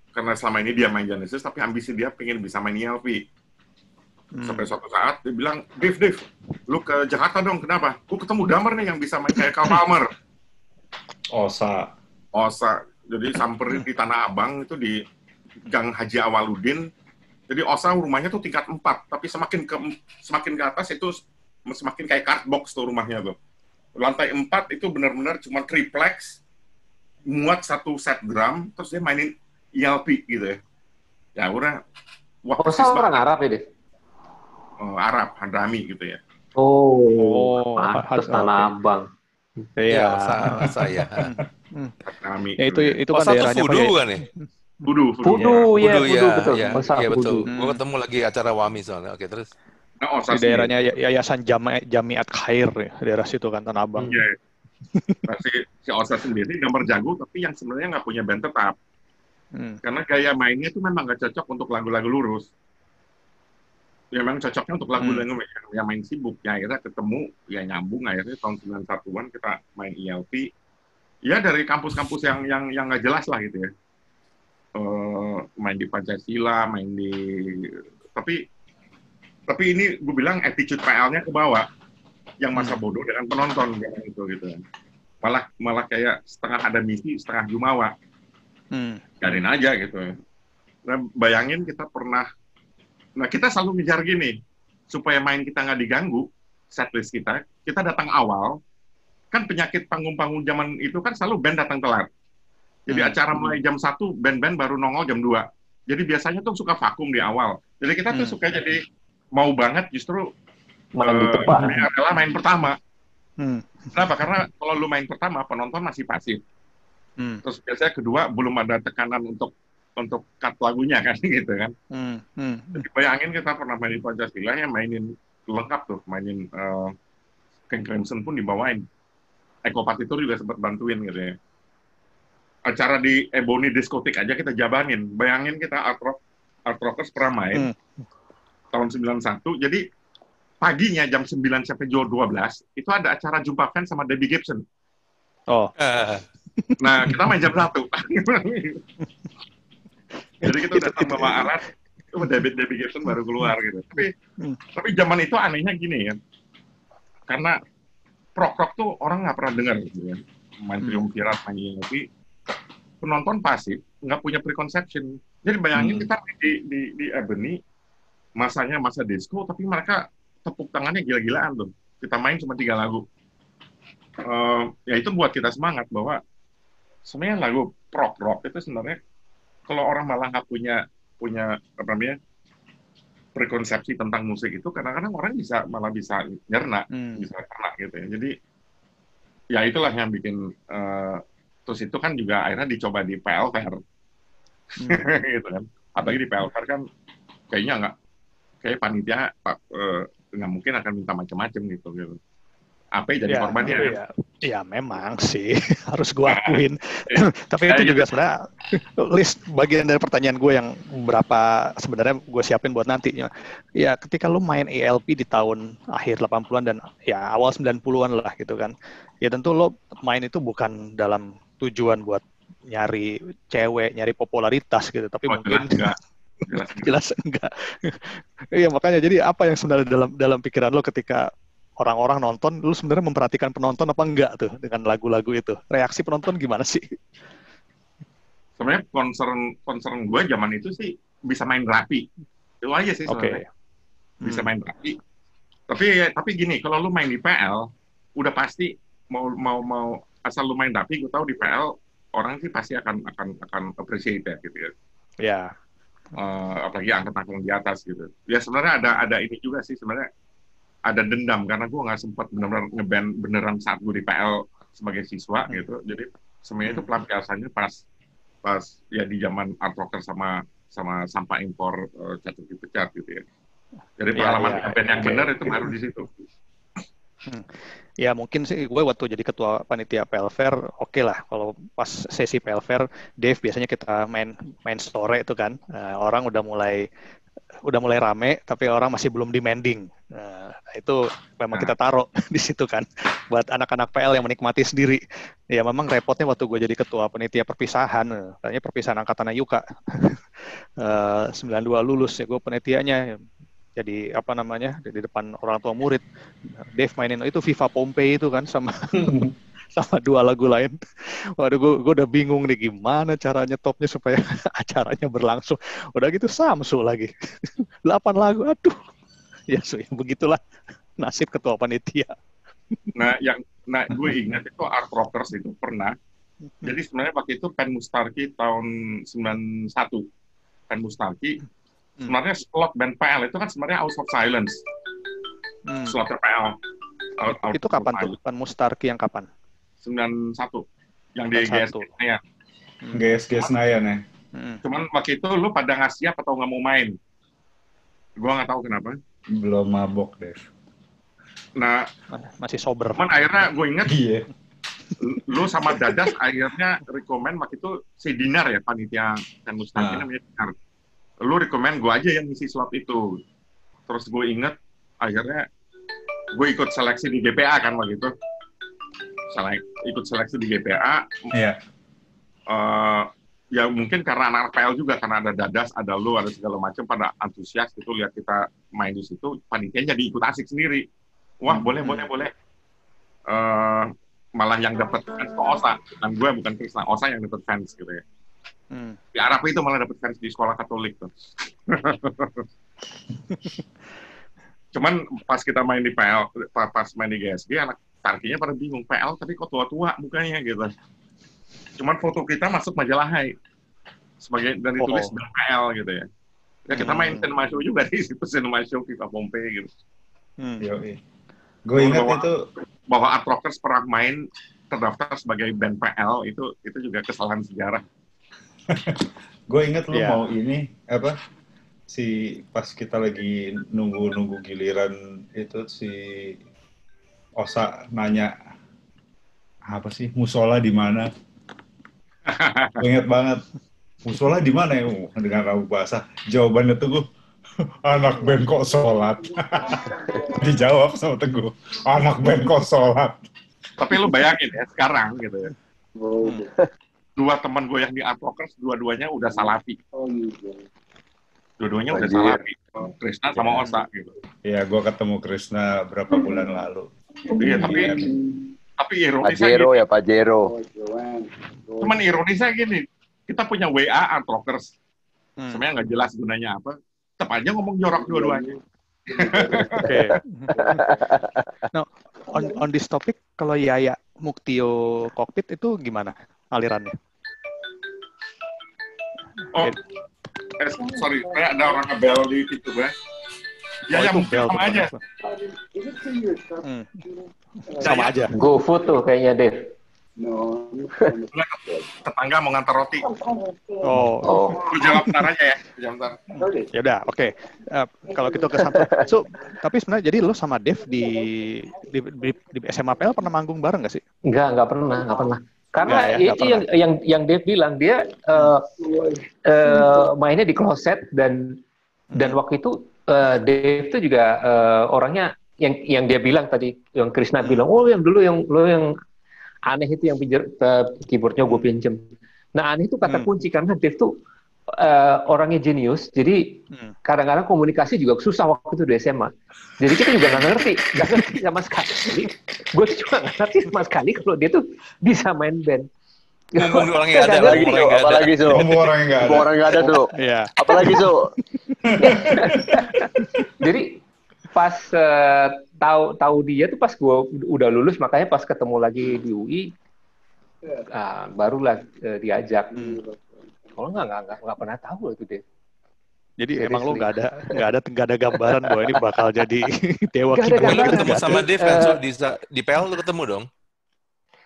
Speaker 3: karena selama ini dia main Genesis, tapi ambisi dia pengen bisa main ELV.
Speaker 2: Hmm.
Speaker 3: Sampai suatu saat dia bilang, Dev, Dev, lu ke Jakarta dong, kenapa? Gue ketemu drummer nih yang bisa main kayak Carl Palmer.
Speaker 5: Osa.
Speaker 3: Osa, jadi samperin di Tanah Abang itu di Gang Haji Awaludin. Jadi Osa rumahnya tuh tingkat 4, tapi semakin ke semakin ke atas itu semakin kayak cardbox tuh rumahnya tuh. Lantai 4 itu benar-benar cuma triplex, muat satu set drum, terus dia mainin ELP gitu ya. Ya udah, wah
Speaker 1: Oh,
Speaker 3: persis
Speaker 1: orang. Arab ya?
Speaker 3: Eh, Arab, Hadrami gitu ya.
Speaker 1: Oh,
Speaker 2: Oh, oke.
Speaker 1: Tanah Abang.
Speaker 2: Iya.
Speaker 4: Iya, salah saya. <laughs>
Speaker 3: Hadrami.
Speaker 2: Ya, itu
Speaker 3: gitu ya.
Speaker 2: itu kan
Speaker 4: Oh, satu
Speaker 2: daerahnya
Speaker 4: Fudu
Speaker 2: apa ya?
Speaker 4: ya?
Speaker 3: Fudu, Fudu.
Speaker 1: Iya,
Speaker 4: Fudu, ya,
Speaker 1: betul.
Speaker 4: ya, iya betul.
Speaker 1: Fudu.
Speaker 4: Gue ketemu lagi acara Wami soalnya. Oke, terus.
Speaker 3: Nah, Osa
Speaker 2: Di daerahnya ya- Yayasan Jami Jamiat Khair ya, daerah situ kan Tanah Abang.
Speaker 3: Iya. Nah, si, si Osa sendiri gambar jago, tapi yang sebenarnya nggak punya band tetap.
Speaker 2: Hmm.
Speaker 3: Karena gaya mainnya itu memang nggak cocok untuk lagu-lagu lurus. Ya memang cocoknya untuk lagu
Speaker 2: Hmm.
Speaker 3: yang, yang main sibuk. Ya akhirnya ketemu, ya nyambung akhirnya tahun 91-an kita main ELP. Ya dari kampus-kampus yang yang yang nggak jelas lah gitu ya. Eh, main di Pancasila, main di... Tapi tapi ini gue bilang attitude PL-nya ke bawah. Yang masa
Speaker 2: Hmm.
Speaker 3: bodoh dengan penonton kayak gitu gitu. Malah malah kayak setengah ada misi, setengah jumawa
Speaker 2: Hmm.
Speaker 3: biarin aja gitu. Nah, bayangin kita pernah, nah kita selalu ngejar gini, supaya main kita nggak diganggu, setlist kita, kita datang awal, kan penyakit panggung-panggung zaman itu kan selalu band datang telat. Jadi
Speaker 2: Hmm.
Speaker 3: acara mulai jam 1, band-band baru nongol jam 2. Jadi biasanya tuh suka vakum di awal. Jadi kita tuh
Speaker 2: Hmm.
Speaker 3: suka jadi mau banget justru
Speaker 1: Malah
Speaker 3: eh,
Speaker 1: di depan.
Speaker 3: ini adalah main pertama.
Speaker 2: Hmm.
Speaker 3: Kenapa? Karena kalau lu main pertama, penonton masih pasif.
Speaker 2: Hmm.
Speaker 3: Terus biasanya kedua belum ada tekanan untuk untuk cut lagunya kan <laughs> gitu kan.
Speaker 2: Hmm. Hmm.
Speaker 3: Jadi bayangin kita pernah mainin Pancasila ya mainin lengkap tuh, mainin uh, King Crimson pun dibawain. Eko Partitur juga sempat bantuin gitu ya. Acara di Ebony Diskotik aja kita jabanin. Bayangin kita art rock art rockers pernah main tahun 91. Jadi paginya jam 9 sampai jam 12 itu ada acara jumpa fans sama Debbie Gibson.
Speaker 2: Oh.
Speaker 4: Ah,
Speaker 3: Nah, kita main jam satu. Jadi kita datang bawa alat, Oh, David David Gibson baru keluar gitu. Tapi
Speaker 2: Hmm.
Speaker 3: tapi zaman itu anehnya gini ya. Karena prok rock tuh orang nggak pernah dengar gitu ya. Main
Speaker 2: Hmm.
Speaker 3: triumvirat, main ini tapi penonton pasif nggak punya preconception. Jadi bayangin
Speaker 5: Hmm.
Speaker 3: kita di di di Ebony masanya masa disco tapi mereka tepuk tangannya gila-gilaan tuh. Kita main cuma tiga lagu. Eh, ya itu buat kita semangat bahwa sebenarnya lagu prog rock itu sebenarnya kalau orang malah nggak punya punya apa namanya prekonsepsi tentang musik itu kadang-kadang orang bisa malah bisa nyerna
Speaker 2: Hmm.
Speaker 3: bisa kena gitu ya jadi ya itulah yang bikin eh, terus itu kan juga akhirnya dicoba di PLFR
Speaker 2: Hmm. <laughs>
Speaker 3: gitu kan apalagi di PLFR kan kayaknya nggak kayak panitia pak eh, nggak mungkin akan minta macam-macam gitu gitu apa jadi
Speaker 2: Ya,
Speaker 3: korbannya
Speaker 2: ya, ya memang sih <laughs> harus gue akuin. <laughs> Tapi
Speaker 3: Ya,
Speaker 2: itu
Speaker 3: gitu.
Speaker 2: juga sebenarnya list bagian dari pertanyaan gue yang berapa sebenarnya gue siapin buat nanti. Ya ketika lu main ELP di tahun akhir 80-an dan ya awal 90-an lah gitu kan. Ya tentu lo main itu bukan dalam tujuan buat nyari cewek, nyari popularitas gitu, tapi
Speaker 3: Oh,
Speaker 2: mungkin
Speaker 3: enggak. Jelas enggak.
Speaker 2: jelas <laughs> enggak. Iya makanya jadi apa yang sebenarnya dalam dalam pikiran lo ketika orang-orang nonton, lu sebenarnya memperhatikan penonton apa enggak tuh dengan lagu-lagu itu? Reaksi penonton gimana sih?
Speaker 3: sebenarnya concern concern gue zaman itu sih bisa main rapi itu aja sih sebenarnya bisa
Speaker 2: Hmm.
Speaker 3: main rapi tapi tapi gini kalau lu main di PL udah pasti mau mau mau asal lu main rapi gue tahu di PL orang sih pasti akan akan akan appreciate ya gitu ya
Speaker 2: Ya.
Speaker 3: Eh, apalagi angkat-angkat di atas gitu ya sebenarnya ada ada ini juga sih sebenarnya ada dendam karena gue nggak sempat benar-benar ngeband beneran saat gue di PL sebagai siswa
Speaker 2: Hmm.
Speaker 3: gitu jadi sebenarnya itu
Speaker 2: Hmm.
Speaker 3: pelampiasannya pas pas ya di zaman art rocker sama sama sampah impor uh, catur dipecat gitu ya jadi
Speaker 2: Iya,
Speaker 3: pengalaman
Speaker 2: iya,
Speaker 3: ngeband yang
Speaker 2: oke.
Speaker 3: benar itu baru di situ
Speaker 2: Ya mungkin sih gue waktu jadi ketua panitia PLFR, oke lah kalau pas sesi PLFR, Dave biasanya kita main main sore itu kan, eh, orang udah mulai udah mulai rame, tapi orang masih belum demanding. Nah, itu memang
Speaker 3: Nah.
Speaker 2: kita taruh <laughs> di situ kan, buat anak-anak PL yang menikmati sendiri. Ya memang repotnya waktu gue jadi ketua panitia perpisahan, eh, katanya perpisahan angkatan Yuka, <laughs> Eh, 92 lulus ya gue panitianya jadi apa namanya di depan orang tua murid Dave mainin itu Viva Pompeii itu kan sama <laughs> sama dua lagu lain. Waduh, gue, gue udah bingung nih gimana caranya topnya supaya <laughs> acaranya berlangsung. Udah gitu Samsu lagi. <laughs> 8 lagu, aduh. Ya, so, ya begitulah nasib ketua panitia.
Speaker 3: nah yang nah gue ingat itu art rockers itu pernah jadi sebenarnya waktu itu Pen Mustarki tahun 91 Pen Mustarki
Speaker 2: Hmm.
Speaker 3: Sebenarnya slot band PL itu kan sebenarnya House of Silence
Speaker 2: Hmm.
Speaker 3: slotnya PL Out- Out
Speaker 2: Itu kapan tuh? Pan Mustarki yang kapan?
Speaker 3: 91 yang di
Speaker 2: 91.
Speaker 3: GSG ya.
Speaker 2: Hmm.
Speaker 5: GSG Senayan ya.
Speaker 2: Hmm.
Speaker 3: Cuman waktu itu lu pada nggak siap atau nggak mau main. Gua nggak tahu kenapa.
Speaker 5: Belum mabok deh.
Speaker 3: Nah,
Speaker 2: Masih sober.
Speaker 3: cuman akhirnya gue inget
Speaker 5: Iya.
Speaker 3: lu sama Dadas akhirnya rekomend waktu itu si Dinar ya panitia dan Mustaqim
Speaker 5: Ah.
Speaker 3: namanya Dinar. Lu rekomend gue aja yang ngisi slot itu. Terus gue inget akhirnya gue ikut seleksi di GPA kan waktu itu. Selek, ikut seleksi di GPA.
Speaker 5: Iya.
Speaker 3: eh, ya mungkin karena anak PL juga karena ada Dadas, ada lu, ada segala macam pada antusias itu lihat kita main di situ, panitia jadi ikut asik sendiri. Wah,
Speaker 5: Hmm.
Speaker 3: boleh, boleh, boleh. Eh, malah yang dapat fans ke Osa, dan gue bukan Krishna, Osa yang dapat fans gitu ya.
Speaker 2: Hmm.
Speaker 3: Di Arab itu malah dapat fans di sekolah Katolik tuh. <laughs> Cuman pas kita main di PL, pa- pas main di GSG, anak tarkinya pada bingung, PL tapi kok tua-tua mukanya gitu. Cuman foto kita masuk majalah Hai. Sebagai, dan ditulis
Speaker 2: Oh.
Speaker 3: band PL gitu ya. Ya kita main
Speaker 2: Hmm.
Speaker 3: cinema show juga di situ, cinema show Viva Pompeii gitu.
Speaker 2: Hmm.
Speaker 5: Yoi. Gue ingat
Speaker 3: Bahwa-
Speaker 5: itu
Speaker 3: Bahwa Art Rockers pernah main terdaftar sebagai band PL, itu itu juga kesalahan sejarah.
Speaker 5: Gue inget lu
Speaker 2: Iya.
Speaker 5: mau ini apa si pas kita lagi nunggu nunggu giliran itu si Osa nanya apa sih musola di mana? Inget banget musola di mana ya Uh, dengan rabu bahasa jawabannya tuh gue anak band kok sholat <laughs> dijawab sama teguh anak band kok sholat
Speaker 3: Tapi lu bayangin ya, sekarang gitu ya.
Speaker 6: Oh,
Speaker 3: Dua teman gue yang di Art Rockers, dua-duanya udah salafi.
Speaker 6: oh gitu.
Speaker 3: Dua-duanya udah salapi. Krishna sama Osa gitu.
Speaker 5: Ya, gue ketemu Krishna berapa bulan lalu.
Speaker 3: Iya, tapi tapi ironisnya
Speaker 6: Pajero
Speaker 3: gini,
Speaker 6: ya Pajero.
Speaker 3: cuman ironisnya gini, kita punya WA art rockers,
Speaker 2: Hmm.
Speaker 3: sebenarnya nggak jelas gunanya apa, tetap aja ngomong jorok dua-duanya.
Speaker 2: Oke. Nah, on, on this topic, kalau Yaya Muktio Cockpit itu gimana alirannya?
Speaker 3: Oh, eh, sorry, kayak ada orang ngebel di itu, Bang. Ya,
Speaker 2: Oh,
Speaker 3: ya
Speaker 2: itu
Speaker 3: mungkin
Speaker 2: bel
Speaker 3: sama aja.
Speaker 2: Hmm. Sama aja.
Speaker 1: GoFood tuh kayaknya Dev. <laughs>
Speaker 3: Tetangga mau ngantar roti.
Speaker 2: Oh,
Speaker 1: Oh,
Speaker 3: Gue jawab ntar aja ya. Gue jawab ntar.
Speaker 2: ya udah, oke. Eh, kalau gitu ke Santo. So, tapi sebenarnya jadi lo sama Dev di di, di, di SMA PL pernah manggung bareng nggak sih?
Speaker 1: Enggak, enggak pernah, enggak pernah. Karena
Speaker 2: ya,
Speaker 1: itu yang yang yang Dave bilang dia eh, eh, mainnya di closet dan dan waktu itu eh, Dave itu juga eh, orangnya yang yang dia bilang tadi yang Krishna bilang oh yang dulu yang lo yang aneh itu yang pinjam keyboardnya gue pinjem. Nah aneh itu kata
Speaker 2: Hmm.
Speaker 1: kunci karena Dave tuh eh, orangnya jenius jadi
Speaker 2: Hmm.
Speaker 1: kadang-kadang komunikasi juga susah waktu itu di SMA. Jadi kita juga nggak ngerti, <laughs> nggak ngerti sama sekali. Gue tuh juga nggak ngerti sama sekali kalau dia tuh bisa main band.
Speaker 4: Mumpung <laughs> orangnya nggak ada, ada.
Speaker 6: apalagi.
Speaker 5: Mumpung orangnya nggak
Speaker 6: Mumpung
Speaker 5: ada.
Speaker 6: orang nggak ada. <laughs>
Speaker 2: Iya.
Speaker 6: Apalagi Su.
Speaker 1: Jadi pas eh, tahu tahu dia tuh pas gue udah lulus, makanya pas ketemu lagi di UI, ah, barulah eh, diajak. Kalau nggak nggak nggak- pernah tahu loh itu deh.
Speaker 2: Jadi
Speaker 1: Seriously.
Speaker 2: emang lo nggak ada nggak ada nggak ada gambaran bahwa ini bakal <laughs> jadi dewa.
Speaker 4: Tapi lu
Speaker 1: gambaran.
Speaker 4: ketemu sama. Dave kan, so, di, di PL lu ketemu dong?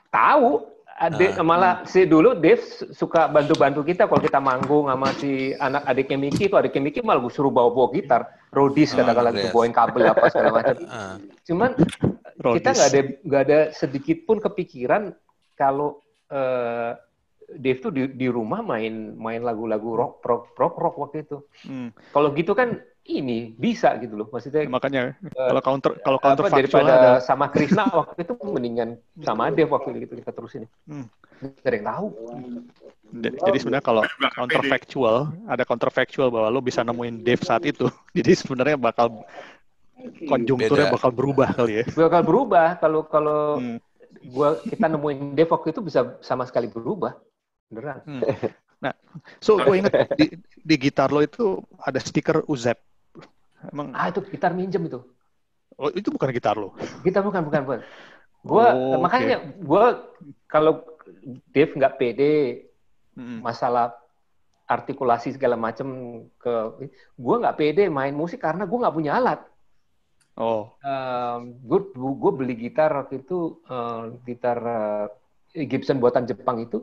Speaker 1: Tahu. Ade-
Speaker 4: Ah.
Speaker 1: malah si dulu Dave su- suka bantu-bantu kita kalau kita manggung sama si anak adiknya Miki itu adiknya Miki malah gue suruh bawa-bawa gitar, rodis
Speaker 4: Ah,
Speaker 1: katakanlah
Speaker 4: yes.
Speaker 1: bawain kabel apa segala <laughs> macam.
Speaker 4: Ah.
Speaker 1: Cuman kita
Speaker 2: Rodis.
Speaker 1: nggak ada nggak ada sedikit pun kepikiran kalau eh, Dave tuh di, di rumah main main lagu-lagu rock rock rock rock waktu itu.
Speaker 2: Hmm.
Speaker 1: Kalau gitu kan ini bisa gitu loh. Maksudnya
Speaker 2: Makanya kalau counter kalau
Speaker 1: apa,
Speaker 2: counter factual
Speaker 1: daripada
Speaker 2: ada
Speaker 1: sama Krishna <laughs> waktu itu mendingan sama Dave waktu itu kita terusin.
Speaker 2: Hmm.
Speaker 1: Gak ada yang tahu.
Speaker 2: Jadi jadi sebenarnya kalau counterfactual, ada counterfactual bahwa lo bisa nemuin Dave saat itu. <laughs> Jadi sebenarnya bakal konjungturnya
Speaker 4: Beda.
Speaker 2: bakal berubah kali ya.
Speaker 1: Bakal berubah kalau kalau
Speaker 2: Hmm.
Speaker 1: gua kita nemuin Dave waktu itu bisa sama sekali berubah. Beneran. <laughs>
Speaker 2: So gue inget di, di gitar lo itu ada stiker Uzep. Emang
Speaker 1: Ah itu gitar minjem itu.
Speaker 2: oh, itu bukan gitar lo.
Speaker 1: Kita bukan bukan bukan. Gua
Speaker 2: Oh, oke.
Speaker 1: makanya gua kalau Dave nggak pede
Speaker 2: Hmm.
Speaker 1: masalah artikulasi segala macam ke gua nggak pede main musik karena gua nggak punya alat.
Speaker 2: Oh,
Speaker 1: gue gue beli gitar waktu itu eh, gitar eh, Gibson buatan Jepang itu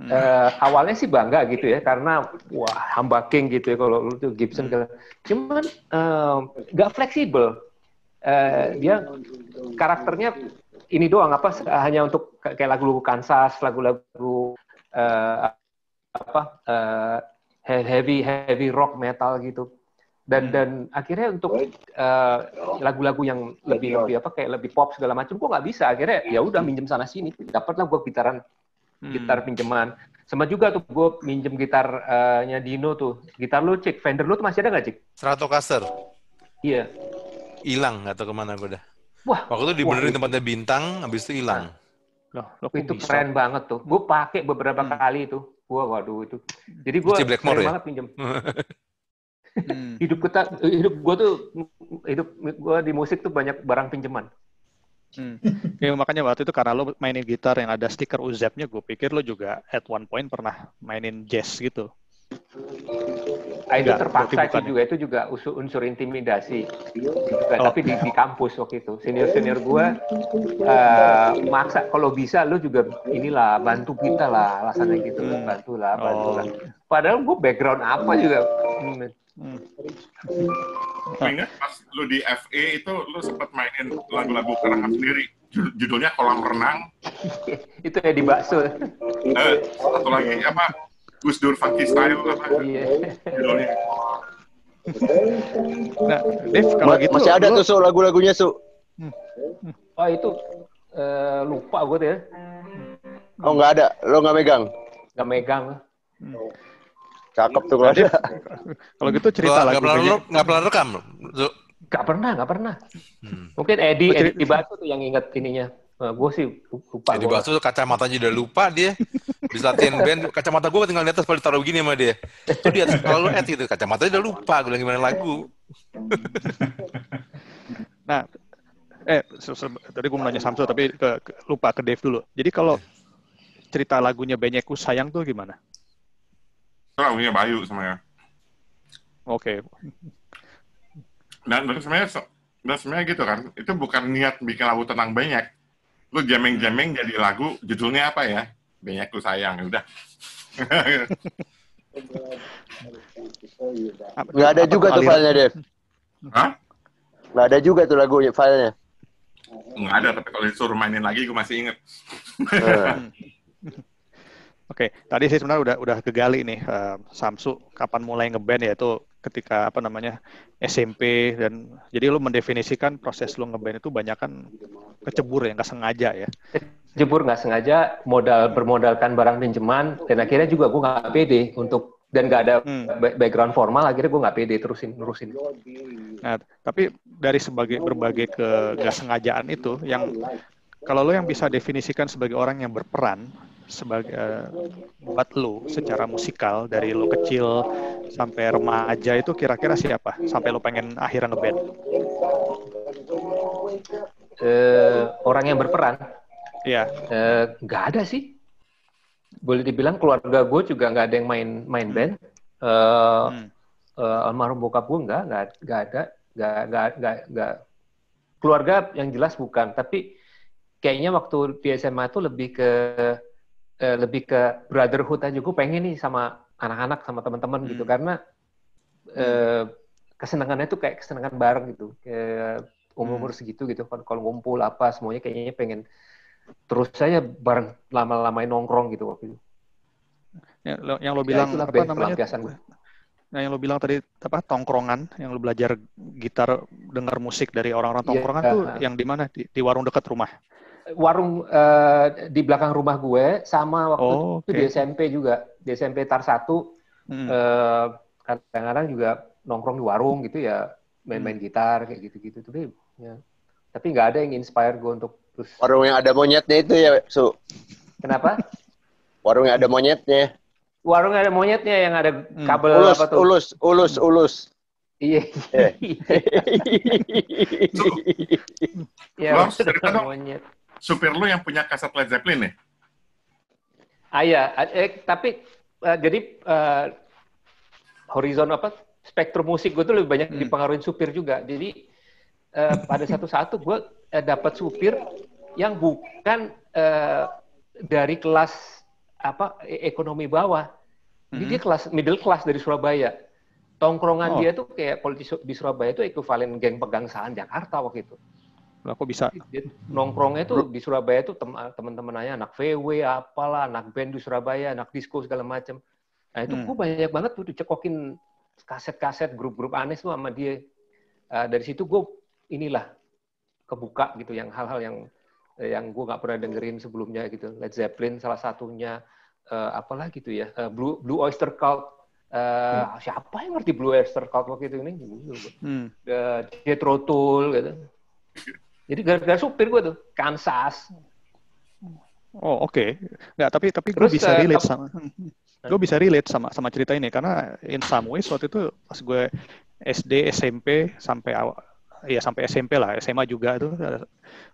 Speaker 2: Hmm.
Speaker 1: Eh, awalnya sih bangga gitu ya karena wah humbucking gitu ya kalau lu tuh Gibson
Speaker 2: Hmm.
Speaker 1: cuman eh, nggak fleksibel Eh, dia karakternya ini doang apa hanya untuk kayak lagu-lagu Kansas lagu-lagu eh, apa eh, heavy heavy rock metal gitu dan
Speaker 2: Hmm.
Speaker 1: dan akhirnya untuk eh, lagu-lagu yang lebih lebih apa kayak lebih pop segala macam gua nggak bisa akhirnya ya udah minjem sana sini dapatlah gua gitaran
Speaker 2: Hmm.
Speaker 1: gitar pinjaman sama juga tuh gue minjem gitarnya Dino tuh gitar lu cik Fender lu tuh masih ada nggak cik
Speaker 4: Stratocaster.
Speaker 1: iya
Speaker 4: Hilang, nggak tahu ke mana gue dah.
Speaker 1: wah
Speaker 4: Waktu itu dibenerin tempatnya bintang, habis itu hilang.
Speaker 2: Loh, lo kok
Speaker 1: itu
Speaker 2: bisa?
Speaker 1: keren banget tuh gue pakai beberapa
Speaker 2: Hmm.
Speaker 1: kali itu gue waduh itu jadi gue sering
Speaker 4: ya?
Speaker 1: banget pinjem <laughs>
Speaker 2: Hmm.
Speaker 1: hidup kita hidup gue tuh hidup gue di musik tuh banyak barang pinjaman
Speaker 2: Hmm. <laughs> Ya, makanya waktu itu karena lo mainin gitar yang ada stiker Uzep-nya, gue pikir lo juga at one point pernah mainin jazz gitu.
Speaker 1: Ah, itu
Speaker 2: Enggak,
Speaker 1: terpaksa
Speaker 2: bukan ya?
Speaker 1: juga itu juga unsur, unsur intimidasi Juga,
Speaker 2: Oh.
Speaker 1: tapi di, di kampus waktu itu senior senior gue eh, maksa kalau bisa lu juga inilah bantu kita lah alasannya gitu
Speaker 2: Hmm.
Speaker 1: bantu lah bantu
Speaker 2: Oh.
Speaker 1: lah padahal gue background apa juga Hmm.
Speaker 2: Hmm.
Speaker 3: Ingat pas lu di FE itu lu sempat mainin lagu-lagu karangan sendiri. Jud- Judulnya Kolam Renang. <laughs>
Speaker 1: itu ya di bakso
Speaker 3: Eh, satu lagi apa? Gus Dur Funky Style apa
Speaker 1: iya
Speaker 3: judulnya?
Speaker 2: Nah, Dave, kalau
Speaker 6: Ma-
Speaker 2: gitu
Speaker 6: Masih ada tuh Su lagu-lagunya Su.
Speaker 1: oh itu eh, lupa gue tuh ya
Speaker 6: Oh nggak ada, lo nggak megang.
Speaker 1: nggak megang
Speaker 6: Cakep tuh kalau <laughs> ada.
Speaker 2: Kalau gitu cerita
Speaker 4: Nggak nggak pernah nggak pernah rekam. Zul?
Speaker 1: Nggak pernah, nggak pernah.
Speaker 4: Hmm.
Speaker 1: Mungkin Edi, Edi Batu tuh yang inget ininya. gue sih lupa.
Speaker 4: Jadi
Speaker 1: gua.
Speaker 4: Basu kacamatanya udah lupa dia. Bisa latihan band, kacamata gue tinggal di atas paling taruh begini sama dia. Tuh dia <laughs> kalau add gitu, kacamatanya udah lupa, gue bilang gimana lagu. <laughs>
Speaker 2: Nah, eh se- se- tadi gue mau nanya Samsul tapi ke, ke- lupa ke Dave dulu. Jadi kalau cerita lagunya Benyeku sayang tuh gimana?
Speaker 3: Itu lagunya Bayu sebenarnya.
Speaker 2: Oke.
Speaker 3: Dan dan sebenarnya se- dan sebenarnya gitu kan, itu bukan niat bikin lagu tentang banyak. Lu jameng-jameng jadi lagu, judulnya apa ya? Banyak ku sayang, ya udah. <laughs>
Speaker 6: Nggak ada
Speaker 2: apa
Speaker 6: juga tuh filenya, Dev.
Speaker 3: Hah?
Speaker 6: Nggak ada juga tuh lagunya, filenya.
Speaker 3: Nggak ada, tapi kalau disuruh mainin lagi, gue masih inget. <laughs>
Speaker 2: Oke, tadi sih sebenarnya udah udah kegali nih eh, Samsu kapan mulai ngeband ya itu ketika apa namanya SMP dan jadi lu mendefinisikan proses lu ngeband itu banyak kan kecebur ya nggak sengaja ya.
Speaker 1: jebur nggak sengaja modal bermodalkan barang pinjaman dan akhirnya juga gue nggak pede untuk dan nggak ada
Speaker 2: Hmm.
Speaker 1: ba- background formal akhirnya gue nggak pede terusin terusin
Speaker 2: Nah, tapi dari sebagai berbagai ke nggak sengajaan itu yang kalau lo yang bisa definisikan sebagai orang yang berperan sebagai eh, buat lo secara musikal dari lo kecil sampai remaja itu kira-kira siapa sampai lo pengen akhirnya ngeband?
Speaker 1: Eh, orang yang berperan
Speaker 2: Iya.
Speaker 1: eh, nggak ada sih boleh dibilang keluarga gue juga nggak ada yang main main band Eh,
Speaker 2: Hmm.
Speaker 1: eh, almarhum bokap gue nggak nggak ada nggak nggak nggak keluarga yang jelas bukan tapi kayaknya waktu di SMA itu lebih ke eh, lebih ke brotherhood aja gue pengen nih sama anak-anak sama teman-teman gitu
Speaker 2: Hmm.
Speaker 1: karena eh, kesenangannya tuh kayak kesenangan bareng gitu kayak umur-umur segitu gitu kan kalau ngumpul apa semuanya kayaknya pengen terus saya bareng lama-lamain nongkrong gitu waktu itu
Speaker 2: Ya, lo- yang lo
Speaker 1: Ya,
Speaker 2: bilang
Speaker 1: itulah
Speaker 2: apa namanya?
Speaker 1: gue.
Speaker 2: Nah, yang lo bilang tadi apa tongkrongan, yang lo belajar gitar, dengar musik dari orang-orang
Speaker 1: Iya,
Speaker 2: tongkrongan
Speaker 1: iya.
Speaker 2: tuh <laughs> yang di mana? Di, di warung dekat rumah.
Speaker 1: Warung eh, di belakang rumah gue sama waktu
Speaker 2: Oh,
Speaker 1: itu di SMP juga di SMP Tar 1
Speaker 2: Hmm.
Speaker 1: eh, kadang-kadang juga nongkrong di warung gitu ya main-main
Speaker 2: Hmm.
Speaker 1: gitar kayak gitu-gitu tapi ya tapi nggak ada yang inspire gue untuk terus
Speaker 6: Warung yang ada monyetnya itu ya, Su.
Speaker 1: kenapa
Speaker 6: Warung yang ada monyetnya.
Speaker 1: warung ada monyetnya yang ada
Speaker 2: Hmm.
Speaker 1: kabel
Speaker 6: Ulus,
Speaker 1: apa tuh
Speaker 6: ulus, ulus, ulus.
Speaker 1: iya. Iya,
Speaker 3: cerita dong.
Speaker 1: monyet
Speaker 3: Supir lu yang punya kaset Led Zeppelin nih?
Speaker 1: Ah iya, eh, tapi eh, jadi eh, horizon apa spektrum musik gue tuh lebih banyak
Speaker 2: Hmm.
Speaker 1: dipengaruhi supir juga. Jadi eh, pada satu saat tuh gue eh, dapat supir yang bukan eh, dari kelas apa e- ekonomi bawah. Jadi
Speaker 2: Mhm.
Speaker 1: dia kelas middle class dari Surabaya. Tongkrongan
Speaker 2: Oh.
Speaker 1: dia tuh kayak di, Su- di Surabaya itu ekuivalen geng pegang saham Jakarta waktu itu.
Speaker 2: Lah kok bisa?
Speaker 1: Dia nongkrongnya tuh di Surabaya tuh tem- teman-temannya anak VW apalah anak band di Surabaya anak disco segala macam nah itu
Speaker 2: Hmm.
Speaker 1: gue banyak banget tuh dicekokin kaset-kaset grup-grup aneh tuh sama dia Eh, dari situ gue inilah kebuka gitu yang hal-hal yang yang gue nggak pernah dengerin sebelumnya gitu Led Zeppelin salah satunya eh, apalah gitu ya Eh, Blue Blue Oyster Cult Eh, siapa yang ngerti Blue Oyster Cult waktu itu ini
Speaker 2: Hmm.
Speaker 1: uh, Jethro Tull gitu. Jadi gara-gara supir gue tuh, Kansas.
Speaker 2: Oh oke, nggak tapi tapi gue bisa
Speaker 1: eh,
Speaker 2: relate sama, gue bisa relate sama sama cerita ini karena in some ways waktu itu pas gue SD SMP sampai awal, ya sampai SMP lah, SMA juga tuh eh,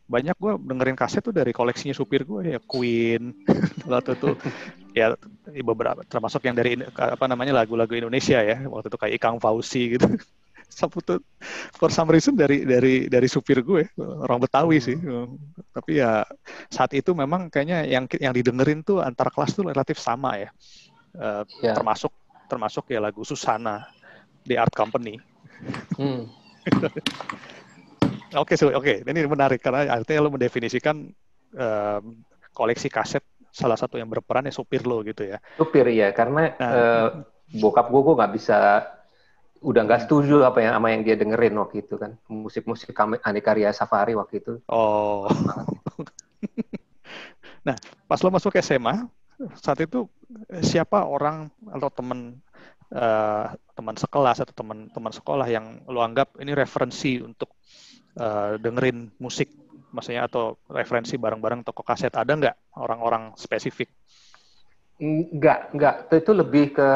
Speaker 2: banyak gue dengerin kaset tuh dari koleksinya supir gue ya Queen, <laughs> waktu itu ya beberapa termasuk yang dari apa namanya lagu-lagu Indonesia ya waktu itu kayak Ikang Fauzi gitu. Sapu tuh for some reason dari dari dari supir gue orang Betawi sih tapi ya saat itu memang kayaknya yang yang didengerin tuh antar kelas tuh relatif sama ya Eh,
Speaker 1: Ya.
Speaker 2: termasuk termasuk ya lagu Susana di Art Company
Speaker 1: Hmm. <laughs>
Speaker 2: oke so, oke ini menarik karena artinya lo mendefinisikan em, koleksi kaset salah satu yang berperan ya supir lo gitu ya
Speaker 1: Supir ya, karena
Speaker 2: Nah.
Speaker 1: eh, bokap gue gue nggak bisa udah nggak setuju apa yang sama yang dia dengerin waktu itu kan musik-musik Anikarya Safari waktu itu
Speaker 2: oh <laughs> nah pas lo masuk SMA saat itu eh, siapa orang atau temen eh, teman sekelas atau teman-teman sekolah yang lo anggap ini referensi untuk eh, dengerin musik, maksudnya atau referensi bareng-bareng toko kaset ada nggak orang-orang spesifik?
Speaker 1: Enggak, enggak. Itu lebih ke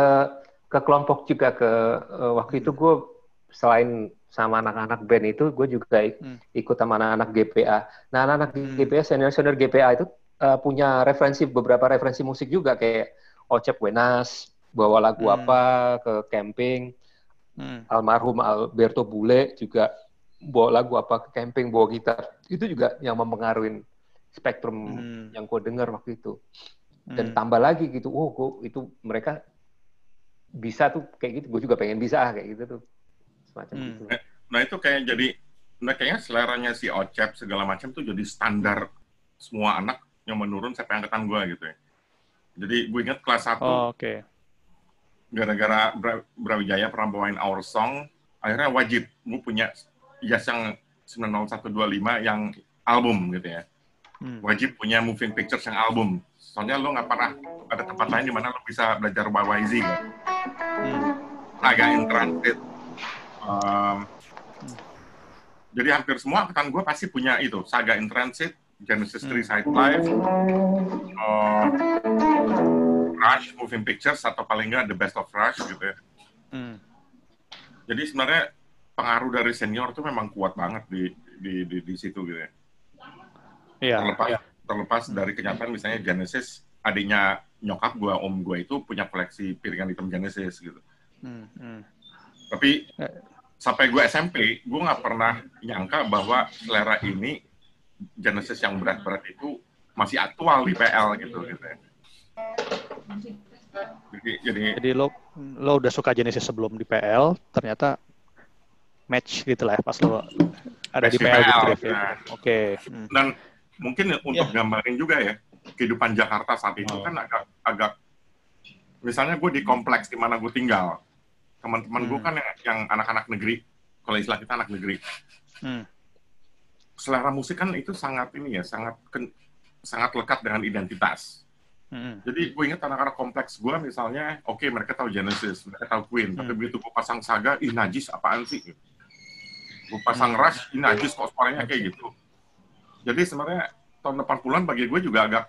Speaker 1: ke kelompok juga ke eh, waktu itu gue selain sama anak-anak band itu gue juga
Speaker 2: Hmm.
Speaker 1: ikut sama anak-anak GPA. Nah anak-anak
Speaker 2: Hmm.
Speaker 1: GPA senior senior GPA itu eh, punya referensi beberapa referensi musik juga kayak Ocep Wenas bawa lagu
Speaker 2: Hmm.
Speaker 1: apa ke camping,
Speaker 2: Hmm.
Speaker 1: almarhum Alberto Bule juga bawa lagu apa ke camping bawa gitar. Itu juga yang mempengaruhi spektrum
Speaker 2: Hmm.
Speaker 1: yang gue dengar waktu itu dan
Speaker 2: Hmm.
Speaker 1: tambah lagi gitu oh gua, itu mereka bisa tuh kayak gitu gue juga pengen bisa ah, kayak gitu tuh semacam
Speaker 2: Hmm.
Speaker 1: gitu
Speaker 3: Nah itu kayak jadi, nah kayaknya seleranya si Ocep segala macam tuh jadi standar semua anak yang menurun sampai angkatan gue gitu ya. Jadi gue ingat kelas 1
Speaker 2: Oh, oke.
Speaker 3: gara-gara Bra- Brawijaya pernah bawain Our Song, akhirnya wajib gue punya jas yang 90125 yang album gitu ya.
Speaker 2: Hmm.
Speaker 3: Wajib punya moving pictures yang album. Soalnya lo nggak pernah ada tempat lain di mana lo bisa belajar YYZ kan.
Speaker 2: Hmm.
Speaker 3: Agak in transit. Um, jadi hampir semua angkatan gue pasti punya itu. Saga in Transit, Genesis 3 Side Live, uh, Rush, Moving Pictures, atau paling nggak The Best of Rush gitu ya.
Speaker 2: Hmm.
Speaker 3: Jadi sebenarnya pengaruh dari senior tuh memang kuat banget di di di, di situ gitu ya.
Speaker 2: Iya.
Speaker 3: Terlepas terlepas dari kenyataan misalnya Genesis adiknya nyokap gua om gua itu punya koleksi piringan hitam Genesis gitu.
Speaker 2: Hmm. Hmm.
Speaker 3: Tapi sampai gue SMP, gue nggak pernah nyangka bahwa selera ini Genesis yang berat-berat itu masih aktual di PL gitu. gitu ya. Jadi, jadi
Speaker 2: Jadi lo lo udah suka Genesis sebelum di PL, ternyata match gitu lah ya pas lo ada di
Speaker 3: di
Speaker 2: PL gitu
Speaker 3: PL,
Speaker 2: Dev, ya.
Speaker 3: nah.
Speaker 2: Oke. Hmm.
Speaker 3: dan mungkin untuk
Speaker 2: Iya.
Speaker 3: gambarin juga ya kehidupan Jakarta saat itu
Speaker 2: Oh.
Speaker 3: kan agak agak misalnya gue di kompleks di mana gue tinggal teman-teman gue
Speaker 2: Hmm.
Speaker 3: kan yang, yang anak-anak negeri kalau istilah kita anak negeri
Speaker 2: Hmm.
Speaker 3: selera musik kan itu sangat ini ya sangat ken- sangat lekat dengan identitas
Speaker 2: Hmm.
Speaker 3: jadi gue ingat anak-anak kompleks gue misalnya oke mereka tahu Genesis mereka tahu Queen tapi
Speaker 2: Hmm.
Speaker 3: begitu gue pasang Saga ih najis apaan sih gue pasang
Speaker 2: Hmm.
Speaker 3: Rush ih najis kok suaranya kayak gitu jadi sebenarnya tahun 80-an bagi gue juga agak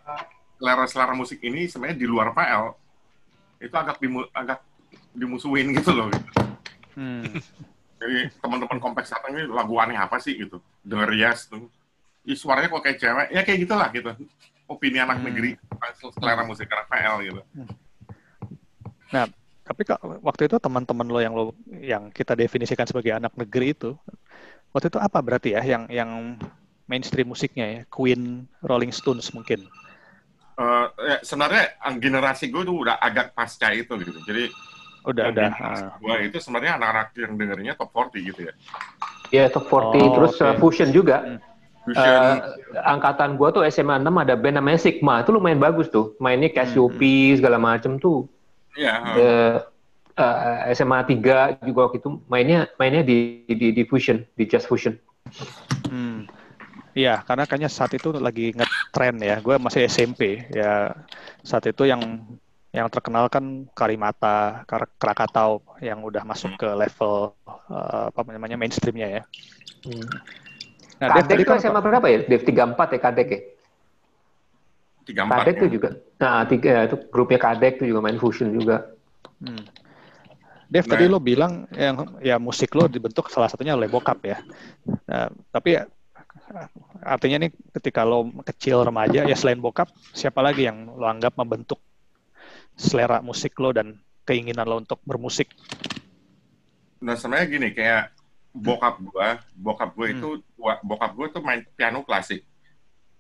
Speaker 3: selera-selera musik ini sebenarnya di luar PL itu agak dimu, agak dimusuhin gitu loh. Gitu.
Speaker 2: Hmm.
Speaker 3: jadi teman-teman kompleks datang ini lagu aneh apa sih? gitu. Denger Yes tuh. Ih, suaranya kok kayak cewek? Ya kayak gitulah gitu. Opini anak
Speaker 2: Hmm.
Speaker 3: negeri selera musik anak PL gitu.
Speaker 2: Tapi kak, waktu itu teman-teman lo yang lo yang kita definisikan sebagai anak negeri itu, waktu itu apa berarti ya? Yang yang mainstream musiknya ya, Queen, Rolling Stones mungkin.
Speaker 3: Eh, ya, sebenarnya eh, generasi gue tuh udah agak pasca itu gitu jadi
Speaker 2: Udah udah. ah.
Speaker 3: gue itu sebenarnya anak-anak yang dengerinnya top 40 gitu ya
Speaker 1: ya top 40
Speaker 2: Oh,
Speaker 1: terus
Speaker 2: oke.
Speaker 1: uh, fusion juga
Speaker 2: Hmm.
Speaker 3: Fusion,
Speaker 1: Eh, angkatan gua tuh SMA 6 ada band namanya Sigma itu lumayan bagus tuh mainnya
Speaker 2: Hmm,
Speaker 1: Cassiope segala macem tuh
Speaker 3: ya
Speaker 1: Eh, eh, SMA 3 juga waktu itu mainnya mainnya di di, di fusion di jazz fusion
Speaker 2: Hmm. Iya, karena kayaknya saat itu lagi ngetren ya. Gue masih SMP ya. Saat itu yang yang terkenal kan Karimata, Kar- Krakatau yang udah masuk ke level eh, apa namanya mainstreamnya ya. Nah, Dev,
Speaker 1: Kadek
Speaker 2: tadi
Speaker 1: tuh
Speaker 2: kan
Speaker 1: SMA berapa ya? Dev 34 ya Kadek ya?
Speaker 3: tiga empat
Speaker 1: Kadek tuh juga. Nah, tiga itu grupnya Kadek tuh juga main fusion juga.
Speaker 2: Hmm. Dev,
Speaker 3: Nah.
Speaker 2: tadi lo bilang yang ya musik lo dibentuk salah satunya oleh bokap ya. Nah, tapi ya, artinya nih ketika lo kecil remaja ya selain bokap siapa lagi yang lo anggap membentuk selera musik lo dan keinginan lo untuk bermusik?
Speaker 3: Nah sebenarnya gini kayak bokap gua, bokap gua itu wa- bokap gua tuh main piano klasik.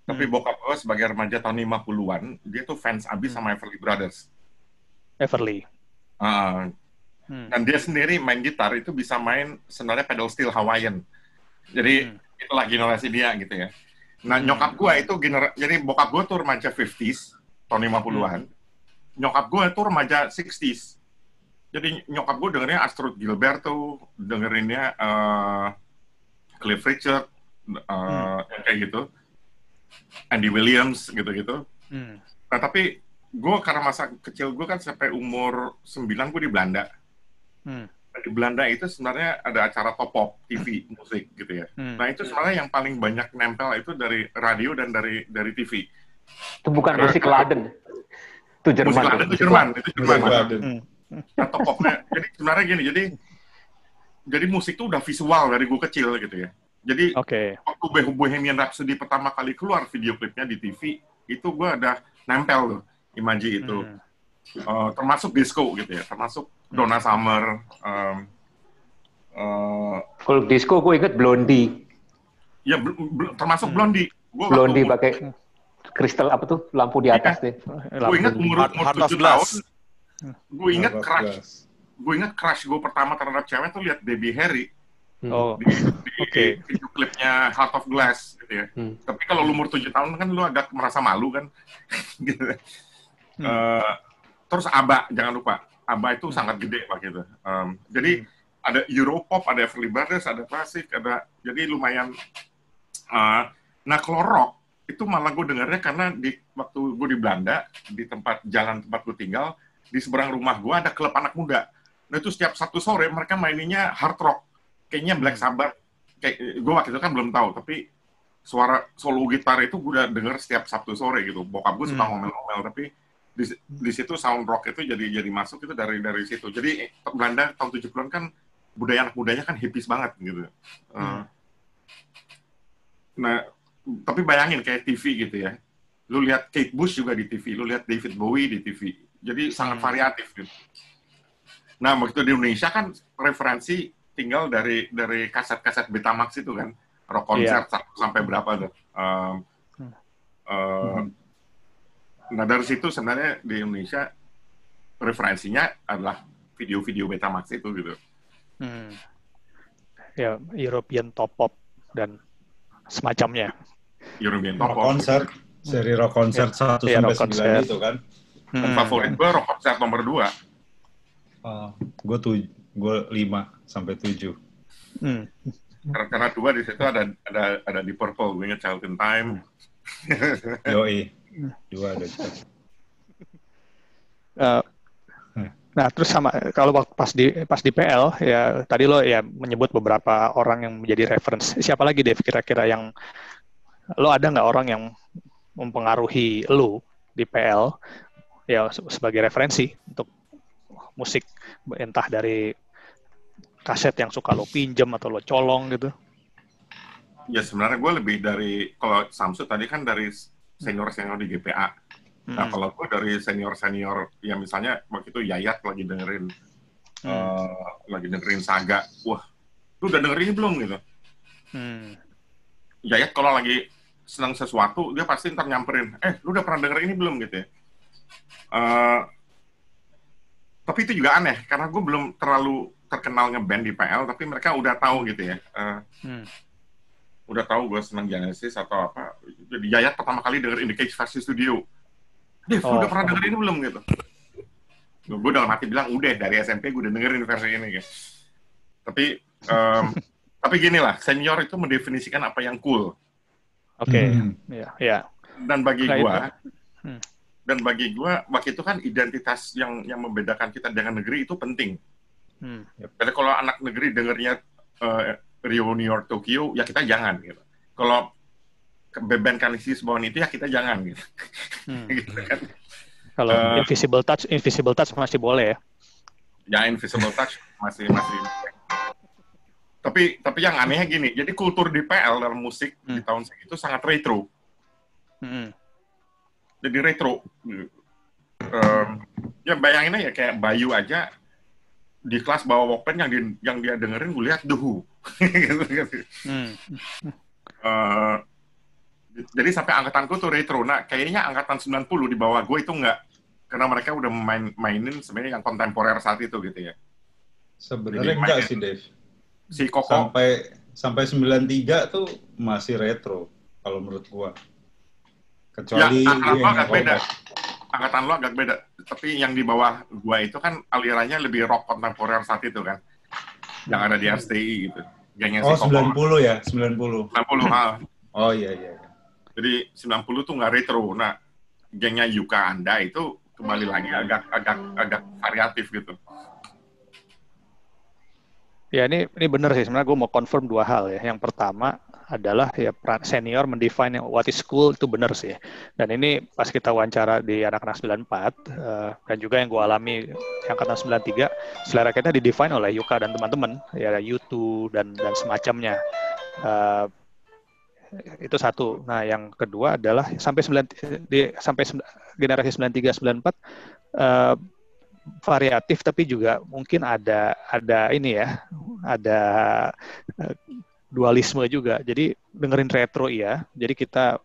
Speaker 3: Tapi
Speaker 2: Hmm.
Speaker 3: bokap gua sebagai remaja tahun 50-an, dia tuh fans abis sama Everly Brothers.
Speaker 2: Everly.
Speaker 3: Ah,
Speaker 2: Hmm.
Speaker 3: dan dia sendiri main gitar itu bisa main sebenarnya pedal steel Hawaiian. Jadi
Speaker 2: Hmm.
Speaker 3: Itulah generasi dia gitu ya. Nah
Speaker 2: Hmm.
Speaker 3: nyokap gua itu gener jadi bokap gua tuh remaja 50s tahun 50-an. Nyokap gua tuh remaja 60s. Jadi nyokap gua dengerinnya Astrud Gilbert tuh, dengerinnya eh, Cliff Richard, eh, yang kayak gitu. Andy Williams gitu-gitu.
Speaker 2: Hmm.
Speaker 3: Nah tapi gue karena masa kecil gue kan sampai umur 9 gue di Belanda.
Speaker 2: Hmm.
Speaker 3: Di Belanda itu sebenarnya ada acara top pop TV musik gitu ya.
Speaker 2: Hmm.
Speaker 3: Nah itu sebenarnya yang paling banyak nempel itu dari radio dan dari dari TV.
Speaker 1: Itu bukan musik Laden. Itu Jerman.
Speaker 3: Musik London itu Jerman, itu Jerman.
Speaker 5: Jerman.
Speaker 2: Hmm.
Speaker 3: Nah, top popnya. Jadi sebenarnya gini, jadi jadi musik itu udah visual dari gue kecil gitu ya. Jadi
Speaker 2: Oke.
Speaker 3: waktu Bo- Bohemian Rhapsody pertama kali keluar video klipnya di TV, itu gue ada nempel tuh imaji itu.
Speaker 2: Hmm.
Speaker 3: Eh, termasuk disco gitu ya, termasuk Donna Summer, em, eh,
Speaker 1: Kalau disco gue inget Blondie.
Speaker 3: ya bl- bl- termasuk Blondie. Gua
Speaker 1: Blondie pakai kristal apa tuh lampu di atas deh.
Speaker 3: gue ingat umur umur tujuh tahun, gue
Speaker 5: of
Speaker 3: crush, gue ingat crush gue pertama terhadap cewek tuh lihat Debbie Harry
Speaker 2: Oh,
Speaker 3: di, di
Speaker 2: Oke.
Speaker 3: video klipnya Heart of Glass gitu ya.
Speaker 1: Hmm.
Speaker 3: Tapi kalau lu umur tujuh tahun kan lu agak merasa malu kan, <laughs> gitu.
Speaker 2: Hmm.
Speaker 3: Eh, terus ABBA jangan lupa, ABBA itu sangat gede pak gitu. Em, jadi ada Europop, ada Everly Brothers, ada klasik, ada jadi lumayan. eh, nah kalau rock itu malah gue dengarnya karena di waktu gue di Belanda di tempat jalan tempat gue tinggal di seberang rumah gue ada klub anak muda. Nah itu setiap Sabtu sore mereka maininnya hard rock, kayaknya Black Sabbath. Kayak gue waktu itu kan belum tahu, tapi suara solo gitar itu gue udah denger setiap Sabtu sore gitu. Bokap gue suka
Speaker 2: Hmm.
Speaker 3: ngomel-ngomel, tapi di, di situ sound rock itu jadi jadi masuk itu dari dari situ. Jadi eh, Belanda tahun 70-an kan budaya anak mudanya kan hippies banget gitu. Eh,
Speaker 2: Hmm.
Speaker 3: Nah, tapi bayangin kayak TV gitu ya. Lu lihat Kate Bush juga di TV, lu lihat David Bowie di TV. Jadi sangat
Speaker 2: Hmm.
Speaker 3: variatif gitu. Nah, waktu di Indonesia kan referensi tinggal dari dari kaset-kaset Betamax itu kan. Rock konser satu sampai berapa tuh. Um,
Speaker 2: Hmm.
Speaker 3: Uh, Nah, dari situ sebenarnya di Indonesia referensinya adalah video-video Betamax itu gitu.
Speaker 2: Hmm. Ya, European top pop dan semacamnya.
Speaker 3: European
Speaker 5: Rock
Speaker 3: Top Pop.
Speaker 5: konser, seri rock konser 1
Speaker 2: Iya,
Speaker 5: sampai
Speaker 2: rock
Speaker 5: 9
Speaker 2: konser.
Speaker 5: itu kan.
Speaker 3: Dan
Speaker 2: Hmm.
Speaker 3: favorit gue rock konser nomor 2.
Speaker 5: gue tuh gue 5 sampai 7.
Speaker 2: Hmm.
Speaker 3: Karena, karena dua di situ ada ada ada di Purple, gue inget Child in Time.
Speaker 5: Yoi. Dua ada.
Speaker 2: Eh, nah, terus sama kalau waktu pas di pas di PL ya tadi lo ya menyebut beberapa orang yang menjadi reference. Siapa lagi Dev kira-kira yang lo ada nggak orang yang mempengaruhi lo di PL ya se- sebagai referensi untuk musik entah dari kaset yang suka lo pinjam atau lo colong gitu.
Speaker 3: Ya sebenarnya gue lebih dari kalau Samsu tadi kan dari senior-senior di GPA. Nah
Speaker 2: Hmm.
Speaker 3: kalau gue dari senior-senior ya misalnya waktu itu Yayat lagi dengerin
Speaker 2: Hmm.
Speaker 3: eh, lagi dengerin Saga. Wah, lu udah dengerin belum gitu?
Speaker 2: Hmm.
Speaker 3: Yayat kalau lagi senang sesuatu dia pasti ntar nyamperin. Eh, lu udah pernah denger ini belum gitu ya? Eh, tapi itu juga aneh karena gue belum terlalu terkenal ngeband di PL tapi mereka udah tahu gitu ya. Eh,
Speaker 2: Hmm.
Speaker 3: Udah tahu gue senang Genesis atau apa. Jadi Yayat pertama kali denger In the Cage versi studio. Dev,
Speaker 2: Oh.
Speaker 3: udah pernah denger ini belum gitu? Gue dalam hati bilang, udah dari SMP gue udah dengerin versi ini gitu. Tapi em, <laughs> tapi gini lah, senior itu mendefinisikan apa yang cool.
Speaker 2: Oke,
Speaker 5: Hmm.
Speaker 2: ya, ya.
Speaker 3: Dan bagi
Speaker 2: Nah,
Speaker 3: gua,
Speaker 2: itu. Hmm.
Speaker 3: dan bagi gua waktu itu kan identitas yang yang membedakan kita dengan negeri itu penting.
Speaker 2: Hmm.
Speaker 3: Jadi kalau anak negeri dengernya eh, Rio, New York, Tokyo, ya kita jangan gitu. Kalau band Kanisi Bawang itu ya kita jangan gitu.
Speaker 2: Hmm. <laughs>
Speaker 3: gitu kan.
Speaker 2: Kalau
Speaker 3: Eh,
Speaker 2: invisible touch, invisible touch masih boleh ya.
Speaker 3: Ya Invisible Touch masih masih. Tapi tapi yang anehnya gini, jadi kultur di PL dalam musik di
Speaker 2: Hmm.
Speaker 3: tahun segitu sangat retro.
Speaker 2: Hmm.
Speaker 3: Jadi retro. Em, ya bayangin aja kayak Bayu aja di kelas bawa Walkman yang di- yang dia dengerin gue lihat The Who.
Speaker 2: Hmm. <laughs>
Speaker 3: Jadi sampai angkatanku tuh retro. Nah, kayaknya angkatan 90 di bawah gue itu enggak. Karena mereka udah main mainin sebenarnya yang kontemporer saat itu gitu ya.
Speaker 5: Sebenarnya enggak sih, Dave.
Speaker 3: Si Koko,
Speaker 5: Sampai sampai 93 tuh masih retro kalau menurut gua. Kecuali
Speaker 3: Ya, angkatan lo agak beda. angkatan lo agak beda. Tapi yang di bawah gua itu kan alirannya lebih rock kontemporer saat itu kan. Yang ada di RCTI gitu. Gengnya
Speaker 5: Oh,
Speaker 3: si Koko.
Speaker 5: 90 ya, 90.
Speaker 3: 90 hal.
Speaker 5: Oh iya iya. iya.
Speaker 3: Jadi 90 tuh nggak retro. Nah, gengnya Yuka Anda itu kembali lagi agak agak agak variatif gitu.
Speaker 2: Ya ini ini benar sih sebenarnya gue mau confirm dua hal ya. Yang pertama adalah ya senior mendefine what is cool itu benar sih. Dan ini pas kita wawancara di anak-anak 94 eh, dan juga yang gue alami yang angkatan 93 selera kita didefine oleh Yuka dan teman-teman ya U2 dan dan semacamnya. Eh, itu satu. Nah, yang kedua adalah sampai 9 di sampai generasi 93 94 eh, variatif tapi juga mungkin ada ada ini ya, ada eh, dualisme juga. Jadi dengerin retro iya. Jadi kita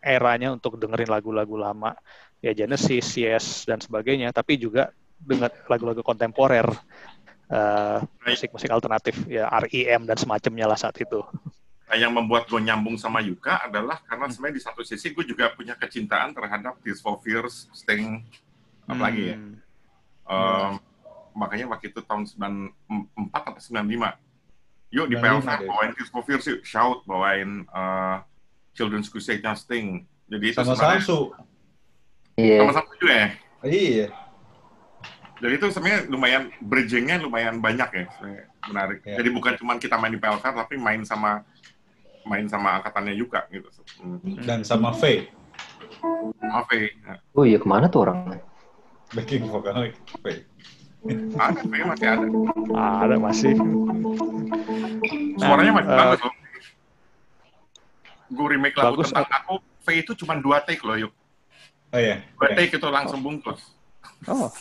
Speaker 2: eranya untuk dengerin lagu-lagu lama ya Genesis, Yes dan sebagainya, tapi juga dengan lagu-lagu kontemporer. eh, musik-musik alternatif ya REM dan semacamnya lah saat itu.
Speaker 3: Nah, yang membuat gue nyambung sama Yuka adalah karena sebenarnya di satu sisi gue juga punya kecintaan terhadap Tears for Fears, Sting, apalagi ya.
Speaker 2: Hmm.
Speaker 3: Um, makanya waktu itu tahun 94 atau 95. Yuk di
Speaker 5: 95
Speaker 3: PLV
Speaker 5: deh.
Speaker 3: bawain for Fears yuk, shout, bawain uh, Children's Crusade-nya Sting. Jadi itu
Speaker 5: Sama
Speaker 3: sebenarnya-
Speaker 5: Samsu.
Speaker 6: Iya.
Speaker 3: Sama-sama juga ya.
Speaker 5: Iya.
Speaker 3: Jadi itu sebenarnya lumayan bridging-nya lumayan banyak ya, sebenarnya menarik.
Speaker 5: Ya.
Speaker 3: Jadi bukan cuma kita main di PLK tapi main sama main sama angkatannya Yuka gitu. Hmm.
Speaker 5: Dan sama Faye.
Speaker 3: Maaf ya. Nah,
Speaker 1: Oh iya ke mana tuh orang?
Speaker 5: Backing vokal Faye.
Speaker 3: Ada, kayaknya masih ada.
Speaker 2: Ada masih.
Speaker 3: Suaranya masih
Speaker 2: eh,
Speaker 3: bagus loh. Gue remake lagu
Speaker 2: bagus,
Speaker 3: tentang aku, V itu cuma dua take loh, yuk.
Speaker 5: Oh iya.
Speaker 3: Dua
Speaker 5: Oke.
Speaker 3: take itu langsung bungkus.
Speaker 2: Oh. <laughs>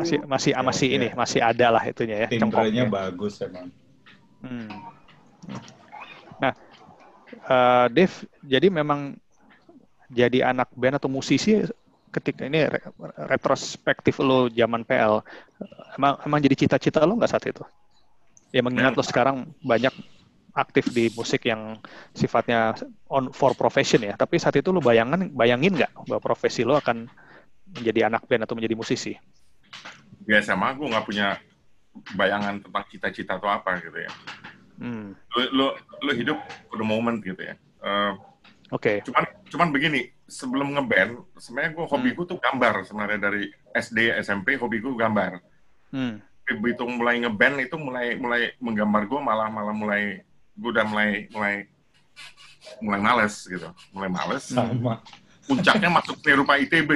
Speaker 2: Masih masih
Speaker 5: Ya,
Speaker 2: masih
Speaker 5: ya.
Speaker 2: ini masih ada lah itunya ya
Speaker 5: Timbrenya
Speaker 2: cengkoknya.
Speaker 5: bagus emang.
Speaker 2: Hmm. Nah, eh, Dev, jadi memang jadi anak band atau musisi ketika ini re- retrospektif lo zaman PL, emang emang jadi cita-cita lo nggak saat itu? Ya mengingat lo sekarang banyak aktif di musik yang sifatnya on for profession ya, tapi saat itu lo bayangan bayangin nggak bahwa profesi lo akan menjadi anak band atau menjadi musisi?
Speaker 3: Di SMA gue nggak punya bayangan tentang cita-cita atau apa gitu ya.
Speaker 2: Hmm.
Speaker 3: Lu, lu, lu hidup for the moment gitu ya. Eh,
Speaker 2: Oke.
Speaker 3: cuman cuman begini sebelum ngeband sebenarnya gue hobi gue tuh gambar sebenarnya dari SD SMP hobi gue gambar
Speaker 2: Hmm.
Speaker 3: Tapi begitu mulai ngeband itu mulai mulai menggambar gue malah malah mulai gue udah mulai mulai mulai males gitu mulai males
Speaker 5: Sama.
Speaker 3: puncaknya masuk seni rupa ITB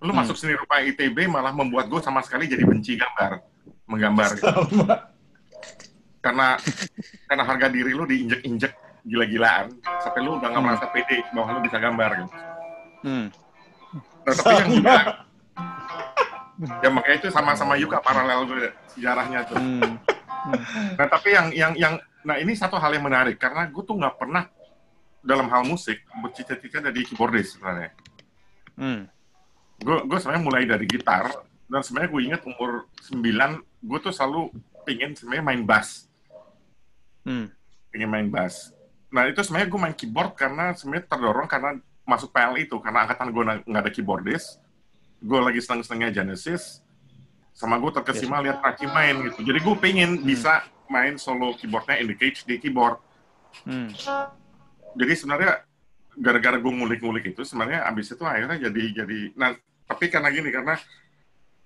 Speaker 3: lu
Speaker 2: Hmm.
Speaker 3: masuk seni rupa ITB malah membuat gue sama sekali jadi benci gambar menggambar gitu.
Speaker 5: Sama.
Speaker 3: karena karena harga diri lu diinjek-injek gila-gilaan sampai lu udah nggak
Speaker 2: Hmm.
Speaker 3: merasa pede bahwa lu bisa gambar gitu.
Speaker 2: Hmm.
Speaker 3: Nah, tapi yang juga ya makanya itu sama-sama Yuka paralel gue sejarahnya tuh.
Speaker 2: Hmm.
Speaker 3: Nah tapi yang yang yang nah ini satu hal yang menarik karena gue tuh nggak pernah dalam hal musik bercita-cita jadi keyboardist sebenarnya.
Speaker 2: Hmm.
Speaker 3: Gue gue sebenarnya mulai dari gitar dan sebenarnya gue ingat umur 9 gue tuh selalu pingin sebenarnya main bass,
Speaker 2: Hmm.
Speaker 3: pingin main bass. Nah itu sebenarnya gue main keyboard karena sebenarnya terdorong karena masuk PL itu karena angkatan gue nggak ada keyboardist, gue lagi seneng-senengnya Genesis, sama gue terkesima lihat Raki main gitu. Jadi gue pengen bisa main solo keyboardnya in the cage di keyboard.
Speaker 2: Hmm.
Speaker 3: Jadi sebenarnya gara-gara gue ngulik-ngulik itu sebenarnya abis itu akhirnya jadi jadi nah tapi karena gini karena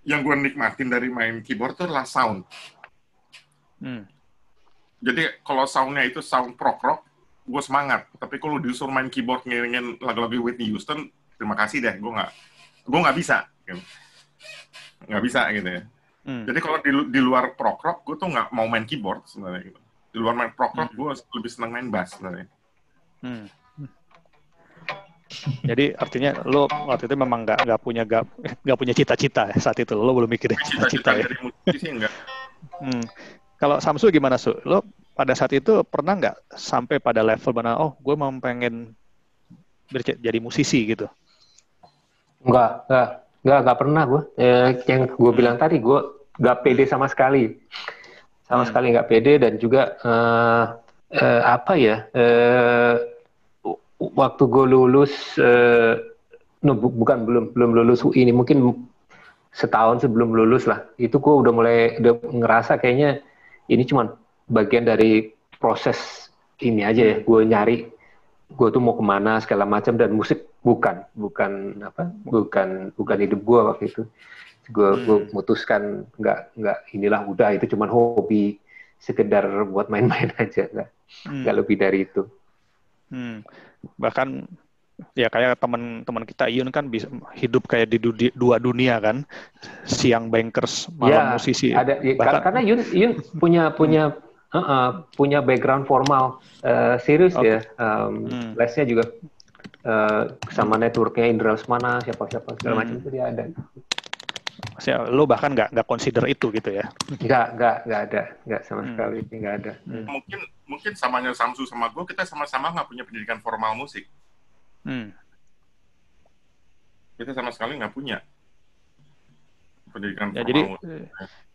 Speaker 3: yang gue nikmatin dari main keyboard itu adalah sound.
Speaker 2: Hmm.
Speaker 3: Jadi kalau soundnya itu sound prog rock, gue semangat. Tapi kalau disuruh main keyboard ngiringin lagu-lagu Whitney Houston, terima kasih deh, gue nggak, gue nggak bisa, gitu. nggak bisa gitu ya.
Speaker 2: Hmm.
Speaker 3: Jadi kalau di, di luar prog rock, gue tuh nggak mau main keyboard sebenarnya. Gitu. Di luar main prog rock, gue lebih senang main bass sebenarnya.
Speaker 2: Hmm. Jadi artinya lo waktu itu memang nggak nggak punya nggak nggak punya cita-cita ya saat itu lo belum mikirin
Speaker 3: Cita-cita
Speaker 2: cita-cita ya.
Speaker 3: dari musisi enggak.
Speaker 2: Hmm. Kalau Samsu gimana su? Lo pada saat itu pernah nggak sampai pada level mana? Oh, gue mau pengen jadi musisi gitu.
Speaker 1: Enggak, enggak, enggak, enggak pernah gue. Eh, yang gue bilang tadi, gue enggak pede sama sekali. Sama
Speaker 2: Hmm.
Speaker 1: sekali enggak pede dan juga eh, eh, apa ya? Eh, waktu gue lulus, eh, no, bu- bukan belum belum lulus UI ini mungkin setahun sebelum lulus lah. Itu gue udah mulai udah ngerasa kayaknya ini cuma bagian dari proses ini aja ya. Gue nyari gue tuh mau ke mana segala macam dan musik bukan bukan apa bukan bukan hidup gue waktu itu gue gue
Speaker 2: Hmm.
Speaker 1: memutuskan nggak nggak inilah udah itu cuman hobi sekedar buat main-main <laughs> aja nggak
Speaker 2: Hmm.
Speaker 1: nggak lebih dari itu
Speaker 2: Hmm. Bahkan ya kayak teman-teman kita Iun kan bisa hidup kayak di du- dua dunia kan. Siang bankers, malam
Speaker 1: Ya,
Speaker 2: musisi.
Speaker 1: ada ya,
Speaker 2: Bahkan-
Speaker 1: karena Yun Yun punya punya uh, uh, punya background formal uh, serius
Speaker 2: Oke.
Speaker 1: ya um,
Speaker 2: Hmm.
Speaker 1: lesnya juga uh, sama networknya Indra Lesmana siapa siapa segala
Speaker 2: Hmm.
Speaker 1: macam itu dia ada
Speaker 2: Maksudnya, lo bahkan nggak nggak consider itu gitu ya.
Speaker 1: nggak nggak nggak ada nggak sama
Speaker 2: Hmm.
Speaker 1: sekali nggak ada
Speaker 2: Hmm.
Speaker 3: Mungkin mungkin samanya Samsu sama gue, kita sama-sama nggak punya pendidikan formal musik.
Speaker 2: Hmm.
Speaker 3: Kita sama sekali nggak punya pendidikan
Speaker 2: Ya, jadi
Speaker 3: musik.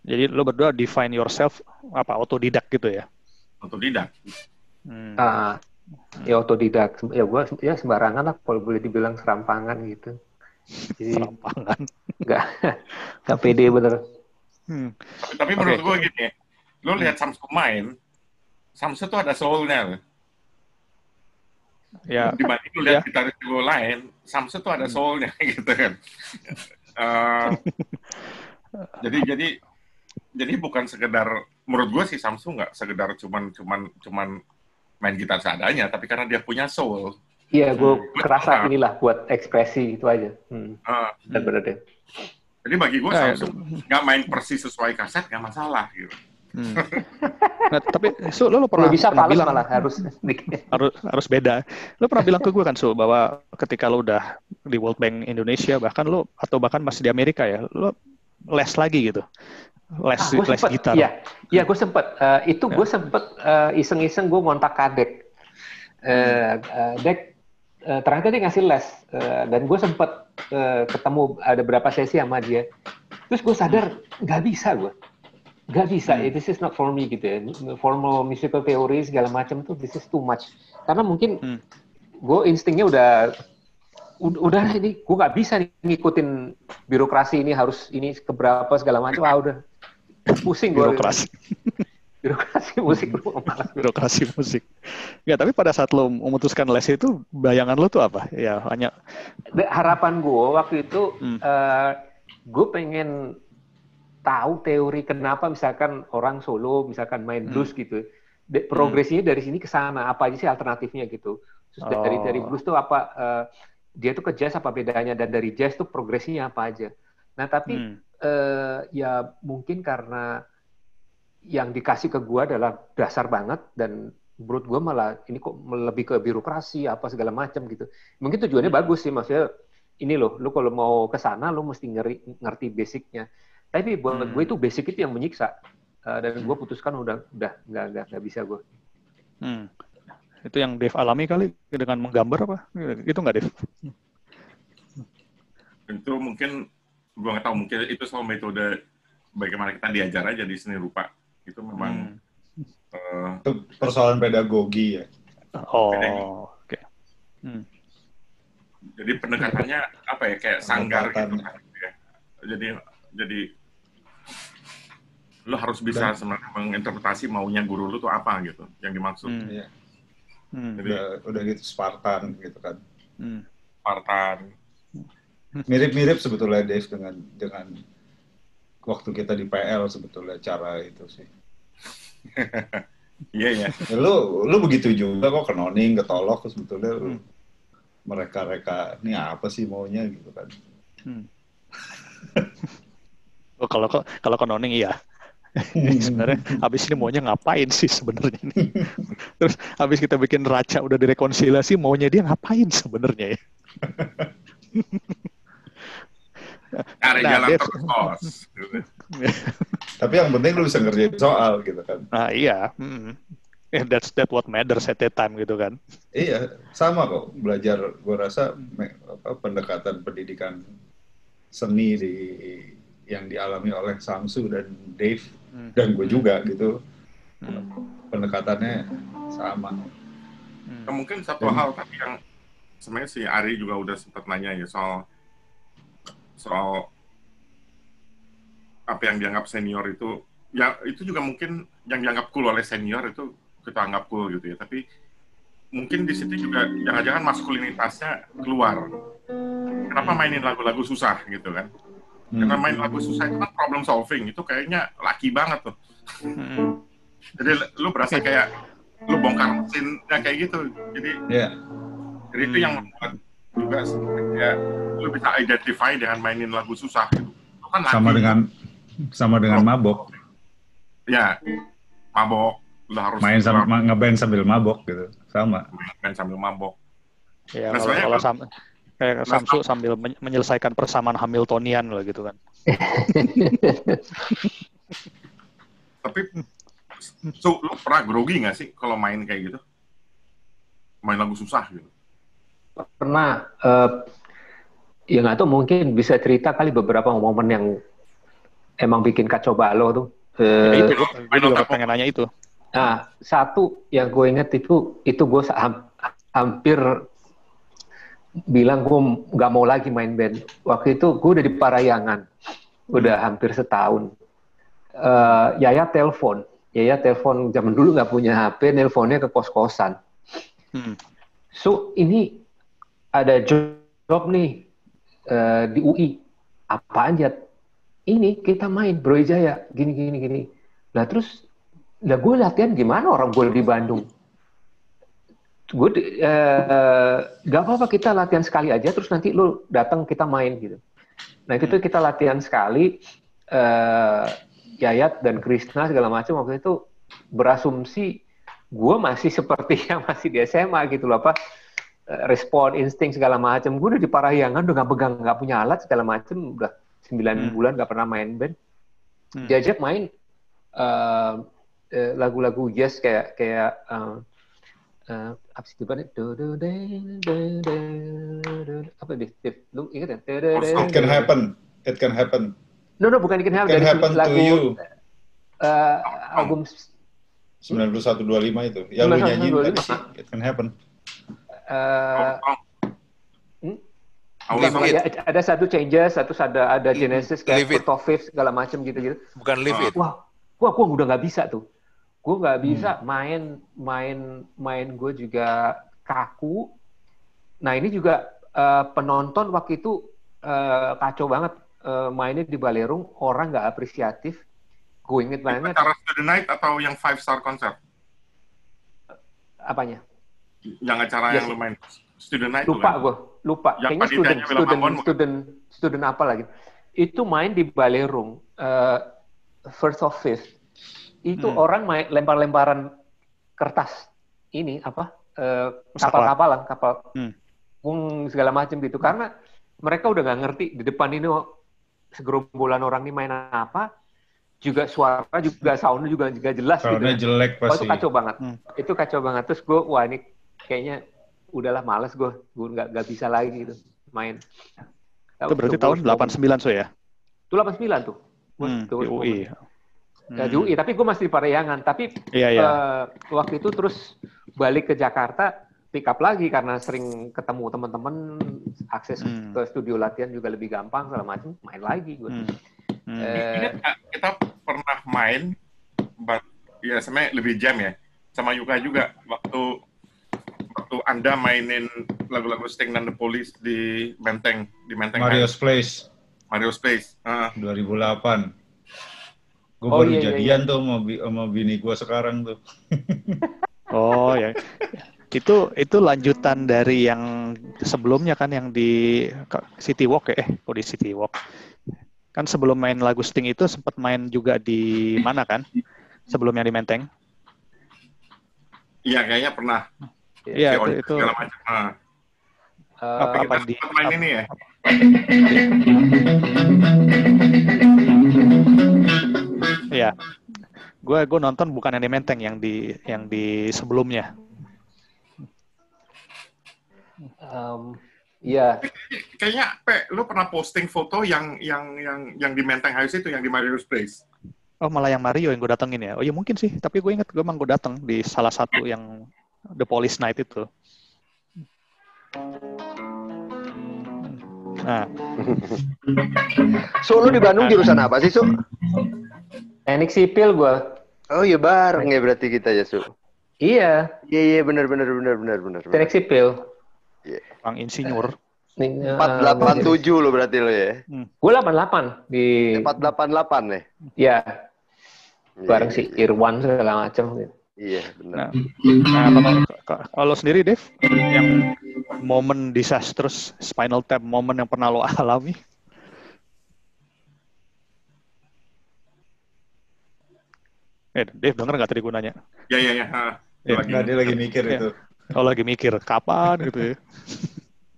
Speaker 2: jadi lo berdua define yourself apa autodidak gitu ya.
Speaker 3: Otodidak.
Speaker 2: Hmm.
Speaker 1: Ah, ya otodidak ya gua ya sembarangan lah kalau boleh dibilang serampangan gitu jadi
Speaker 2: Serampangan.
Speaker 1: nggak <laughs> nggak pede bener
Speaker 2: Hmm.
Speaker 3: Tapi, tapi
Speaker 2: Oke.
Speaker 3: menurut gue gini, lo lihat Samsu main, Samsu tuh ada soul-nya. loh.
Speaker 2: Ya,
Speaker 3: Dibanding
Speaker 2: Ya.
Speaker 3: lihat gitaris gue lain, Samsu tuh ada soul-nya <laughs> gitu kan. Eh, jadi jadi jadi bukan sekedar menurut gue sih Samsu nggak sekedar cuman cuman cuman main gitar seadanya, tapi karena dia punya soul.
Speaker 1: iya gue
Speaker 3: Hmm.
Speaker 1: kerasa
Speaker 3: Ah.
Speaker 1: inilah buat ekspresi itu aja hmm,
Speaker 3: Eh,
Speaker 1: dan bener deh
Speaker 3: jadi bagi gue
Speaker 2: Nah,
Speaker 3: Samsu nggak main persis sesuai kaset nggak masalah gitu.
Speaker 2: Hmm. <laughs> Nah, tapi so, lo, lo pernah,
Speaker 1: kalau bisa
Speaker 2: pernah bilang
Speaker 1: malah harus <laughs>
Speaker 2: harus harus beda. Lo pernah bilang ke gue kan so bahwa ketika lo udah di World Bank Indonesia bahkan lo atau bahkan masih di Amerika ya, lo les lagi gitu. Les
Speaker 1: Ah,
Speaker 2: les
Speaker 1: sempet,
Speaker 2: gitar.
Speaker 1: Iya, iya gue sempet. Eh, itu
Speaker 2: Ya.
Speaker 1: gue sempet eh, iseng-iseng gue ngontak kadek. Eh, eh, Dek, eh, ternyata dia ngasih les. Eh, dan gue sempet eh, ketemu ada berapa sesi sama dia. Terus gue sadar nggak bisa gue. Nggak bisa,
Speaker 2: Hmm.
Speaker 1: eh, this is not for me gitu ya. Formal musical theory segala macam tuh this is too much. Karena mungkin
Speaker 2: Hmm.
Speaker 1: gue instingnya udah ud- udah ini gue nggak bisa nih ngikutin birokrasi ini harus ini keberapa segala macam ah udah pusing gue
Speaker 2: Birokrasi, <laughs>
Speaker 1: birokrasi musik lu malas
Speaker 2: birokrasi musik. Ya, tapi pada saat lo memutuskan les itu, bayangan lo tuh apa? Ya, hanya
Speaker 1: harapan gue waktu itu
Speaker 2: Hmm.
Speaker 1: gue pengen tahu teori kenapa misalkan orang solo misalkan main
Speaker 2: Hmm.
Speaker 1: blues gitu De- progresinya dari sini ke sana apa aja sih alternatifnya gitu Terus dari
Speaker 2: Oh.
Speaker 1: dari blues tuh apa eh, dia tuh ke jazz apa bedanya dan dari jazz tuh progresinya apa aja nah tapi
Speaker 2: hmm,
Speaker 1: eh, ya mungkin karena yang dikasih ke gua adalah dasar banget dan menurut gua malah ini kok lebih ke birokrasi apa segala macam gitu. Mungkin tujuannya bagus sih maksudnya ini loh, lu kalau mau ke sana lu mesti ngeri, ngerti basicnya. Tapi buat
Speaker 2: Hmm.
Speaker 1: gue itu basic itu yang menyiksa. Eh, dan gue putuskan udah udah nggak nggak nggak bisa gue.
Speaker 2: hmm. Itu yang Dev alami kali dengan menggambar apa? Itu nggak Dev?
Speaker 3: Itu mungkin gua nggak tahu mungkin itu soal metode bagaimana kita diajar aja di seni rupa itu memang
Speaker 2: Hmm.
Speaker 3: eh,
Speaker 5: Itu persoalan pedagogi ya.
Speaker 2: Oh, oke. Hmm.
Speaker 3: jadi pendekatannya apa ya kayak sanggar gitu kan ya. jadi jadi lo harus bisa sebenarnya menginterpretasi maunya guru lu tuh apa gitu yang dimaksud
Speaker 2: Hmm.
Speaker 5: Iya.
Speaker 2: Hmm.
Speaker 3: Jadi
Speaker 5: Udah, udah gitu Spartan gitu kan.
Speaker 2: Hmm.
Speaker 3: Spartan
Speaker 5: Mirip-mirip sebetulnya Dave dengan dengan waktu kita di PL sebetulnya cara itu sih. <laughs>
Speaker 3: iya ya
Speaker 5: Ya, lu lu begitu juga kok ke noning, ke tolok sebetulnya lu
Speaker 2: Hmm.
Speaker 5: mereka-reka ini apa sih maunya gitu kan.
Speaker 2: Hmm. <laughs> Oh, kalau kok kalau ke noning <laughs> sebenarnya <laughs> habis ini maunya ngapain sih sebenarnya ini? Terus habis kita bikin raca udah direkonsiliasi maunya dia ngapain sebenarnya ya? <laughs>
Speaker 3: cari
Speaker 2: Nah,
Speaker 3: jalan
Speaker 2: Dev.
Speaker 3: terus gitu.
Speaker 5: Tapi yang penting lu bisa ngerjain soal gitu kan.
Speaker 2: Nah iya, mm. Yeah, that's that what matters at that time gitu kan.
Speaker 5: Iya, sama kok belajar. Gue rasa me- apa, pendekatan pendidikan seni di yang dialami oleh Samsu dan Dave
Speaker 2: Hmm.
Speaker 5: dan gue juga gitu
Speaker 2: Hmm.
Speaker 5: pendekatannya sama.
Speaker 2: Hmm.
Speaker 3: Nah, mungkin satu
Speaker 5: Dan-
Speaker 3: hal tadi yang sebenarnya si Ari juga udah sempat nanya ya soal soal apa yang dianggap senior itu ya itu juga mungkin yang dianggap cool oleh senior itu kita anggap cool gitu ya tapi mungkin di situ juga jangan-jangan maskulinitasnya keluar kenapa mainin lagu-lagu susah gitu kan Karena
Speaker 5: Hmm.
Speaker 3: main lagu susah itu kan problem solving, itu kayaknya laki banget tuh.
Speaker 2: Mm-mm.
Speaker 3: Jadi lu berasa kayak lu bongkar mesinnya kayak gitu. Jadi
Speaker 5: Ya.
Speaker 3: jadi itu yang membuat juga ya lu bisa identify dengan mainin lagu susah gitu. Lu kan laki.
Speaker 5: Sama dengan sama dengan mabok.
Speaker 3: ya mabok lu harus
Speaker 5: Main sama ma- ngeband sambil mabok gitu. Sama.
Speaker 3: main sambil mabok.
Speaker 2: Ya,
Speaker 3: Nah,
Speaker 2: kalau, kalau
Speaker 3: kan-
Speaker 2: sam- kayak Samsu sambil men- menyelesaikan persamaan Hamiltonian lah gitu kan.
Speaker 3: Tapi so, lu pernah grogi nggak sih kalau main kayak gitu? Main lagu susah gitu.
Speaker 1: pernah eh, ya nggak tahu mungkin bisa cerita kali beberapa momen yang emang bikin kacau balau tuh.
Speaker 2: Ya,
Speaker 1: Eh,
Speaker 2: itu gue juga pengen nanya itu.
Speaker 1: Nah, satu yang gue inget itu itu gue hampir bilang gue nggak mau lagi main band. Waktu itu gue udah di Parayangan, udah hampir setahun. Eh, Yaya telepon, Yaya telepon zaman dulu nggak punya HP, nelponnya ke kos kosan.
Speaker 2: Hmm.
Speaker 1: So ini ada job nih eh, di UI. Apaan Jat? Ini kita main Bro Jaya, gini gini gini. Lah terus, lah gue latihan gimana orang gue di Bandung? Gue di- eh, gak apa-apa kita latihan sekali aja, terus nanti lu datang kita main gitu. Nah itu kita latihan sekali. eh, Yayat dan Krishna segala macam waktu itu berasumsi gue masih seperti <laughs> yang masih di SMA gitu loh apa eh, respon insting segala macam gue udah di Parahyangan udah nggak pegang nggak punya alat segala macam udah 9
Speaker 2: Hmm.
Speaker 1: bulan nggak pernah main band
Speaker 2: Hmm.
Speaker 1: diajak main eh, eh, lagu-lagu jazz kayak kayak eh, eh, apa sih depannya do do de de de de apa deh Dev? lu ingat ya
Speaker 5: It can happen. It can happen.
Speaker 1: no no bukan It Can Happen
Speaker 5: It can
Speaker 1: dari
Speaker 5: happen to
Speaker 1: lagu
Speaker 5: you.
Speaker 1: eh, album
Speaker 5: 9125 itu. Yang lu
Speaker 1: 9125.
Speaker 5: nyanyiin tadi sih. It can happen.
Speaker 1: hmm? Bukan,
Speaker 3: oh,
Speaker 1: ada, ada satu changes, satu ada ada Genesis kayak Fifth segala macam gitu-gitu.
Speaker 4: Bukan live it.
Speaker 1: Wah, gua gua udah nggak bisa tuh.
Speaker 5: Hmm.
Speaker 1: nggak bisa main main main gue juga kaku. Nah ini juga eh, penonton waktu itu eh, kacau banget Eh, mainnya di Balerung orang nggak apresiatif. Gue inget banget
Speaker 3: Acara Student Night atau yang five star concert?
Speaker 1: apanya.
Speaker 3: Yang acara
Speaker 1: Yes.
Speaker 3: yang lu main Student Night
Speaker 1: Lupa
Speaker 3: tuh kan?
Speaker 1: gue, lupa.
Speaker 3: Yang
Speaker 1: Kayaknya student student
Speaker 3: Ambon, bukan?
Speaker 1: student student apa lagi. Itu main di Balerung. eh, first of fifth. Itu
Speaker 2: Hmm.
Speaker 1: orang main lempar-lemparan kertas ini apa eh, kapal-kapalan, kapal
Speaker 2: Hmm.
Speaker 1: segala macam gitu. Karena mereka udah nggak ngerti di depan ini oh, segerombolan orang ini main apa. Juga suara juga soundnya juga juga jelas gitu.
Speaker 5: Soalnya
Speaker 1: ya.
Speaker 5: jelek
Speaker 1: Oh,
Speaker 5: pasti.
Speaker 1: itu kacau banget.
Speaker 2: Hmm.
Speaker 1: Itu kacau banget. Terus gue, wah ini kayaknya udahlah males gue. Gue nggak nggak bisa lagi gitu main.
Speaker 2: Itu berarti tahun 89 so ya?
Speaker 1: Itu 89 tuh.
Speaker 2: Hmm, UI.
Speaker 1: Ya, di UI, tapi gue masih di Parayangan. Tapi
Speaker 2: Iya, iya.
Speaker 1: eh, waktu itu terus balik ke Jakarta, pick up lagi karena sering ketemu teman-teman, akses
Speaker 2: Hmm.
Speaker 1: ke studio latihan juga lebih gampang, segala macam, main lagi gue.
Speaker 2: Hmm. Hmm.
Speaker 1: Eh,
Speaker 3: Ingat nggak, kita pernah main, but, ya sebenarnya lebih jam ya, sama Yuka juga waktu waktu anda mainin lagu-lagu Sting dan The Police di Menteng di Menteng
Speaker 5: Mario's Place
Speaker 3: Mario Space. Ah,
Speaker 5: 2008. Gue
Speaker 1: Oh,
Speaker 5: baru
Speaker 1: iya, iya,
Speaker 5: jadian tuh sama, bi- sama bini gue sekarang tuh. <laughs>
Speaker 2: Oh ya. Itu itu lanjutan dari yang sebelumnya kan yang di City Walk ya. Eh, kok di City Walk. Kan sebelum main lagu Sting itu sempat main juga di mana kan? Sebelumnya di Menteng.
Speaker 3: Iya kayaknya pernah.
Speaker 2: Iya,
Speaker 3: Di
Speaker 2: itu, itu
Speaker 3: segala macam.
Speaker 1: Eh,
Speaker 2: apa-
Speaker 3: Kita
Speaker 2: di-
Speaker 3: main ini ya. <laughs>
Speaker 2: ya. Gue gue nonton bukan yang di Menteng yang di yang di sebelumnya.
Speaker 1: em, Iya,
Speaker 3: Kayaknya Pe, lu pernah posting foto yang yang yang yang di Menteng House itu yang di Mario's Place.
Speaker 2: Oh malah yang Mario yang gue datengin ya. Oh ya mungkin sih. Tapi gue inget gue emang gue dateng di salah satu yang The Police Night itu. Nah,
Speaker 6: So, lu di Bandung jurusan apa sih, Su?
Speaker 1: Teknik sipil gue.
Speaker 6: Oh iya bareng ya berarti kita ya, Su.
Speaker 1: Iya,
Speaker 6: Iya iya benar benar benar benar benar.
Speaker 1: teknik sipil.
Speaker 2: Bang Insinyur.
Speaker 1: Nih, eh,
Speaker 6: 487 lo berarti lo ya.
Speaker 1: Gue 88 di
Speaker 6: 488 ya.
Speaker 1: ya bareng si Irwan segala macam gitu.
Speaker 6: Iya, benar.
Speaker 2: Nah, nah kalau, kalau sendiri, Dev, yang momen disastrous spinal tap momen yang pernah lo <laughs> alami? Eh, Dev, denger nggak tadi gue nanya?
Speaker 3: Ya ya ya. ah.
Speaker 2: Ya,
Speaker 3: Lagi-
Speaker 5: Nggak, dia lagi mikir
Speaker 2: Iya.
Speaker 5: itu.
Speaker 2: Kalau lagi mikir, kapan gitu ya? <laughs>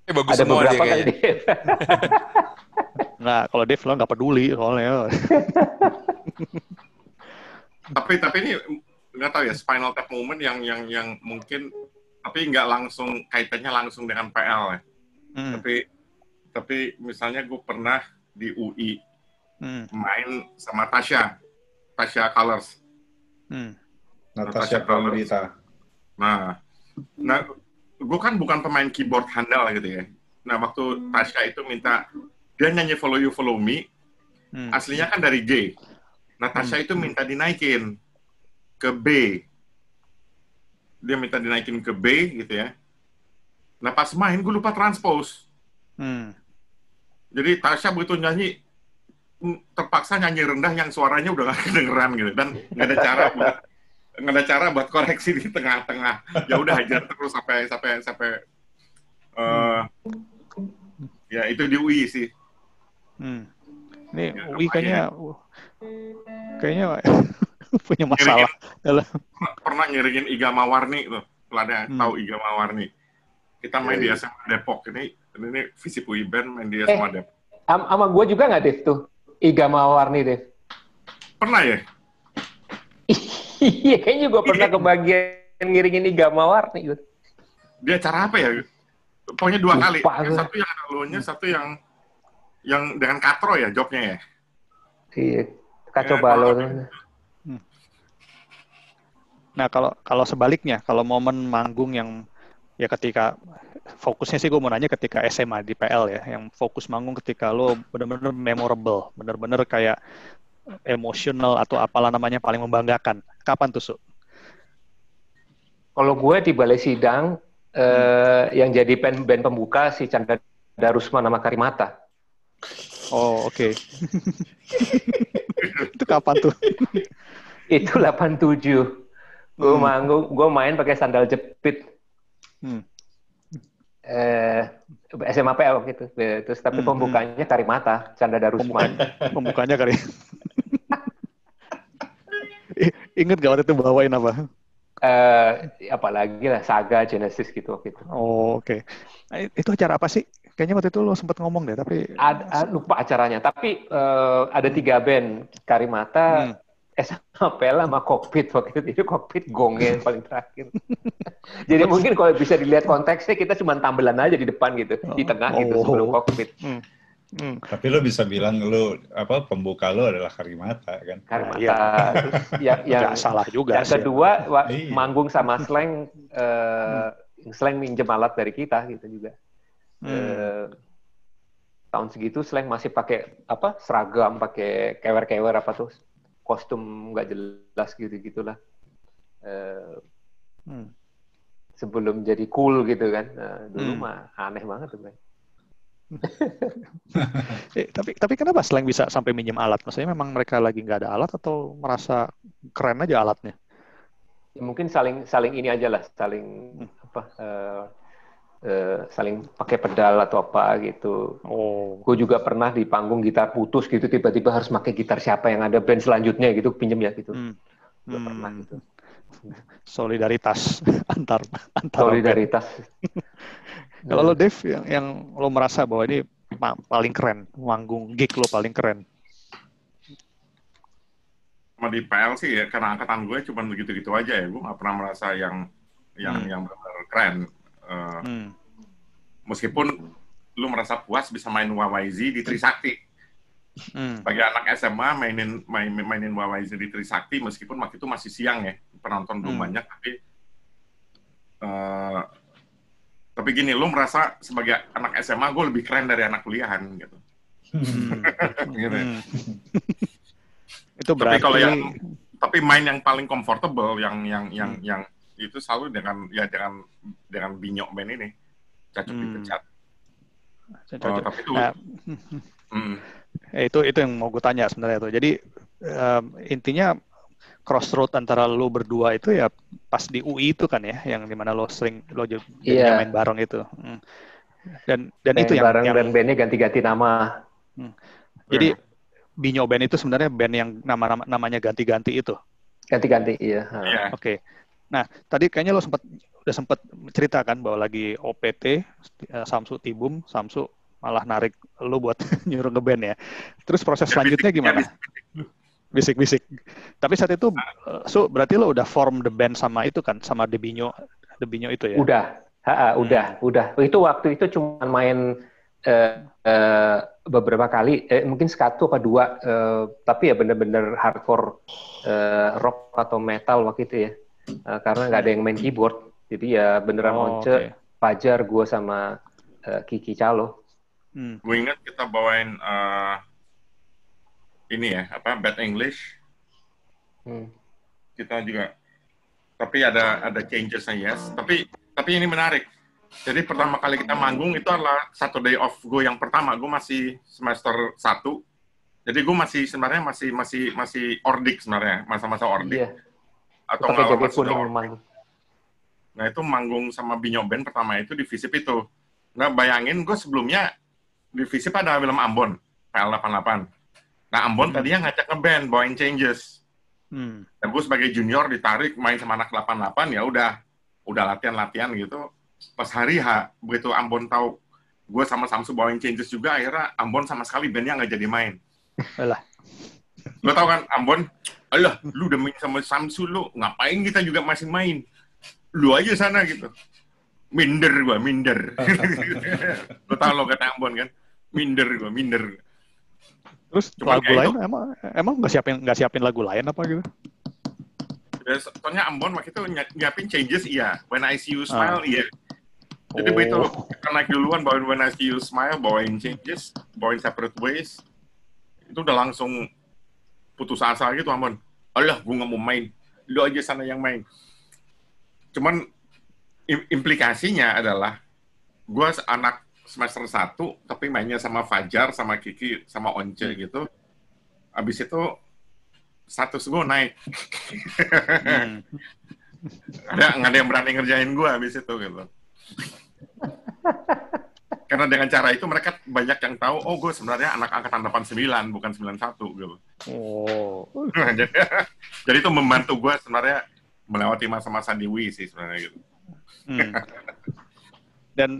Speaker 4: Eh, bagus
Speaker 1: Ada
Speaker 4: semua dia
Speaker 1: beberapa kan
Speaker 4: kayaknya.
Speaker 2: Nggak, kalau Dev lo nggak peduli soalnya. <laughs>
Speaker 3: Tapi tapi ini nggak tahu ya spinal tap moment yang yang yang mungkin tapi nggak langsung kaitannya langsung dengan PL ya.
Speaker 2: Hmm,
Speaker 3: Tapi tapi misalnya gue pernah di UI
Speaker 2: hmm,
Speaker 3: main sama Tasya, Tasya Colors.
Speaker 2: Hmm,
Speaker 5: Natasha Pramudita.
Speaker 3: Nah, nah gue kan bukan pemain keyboard handal gitu ya. Nah waktu Tasya itu minta dia nyanyi Follow You Follow Me,
Speaker 2: hmm.
Speaker 3: aslinya kan dari G. Natasha itu minta dinaikin ke B. Dia minta dinaikin ke B gitu ya. Nah pas main gue lupa transpose.
Speaker 2: hmm.
Speaker 3: Jadi Tasya begitu nyanyi terpaksa nyanyi rendah yang suaranya udah gak kedengeran gitu dan nggak ada cara buat nggak ada cara buat koreksi di tengah-tengah. Ya udah hajar terus sampai sampai sampai eh, ya itu di UI sih.
Speaker 2: Hmm. Ini
Speaker 3: Ya,
Speaker 2: UI kayaknya uh, kayaknya <laughs> punya masalah. Dalam,
Speaker 3: Pernah ngiringin Iga Mawarni tuh, pelada
Speaker 2: Hmm.
Speaker 3: tahu Iga Mawarni. Kita main di
Speaker 6: Iya,
Speaker 3: SMA Depok ini ini Visip UI Band main di
Speaker 1: Eh.
Speaker 3: SMA Depok.
Speaker 1: Am- Sama gue juga nggak Dev tuh? Iga Mawarni Dev.
Speaker 3: Pernah ya?
Speaker 1: Iya, kayaknya gue pernah kebagian ngiringin Iga Mawarni gitu.
Speaker 3: Dia acara apa ya? Pokoknya dua
Speaker 1: Lupa
Speaker 3: kali. Yang satu yang ada lonya, satu yang yang dengan katro ya jobnya ya.
Speaker 1: Iya, kacau
Speaker 3: Ya, kalau-
Speaker 2: nah kalau kalau sebaliknya, kalau momen manggung yang ya ketika fokusnya sih gue mau nanya ketika SMA di PL ya, yang fokus manggung ketika lo bener-bener memorable, bener-bener kayak emosional atau apalah namanya paling membanggakan. Kapan tuh, Su?
Speaker 1: Kalau gue di Balai Sidang, eh, yang jadi band, band pembuka si Chandra Darusman nama Karimata.
Speaker 2: Oh, oke. <laughs> itu kapan tuh?
Speaker 1: Itu 87. Gue
Speaker 2: Hmm.
Speaker 1: manggung, gue main pakai sandal jepit.
Speaker 2: Hmm.
Speaker 1: Eh, SMA PL gitu. Terus tapi
Speaker 2: Hmm,
Speaker 1: pembukanya Karimata, Chandra Darusman.
Speaker 2: Pembukanya <laughs> kali. <laughs> I- Ingat gak waktu itu bawain apa?
Speaker 1: Eh, apalagi lah Saga, Genesis gitu waktu itu.
Speaker 2: Oh, oke. Nah, i- itu acara apa sih? Kayaknya waktu itu lo sempat ngomong deh, tapi
Speaker 1: Ada, ah, lupa acaranya, tapi eh, ada tiga band Karimata,
Speaker 2: Hmm.
Speaker 1: SMA PL sama Cockpit waktu itu. Itu Cockpit gongnya yang paling terakhir. <laughs> Jadi mungkin kalau bisa dilihat konteksnya kita cuma tambelan aja di depan gitu, di tengah gitu
Speaker 2: Oh.
Speaker 1: sebelum Cockpit.
Speaker 2: Hmm.
Speaker 5: Tapi lo bisa bilang lo apa pembuka lo adalah Karimata kan?
Speaker 1: Karimata.
Speaker 2: Iya.
Speaker 1: Terus <laughs> yang, yang,
Speaker 2: salah juga
Speaker 1: yang
Speaker 2: sih.
Speaker 1: kedua wa-
Speaker 5: Iya.
Speaker 1: manggung sama Slang, eh, Slang minjem alat dari kita gitu juga.
Speaker 2: Hmm.
Speaker 1: Eh, tahun segitu Slang masih pakai apa seragam, pakai kewer-kewer apa tuh kostum nggak jelas gitu gitulah. Eh,
Speaker 2: Hmm.
Speaker 1: sebelum jadi cool gitu kan. Nah, dulu
Speaker 2: Hmm.
Speaker 1: mah aneh banget tuh. Bang. <laughs>
Speaker 2: Eh, tapi tapi kenapa slang bisa sampai minjem alat? Maksudnya memang mereka lagi nggak ada alat atau merasa keren aja alatnya?
Speaker 1: Ya, mungkin saling saling ini aja lah, saling
Speaker 2: Hmm.
Speaker 1: apa eh, eh, saling pakai pedal atau apa gitu.
Speaker 2: Oh,
Speaker 1: Gue juga pernah di panggung gitar putus gitu, tiba-tiba harus pakai gitar siapa yang ada band selanjutnya gitu, pinjem ya gitu.
Speaker 2: hmm.
Speaker 1: Gue
Speaker 2: Hmm.
Speaker 1: pernah gitu.
Speaker 2: solidaritas <laughs> antar antar
Speaker 1: Solidaritas. <laughs>
Speaker 2: Kalau lo Dev yang yang lo merasa bahwa ini pa- paling keren, manggung gig lo paling keren.
Speaker 3: Sama di PL sih ya, karena angkatan gue cuma begitu-gitu aja ya. Gue nggak pernah merasa yang yang
Speaker 2: Hmm.
Speaker 3: yang benar keren. Eh,
Speaker 2: Hmm.
Speaker 3: meskipun lu merasa puas bisa main YYZ di Trisakti.
Speaker 2: Hmm.
Speaker 3: Bagi anak SMA mainin main, mainin YYZ di Trisakti meskipun waktu itu masih siang ya, penonton belum
Speaker 2: Hmm.
Speaker 3: banyak tapi eh, tapi gini, lu merasa sebagai anak SMA gue lebih keren dari anak kuliahan gitu.
Speaker 2: Hmm. <laughs>
Speaker 3: Gitu.
Speaker 2: Hmm. Itu
Speaker 3: Tapi
Speaker 2: berarti
Speaker 3: kalau yang tapi main yang paling comfortable yang yang yang yang itu selalu dengan ya dengan dengan binyok band ini cacuk
Speaker 2: Hmm.
Speaker 3: dipecat. Oh,
Speaker 2: Cocok.
Speaker 3: tapi itu,
Speaker 2: Nah, <laughs>
Speaker 3: mm,
Speaker 2: Eh, itu itu yang mau gue tanya sebenarnya tuh. Jadi em, intinya crossroad antara lo berdua itu ya pas di UI itu kan ya, yang di mana lo sering lo
Speaker 1: Iya.
Speaker 2: main bareng itu. Hmm. Dan dan
Speaker 1: Main
Speaker 2: itu yang,
Speaker 1: bareng
Speaker 2: yang
Speaker 1: dan bandnya ganti-ganti nama.
Speaker 2: jadi Binyo Band itu sebenarnya band yang nama, nama namanya ganti-ganti itu.
Speaker 1: Ganti-ganti, iya.
Speaker 3: Iya.
Speaker 2: Oke. Nah tadi kayaknya lo sempat udah sempat cerita kan bahwa lagi OPT eh, Samsu Tibum, Samsu malah narik lo buat <laughs> nyuruh ngeband ya. Terus proses
Speaker 3: Ya,
Speaker 2: selanjutnya
Speaker 3: bisik-
Speaker 2: gimana?
Speaker 3: ya,
Speaker 2: bisik-bisik. Tapi saat itu, uh, so berarti lo udah form the band sama itu kan, sama Debinyo, Debinyo itu ya?
Speaker 1: Udah, Ha, ha, udah, udah. Itu waktu itu cuma main eh, eh, beberapa kali, eh, mungkin satu apa dua, eh, tapi ya bener-bener hardcore eh, rock atau metal waktu itu ya. Eh, karena nggak ada yang main keyboard, jadi ya beneran
Speaker 2: Oh,
Speaker 1: Once,
Speaker 2: oke.
Speaker 1: Fajar, gue sama eh, Kiki Calo.
Speaker 2: Hmm.
Speaker 3: gue ingat kita bawain eh, ini ya, apa, Bad English,
Speaker 1: Hmm.
Speaker 3: kita juga tapi ada ada changesnya yes tapi tapi ini menarik jadi pertama kali kita manggung itu adalah satu day off gue yang pertama gue masih semester satu jadi gue masih sebenarnya masih masih masih ordik sebenarnya masa-masa ordik
Speaker 1: Iya,
Speaker 3: atau nggak sudah
Speaker 1: kuning
Speaker 3: nah itu manggung sama Binyo Band pertama itu di Visip itu. Nah bayangin gue sebelumnya di Visip ada film Ambon PL88 nah Ambon tadinya ngajak ngeband bawain changes.
Speaker 2: Hmm.
Speaker 3: dan gue sebagai junior ditarik main sama anak 88 ya udah udah latihan-latihan gitu. Pas hari H begitu Ambon tahu gue sama Samsu bawain changes juga akhirnya Ambon sama sekali bandnya nggak jadi main.
Speaker 2: Alah.
Speaker 3: Lo tau kan Ambon? Alah lu udah main sama Samsu lu ngapain kita juga masih main? Lu aja sana gitu. Minder gua minder. <laughs> Lo tau lo kata Ambon kan? Minder gua minder
Speaker 2: Terus
Speaker 3: Cuman
Speaker 2: lagu lain
Speaker 3: itu-
Speaker 2: emang emang nggak siapin nggak siapin lagu lain apa gitu?
Speaker 3: Ya, soalnya Ambon waktu itu ny- nyiapin changes iya. When I see you
Speaker 2: Ah.
Speaker 3: smile iya. Jadi
Speaker 2: Oh.
Speaker 3: begitu kita naik duluan bawain When I See You Smile, bawain Changes, bawain Separate Ways, itu udah langsung putus asa gitu Amon. Alah, gue nggak mau main. Lu aja sana yang main. Cuman im- implikasinya adalah gue anak semester 1, tapi mainnya sama Fajar, sama Kiki, sama Once gitu. Abis itu status gue naik.
Speaker 2: Hmm.
Speaker 3: ada nggak ada yang berani ngerjain gue abis itu gitu. <laughs> Karena dengan cara itu mereka banyak yang tahu, oh gue sebenarnya anak angkatan 89 bukan 91 gitu.
Speaker 2: Oh. <laughs>
Speaker 3: jadi, jadi itu membantu gue sebenarnya melewati masa-masa di Wii sih sebenarnya gitu.
Speaker 2: Hmm. <laughs> Dan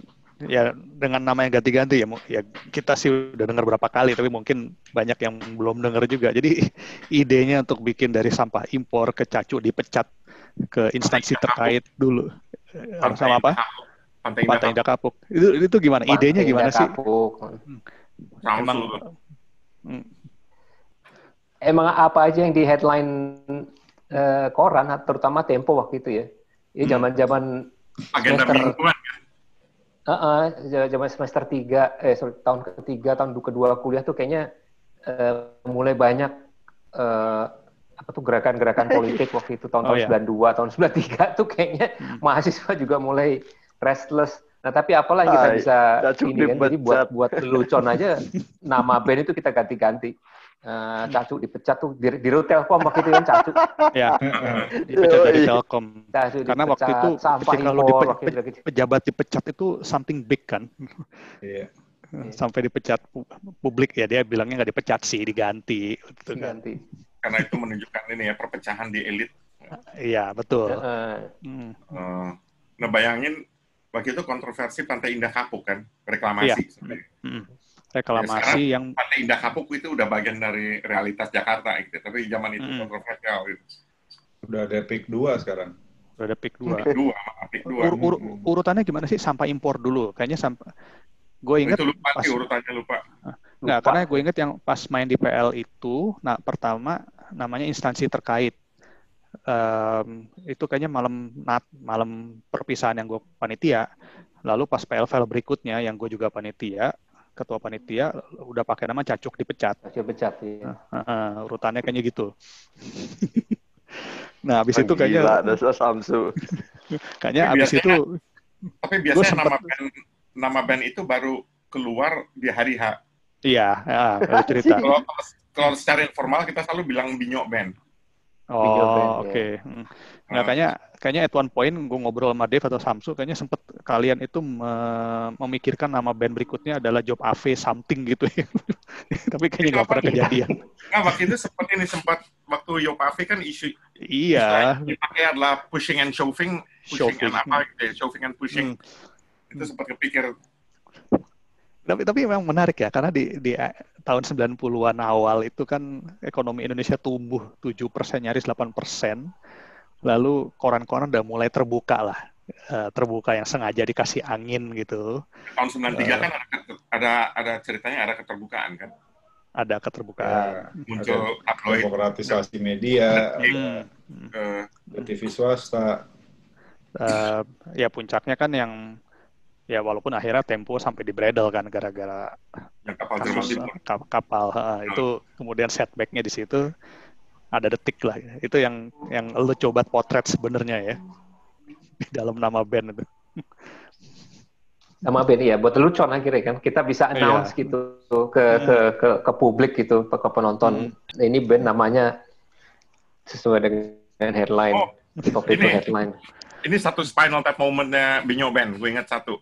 Speaker 2: ya dengan nama yang ganti-ganti ya, ya kita sih udah dengar berapa kali, tapi mungkin banyak yang belum dengar juga. Jadi <laughs> idenya untuk bikin dari sampah impor ke cacu dipecat ke instansi terkait dulu. Sama apa?
Speaker 3: Pantai Indah
Speaker 2: Pantai Indah Kapuk. Itu itu gimana? Idenya
Speaker 1: Pantai
Speaker 2: gimana
Speaker 1: Indah
Speaker 2: sih?
Speaker 1: Kapuk.
Speaker 3: Samsu
Speaker 2: Emang. Hmm.
Speaker 1: Emang apa aja yang di headline eh, koran, terutama Tempo waktu itu ya. Ini
Speaker 2: Hmm.
Speaker 1: zaman-zaman
Speaker 3: agenda
Speaker 1: semester-
Speaker 3: mingguan kan.
Speaker 1: Heeh, zaman semester 3 eh sorry, tahun ketiga tahun kedua kuliah tuh kayaknya eh, mulai banyak eh, apa tuh gerakan-gerakan politik waktu itu tahun-tahun <laughs>
Speaker 2: Oh, iya.
Speaker 1: 92 tahun 93 tuh kayaknya
Speaker 2: Hmm.
Speaker 1: mahasiswa juga mulai restless. Nah, tapi apalah yang kita
Speaker 6: Hai,
Speaker 1: bisa ini kan jadi buat buat lelucon aja nama band itu kita ganti-ganti. Eh, Cacu dipecat tuh di, di Telkom waktu itu kan Cacu.
Speaker 2: ya <laughs> dipecat dari. Telkom.
Speaker 1: Cacu
Speaker 2: Karena waktu
Speaker 1: dipecat,
Speaker 2: itu
Speaker 1: sampah
Speaker 2: ketika lu
Speaker 1: impor
Speaker 2: dipe-
Speaker 1: waktu itu gitu.
Speaker 2: pejabat dipecat itu something big kan.
Speaker 5: Iya.
Speaker 2: Sampai dipecat pu- publik ya dia bilangnya nggak dipecat sih diganti gitu kan.
Speaker 1: ganti.
Speaker 3: Karena itu menunjukkan ini ya perpecahan di elit.
Speaker 2: Iya betul.
Speaker 1: Heeh.
Speaker 2: Hmm.
Speaker 3: Eh, nah bayangin waktu itu kontroversi Pantai Indah Kapuk kan, reklamasi.
Speaker 2: Iya.
Speaker 3: sebenarnya.
Speaker 2: Hmm. Reklamasi yang
Speaker 3: Pantai Indah Kapuk itu udah bagian dari realitas Jakarta gitu. Tapi zaman itu
Speaker 2: Hmm.
Speaker 3: kontroversial gitu.
Speaker 5: Udah ada pick 2 sekarang.
Speaker 2: udah ada pick dua.
Speaker 3: Pik dua, maaf, pik dua.
Speaker 2: Ur- ur- urutannya gimana sih? Sampah impor dulu. Kayaknya sampah. Gue inget
Speaker 3: itu lupa
Speaker 2: pas
Speaker 3: sih urutannya lupa.
Speaker 2: Nggak,
Speaker 1: Lupa.
Speaker 2: karena gue inget yang pas main di PL itu, nah pertama namanya instansi terkait. Em, itu kayaknya malam nat, malam perpisahan yang gue panitia. Lalu pas PL file berikutnya yang gue juga panitia, ketua panitia udah pakai nama Cacuk dipecat.
Speaker 1: Cacu pecat ya.
Speaker 2: Heeh, urutannya kayaknya gitu. <laughs> nah, habis itu
Speaker 6: Gila, <laughs>
Speaker 2: kayaknya
Speaker 6: dasar Samsu.
Speaker 2: kayaknya habis
Speaker 3: biasanya-
Speaker 2: itu
Speaker 3: Tapi biasanya
Speaker 2: sempet-
Speaker 3: nama band nama band itu baru keluar di hari H.
Speaker 2: Iya, ya, ada cerita.
Speaker 3: Kalau kalau secara informal kita selalu bilang Binyo Band.
Speaker 1: Video band,
Speaker 2: Oh,
Speaker 1: ya.
Speaker 2: oke. Hmm. Nah, kayaknya kayaknya at one point gue ngobrol sama Dave atau Samsu, kayaknya sempet kalian itu me- memikirkan nama band berikutnya adalah Job AV something gitu ya. <laughs> Tapi kayaknya nggak pernah kejadian. <laughs>
Speaker 3: Nah, waktu itu sempat ini sempat waktu Yopavi kan isu
Speaker 2: Iya.
Speaker 3: dipakai adalah pushing and shoving, pushing
Speaker 2: Shoving.
Speaker 3: and apa gitu ya, shoving and pushing.
Speaker 2: Hmm.
Speaker 3: Itu sempat kepikir
Speaker 2: Tapi tapi memang menarik ya karena di di eh, tahun 90-an awal itu kan ekonomi Indonesia tumbuh 7% nyaris 8%. Lalu koran-koran udah mulai terbuka lah. Eh, terbuka yang sengaja dikasih angin gitu.
Speaker 3: tahun 93
Speaker 2: Eh.
Speaker 3: kan ada, ada ada ceritanya ada keterbukaan kan.
Speaker 2: Ada keterbukaan.
Speaker 3: Muncul tabloid
Speaker 5: demokratisasi media,
Speaker 2: Hmm.
Speaker 3: eh,
Speaker 5: ada TV swasta.
Speaker 2: Eh, ya puncaknya kan yang ya walaupun akhirnya Tempo sampai di bredel kan gara-gara
Speaker 3: yang kapal
Speaker 2: kasus eh, kap- kapal eh, itu kemudian setbacknya di situ ada detik lah itu yang yang lo coba potret sebenarnya ya. <laughs> Di dalam nama band itu.
Speaker 1: Sama band ya buat lelucon akhirnya kan. Kita bisa
Speaker 2: Iya.
Speaker 1: announce gitu ke ke ke ke publik gitu ke, penonton.
Speaker 2: Hmm.
Speaker 1: ini band namanya sesuai dengan headline.
Speaker 3: Oh,
Speaker 1: itu
Speaker 3: ini.
Speaker 1: headline.
Speaker 3: Ini satu spinal tap momentnya Binyo Band, gue ingat satu.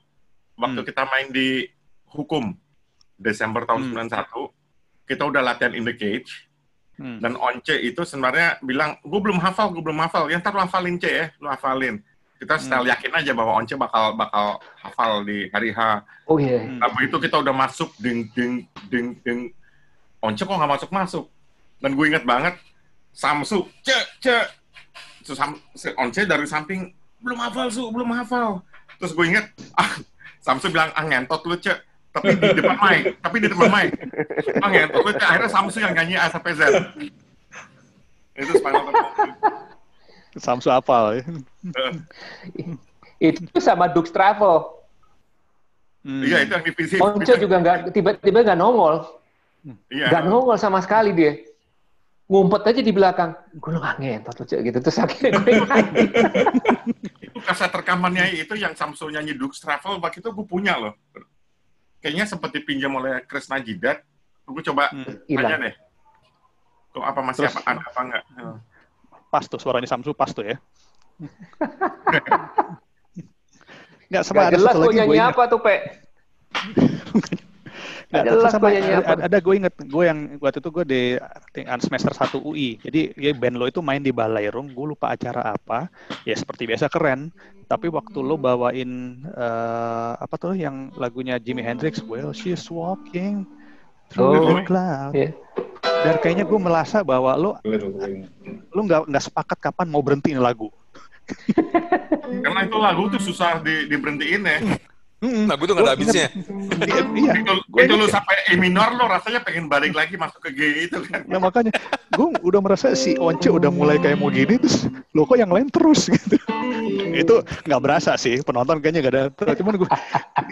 Speaker 3: Waktu
Speaker 2: Hmm.
Speaker 3: kita main di Hukum, Desember tahun
Speaker 2: Hmm.
Speaker 3: 91, kita udah latihan in the cage,
Speaker 2: Hmm.
Speaker 3: dan Once itu sebenarnya bilang, gue belum hafal, gue belum hafal. Ya ntar lu hafalin, C ya, lu hafalin. Kita style yakin aja bahwa Once bakal bakal hafal di hari H.
Speaker 1: oh iya
Speaker 2: Hmm.
Speaker 3: Nah, begitu kita udah masuk, ding, ding, ding, ding. Once kok nggak masuk-masuk. Dan gue inget banget, Samsu, cek, cek. Terus Once dari samping, belum hafal, Su, belum hafal. Terus gue inget, <laughs> ah, Samsu bilang, ah ngentot lu, cek. Tapi di depan mic, tapi di depan mic. Ah ngentot lu, cek. Akhirnya Samsu yang nyanyi A sampai Z. Itu spinal tap.
Speaker 2: Samsu apal ya.
Speaker 1: Itu sama Dux Travel
Speaker 2: Hmm.
Speaker 3: Iya, itu yang divisi.
Speaker 1: Once juga nggak tiba-tiba nggak nongol
Speaker 3: Iya.
Speaker 1: nggak nongol sama sekali dia ngumpet aja di belakang gue nggak ngentot lucu gitu terus akhirnya gue
Speaker 3: itu kaset rekamannya itu yang Samsul nyanyi Dux Travel waktu itu gue punya loh. Kayaknya sempat dipinjam oleh Chris Najidat. Gue coba
Speaker 2: Hmm.
Speaker 3: tanya deh. Tuh apa masih
Speaker 2: Terus-
Speaker 3: apa ada apa enggak?
Speaker 2: Pas tuh suaranya Samsu pas tuh ya. <laughs> Nggak sama
Speaker 1: Gak
Speaker 2: ada
Speaker 1: jelas
Speaker 2: satu
Speaker 1: gue
Speaker 2: lagi gue
Speaker 1: nyanyi apa tuh pe <laughs> Gak jelas
Speaker 2: sama
Speaker 1: apa.
Speaker 2: ada, ada gue inget gue yang waktu itu gue di semester 1 UI jadi ya band lo itu main di Balairung gue lupa acara apa ya seperti biasa keren tapi waktu lo bawain eh, apa tuh yang lagunya Jimi Hendrix well she's walking through
Speaker 1: Oh.
Speaker 2: the cloud
Speaker 1: Iya.
Speaker 2: dan kayaknya gue merasa bahwa lo lo nggak nggak sepakat kapan mau berhentiin lagu <laughs>
Speaker 3: Karena itu lagu tuh susah di, diberhentiin ya.
Speaker 2: Mm-mm.
Speaker 4: Nah, gue tuh gak ada habisnya.
Speaker 2: Iya, iya.
Speaker 3: Itu,
Speaker 2: Gua
Speaker 3: itu lu
Speaker 2: inget-
Speaker 3: sampai E minor lo rasanya pengen balik lagi masuk ke G itu kan.
Speaker 2: Nah makanya gue udah merasa si Once udah mulai kayak mau gini terus lo kok yang lain terus gitu. itu nggak berasa sih penonton kayaknya gak ada. Cuman gue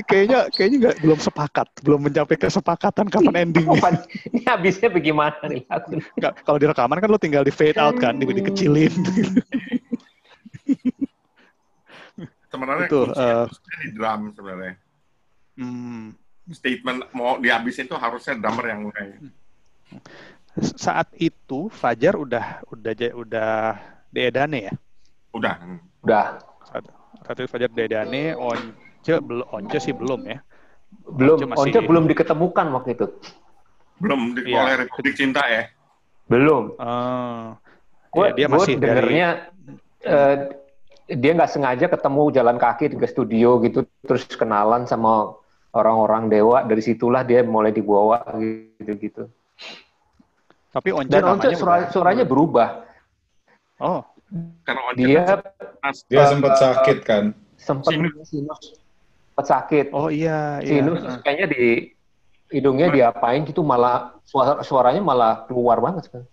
Speaker 2: kayaknya kayaknya nggak belum sepakat, belum mencapai kesepakatan kapan endingnya.
Speaker 1: Kapan ini habisnya bagaimana nih lagu
Speaker 2: Kalau di rekaman kan lo tinggal di fade out kan, di dikecilin.
Speaker 3: Sebenarnya
Speaker 2: Itu,
Speaker 3: kuncinya
Speaker 2: eh,
Speaker 3: di drum sebenarnya.
Speaker 2: Hmm.
Speaker 3: Statement mau dihabisin tuh harusnya drummer yang mulai.
Speaker 2: Saat itu Fajar udah udah udah diedane ya.
Speaker 3: Udah.
Speaker 1: udah
Speaker 2: Saat, saat itu Fajar diedane, Once belum, Once sih belum ya.
Speaker 1: belum
Speaker 2: Once masih-
Speaker 1: Once belum diketemukan waktu itu
Speaker 3: Belum di
Speaker 2: Iya.
Speaker 3: oleh Republik Cinta ya.
Speaker 1: belum
Speaker 2: Oh.
Speaker 1: gue
Speaker 2: Ya, dia masih dari
Speaker 1: dengernya eh, dia nggak sengaja ketemu jalan kaki ke studio gitu terus kenalan sama orang-orang dewa. Dari situlah dia mulai dibawa gitu gitu.
Speaker 2: Tapi Once
Speaker 1: dan Once suara- suaranya berubah.
Speaker 2: Oh,
Speaker 3: Karena Once
Speaker 1: dia
Speaker 5: Dia sempat sakit kan.
Speaker 1: sempat
Speaker 3: Sinus.
Speaker 1: sinus. Sempat sakit.
Speaker 2: Oh iya, iya.
Speaker 1: sinus kayaknya di hidungnya diapain gitu malah suara suaranya malah keluar banget kan?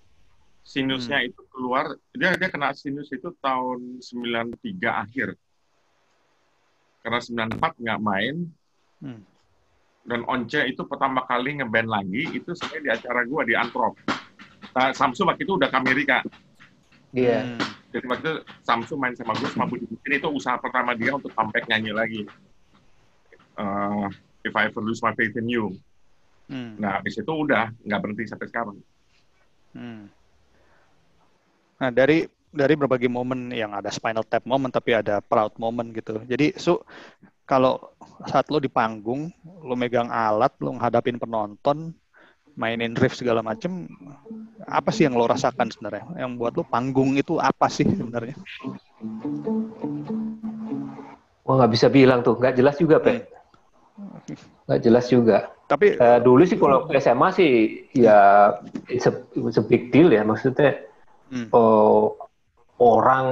Speaker 3: Sinusnya
Speaker 2: Hmm.
Speaker 3: itu keluar dia dia kena sinus itu tahun 93 akhir karena 94 nggak main
Speaker 2: Hmm.
Speaker 3: dan Once itu pertama kali ngeband lagi itu saya di acara gua di Antrop nah, Samsu waktu itu udah ke Amerika
Speaker 1: dia
Speaker 2: Hmm.
Speaker 3: jadi waktu itu Samsu main sama gue sama Budi Bukin itu usaha pertama dia untuk comeback nyanyi lagi Eh, if I ever lose my faith in you.
Speaker 2: Hmm.
Speaker 3: Nah, habis itu udah nggak berhenti sampai sekarang.
Speaker 2: Hmm. Nah, dari dari berbagai momen yang ada spinal tap moment tapi ada proud moment gitu. Jadi su kalau saat lo di panggung, lo megang alat, lo ngadapin penonton, mainin riff segala macem, apa sih yang lo rasakan sebenarnya? Yang buat lo panggung itu apa sih sebenarnya?
Speaker 1: Wah nggak bisa bilang tuh, nggak jelas juga, Pe. Nggak jelas juga.
Speaker 2: Tapi
Speaker 1: Eh, dulu sih kalau SMA sih ya it's a, it's a big deal ya maksudnya
Speaker 2: Hmm.
Speaker 1: oh, orang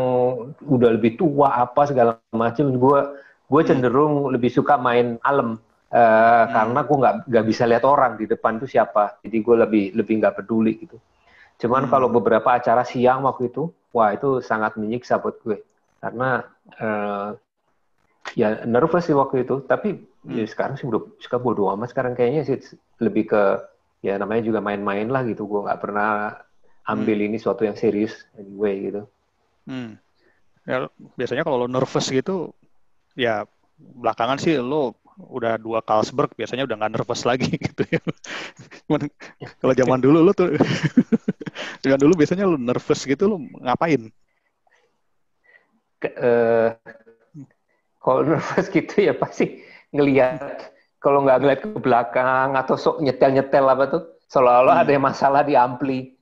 Speaker 1: udah lebih tua apa segala macam gue gue cenderung lebih suka main alam. Eh, karena gue nggak nggak bisa lihat orang di depan tuh siapa. Jadi gue lebih lebih nggak peduli gitu. Cuman
Speaker 2: Hmm.
Speaker 1: kalau beberapa acara siang waktu itu wah itu sangat menyiksa buat gue. Karena eh, ya nervous sih waktu itu. Tapi ya sekarang sih udah suka bodo amat sekarang kayaknya sih. Lebih ke ya namanya juga main-main lah gitu. Gue nggak pernah ambil ini suatu yang serius anyway gitu
Speaker 2: Hmm. Ya, biasanya kalau lo nervous gitu, ya belakangan sih lo udah dua Carlsberg, biasanya udah nggak nervous lagi <laughs> gitu ya. Cuman kalau zaman dulu lo tuh, <laughs> zaman dulu biasanya lo nervous gitu, lo ngapain?
Speaker 1: Ke- eh, kalau <laughs> nervous gitu ya pasti ngelihat kalau nggak ngeliat ke belakang atau sok nyetel-nyetel apa tuh seolah-olah ada yang masalah di ampli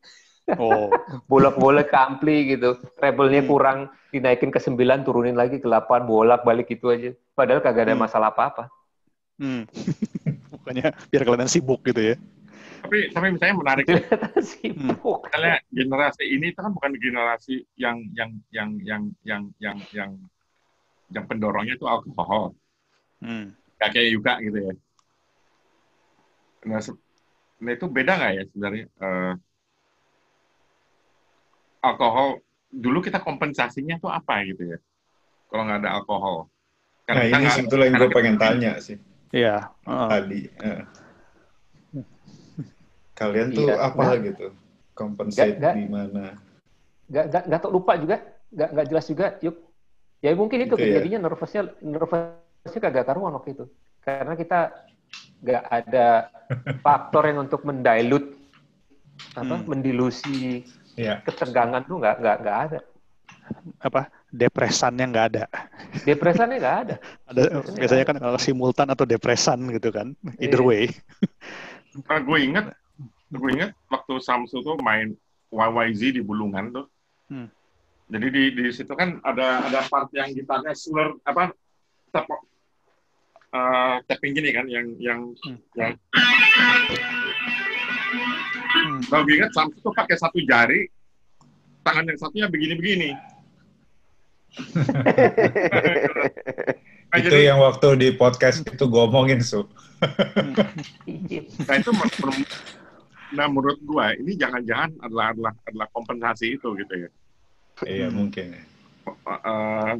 Speaker 2: Oh,
Speaker 1: bolak-balik ke ampli gitu. Treble-nya kurang dinaikin ke 9 turunin lagi ke 8 bolak-balik gitu aja. Padahal kagak ada
Speaker 2: Hmm.
Speaker 1: masalah apa-apa.
Speaker 2: Hmm. <laughs> Bukannya biar kelihatan sibuk gitu ya.
Speaker 3: Tapi tapi misalnya menarik <laughs>
Speaker 1: sibuk.
Speaker 3: Misalnya generasi ini itu kan bukan generasi yang yang yang yang yang yang yang yang pendorongnya itu alkohol.
Speaker 2: Hmm.
Speaker 3: Kayak Yuka gitu ya. Nah, nah itu beda nggak ya sebenarnya? Eh, alkohol dulu kita kompensasinya tuh apa gitu ya kalau nggak ada alkohol
Speaker 5: Nah
Speaker 3: kita
Speaker 5: ini
Speaker 3: nggak-
Speaker 5: sebetulnya yang
Speaker 3: karena
Speaker 5: gue
Speaker 3: kita-
Speaker 5: pengen tanya sih
Speaker 2: Iya. heeh.
Speaker 5: tadi. eh. Kalian tuh
Speaker 1: Iya,
Speaker 5: apa
Speaker 1: nggak-
Speaker 5: gitu? Compensate
Speaker 1: nggak-
Speaker 5: di mana?
Speaker 1: nggak nggak nggak tau lupa juga nggak nggak jelas juga yuk ya mungkin itu
Speaker 5: Gitu ya.
Speaker 1: jadinya nervousnya nervousnya kagak karuan waktu itu karena kita nggak ada <laughs> faktor yang untuk mendilute apa
Speaker 2: Hmm.
Speaker 1: mendilusi
Speaker 5: Iya.
Speaker 1: ketegangan tuh nggak nggak nggak ada
Speaker 2: Apa depresannya nggak ada.
Speaker 1: depresannya nggak ada <laughs>
Speaker 2: Ada biasanya kan kalau simultan atau depresan gitu kan. Either
Speaker 1: Iya.
Speaker 2: way.
Speaker 3: Nah, gue inget, gue inget waktu Samsu tuh main YYZ di Bulungan tuh.
Speaker 2: Hmm.
Speaker 3: Jadi di di situ kan ada ada part yang gitarnya slur apa tap eh, tapping gini kan yang yang
Speaker 2: Hmm.
Speaker 3: yang
Speaker 2: Hmm.
Speaker 3: Nah, gue inget Samsu tuh pakai satu jari, tangan yang satunya begini-begini. Nah, <laughs>
Speaker 5: Itu
Speaker 3: jadi,
Speaker 5: yang waktu di podcast itu gue omongin, Su.
Speaker 3: Nah itu nah menurut gue ini jangan-jangan adalah adalah adalah kompensasi itu gitu ya.
Speaker 5: Iya
Speaker 2: Hmm.
Speaker 5: mungkin.
Speaker 3: uh,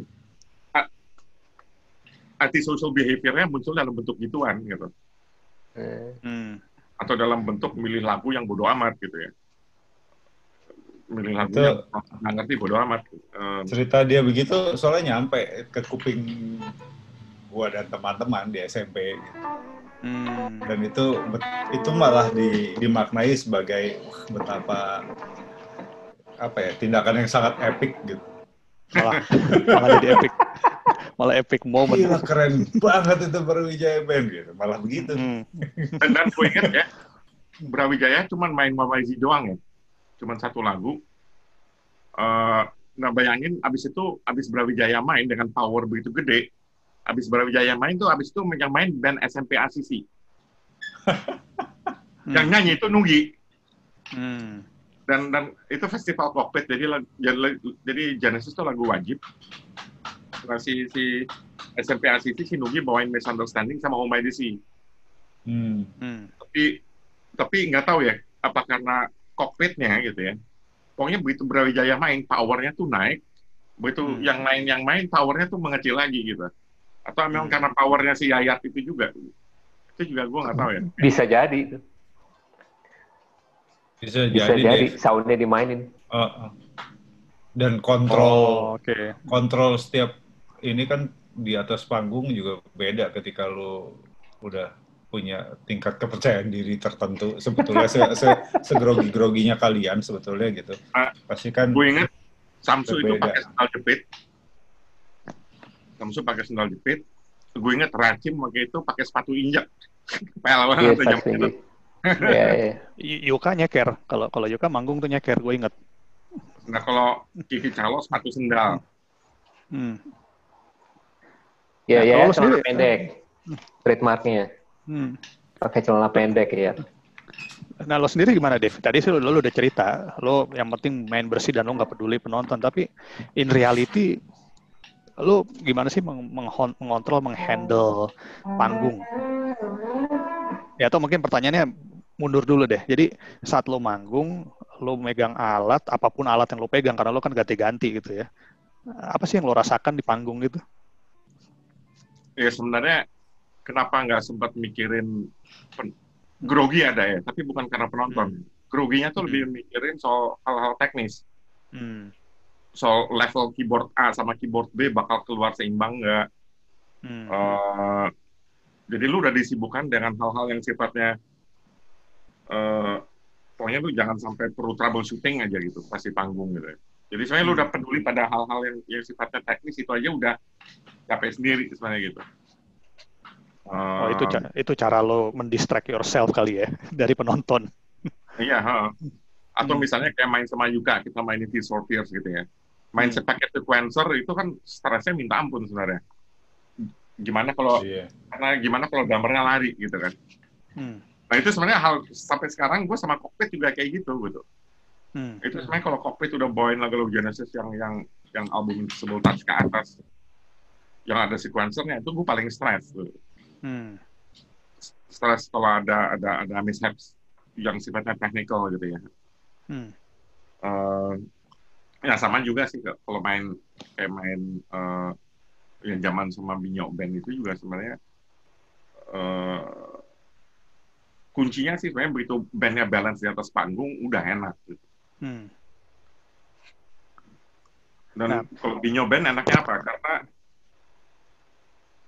Speaker 3: antisocial behavior-nya muncul dalam bentuk gituan gitu
Speaker 2: Hmm.
Speaker 3: Atau dalam bentuk milih lagu yang bodoh amat gitu ya milih lagu
Speaker 5: Itu-
Speaker 3: yang nggak ngerti bodoh amat Um,
Speaker 5: Cerita dia begitu soalnya nyampe ke kuping gua dan teman-teman di SMP gitu.
Speaker 2: Hmm.
Speaker 5: dan itu itu malah di, dimaknai sebagai wah, betapa apa ya tindakan yang sangat epic gitu.
Speaker 2: Malah malah jadi epic. Malah epic moment.
Speaker 5: Gila keren banget itu Brawijaya Band gitu. Malah begitu.
Speaker 2: Hmm.
Speaker 3: dan, dan gue inget ya Brawijaya cuman main YYZ doang ya cuman satu lagu Eh, nah bayangin abis itu abis Brawijaya main dengan power begitu gede abis Brawijaya main tuh abis itu yang main band SMP ACC yang nyanyi itu Nugi
Speaker 2: Hmm.
Speaker 3: dan dan itu festival cockpit jadi jadi, jadi Genesis itu lagu wajib si si SMP ACC si Nugi bawain Misunderstanding sama My DC
Speaker 5: Hmm.
Speaker 2: Hmm.
Speaker 3: tapi tapi nggak tahu ya apa karena kokpitnya gitu ya pokoknya begitu Brawijaya main powernya tuh naik begitu
Speaker 2: Hmm.
Speaker 3: yang lain yang main powernya tuh mengecil lagi gitu atau memang
Speaker 2: Hmm.
Speaker 3: karena powernya si Yayat itu juga itu juga gue nggak tahu ya
Speaker 1: bisa jadi itu.
Speaker 5: Bisa,
Speaker 1: bisa
Speaker 5: jadi,
Speaker 1: jadi
Speaker 5: deh.
Speaker 1: soundnya dimainin
Speaker 5: Uh, uh. Dan kontrol
Speaker 2: Oh, oke.
Speaker 5: kontrol setiap ini kan di atas panggung juga beda ketika lu udah punya tingkat kepercayaan diri tertentu sebetulnya se, se segrogi-groginya kalian sebetulnya gitu.
Speaker 3: Ah,
Speaker 5: Pasti kan
Speaker 3: Gue inget Samsu itu pakai sendal jepit. Samsu pakai sendal jepit. Gue inget Racim waktu itu pakai sepatu injak. <laughs> Pel banget tuh
Speaker 1: pasti.
Speaker 3: zaman itu.
Speaker 1: Iya, iya. <laughs>
Speaker 2: Y- Yuka nyeker. Kalau kalau Yuka manggung tuh nyeker, gue inget.
Speaker 3: Nah kalau Kiki Calo sepatu sendal.
Speaker 2: Hmm.
Speaker 1: Iya,
Speaker 2: Nah,
Speaker 1: iya,
Speaker 2: lu
Speaker 1: celana
Speaker 2: sendiri-
Speaker 1: pendek. Trademarknya.
Speaker 2: Hmm.
Speaker 1: Pakai celana pendek, ya.
Speaker 2: Nah, lo sendiri gimana, Dev? Tadi sih lo, lo udah cerita, lo yang penting main bersih dan lo nggak peduli penonton. Tapi in reality, lo gimana sih meng- menghon- mengontrol, menghandle panggung? Ya, atau mungkin pertanyaannya mundur dulu deh. Jadi saat lo manggung, lo megang alat, apa pun alat yang lo pegang, karena lo kan ganti-ganti gitu ya. Apa sih yang lo rasakan di panggung gitu?
Speaker 3: Ya sebenarnya kenapa nggak sempat mikirin pen- grogi ada ya, tapi bukan karena penonton. Groginya tuh lebih mikirin soal hal-hal teknis.
Speaker 2: Hmm.
Speaker 3: Soal level keyboard A sama keyboard B bakal keluar seimbang nggak.
Speaker 2: Hmm.
Speaker 3: Eh, jadi lu udah disibukkan dengan hal-hal yang sifatnya eh pokoknya lu jangan sampai perlu troubleshooting aja gitu pas di panggung gitu. ya. Jadi sebenarnya lu udah peduli pada hal-hal yang, yang sifatnya teknis itu aja udah capek sendiri sebenarnya gitu.
Speaker 2: Oh, itu
Speaker 3: Eh,
Speaker 2: ca- itu cara lo mendistract yourself kali ya <laughs> dari penonton.
Speaker 3: Iya, ha. atau
Speaker 2: Hmm.
Speaker 3: misalnya kayak main sama Yuka, kita mainin Tears for Fears gitu ya. Main
Speaker 2: Hmm.
Speaker 3: pakai sequencer itu kan stresnya minta ampun sebenarnya. Gimana kalau
Speaker 5: iya.
Speaker 3: karena gimana kalau drummernya lari gitu kan.
Speaker 2: Hmm.
Speaker 3: Nah itu sebenarnya hal sampai sekarang gue sama cockpit juga kayak gitu gitu.
Speaker 2: Hmm.
Speaker 3: Itu sebenarnya kalau cockpit udah bawain lagu-lagu Genesis yang yang yang album Invisible Touch ke atas, yang ada sequencernya itu gue paling stres. Tuh.
Speaker 2: Hmm.
Speaker 3: Stres kalau ada ada ada mishaps yang sifatnya technical gitu ya.
Speaker 2: Hmm.
Speaker 3: Eh, ya sama juga sih kalau main kayak main eh, yang zaman sama Binyo Band itu juga sebenarnya eh, kuncinya sih sebenarnya begitu bandnya balance di atas panggung udah enak gitu.
Speaker 2: Hmm.
Speaker 3: Dan
Speaker 2: Nah.
Speaker 3: kalau Binyo Band enaknya apa? Karena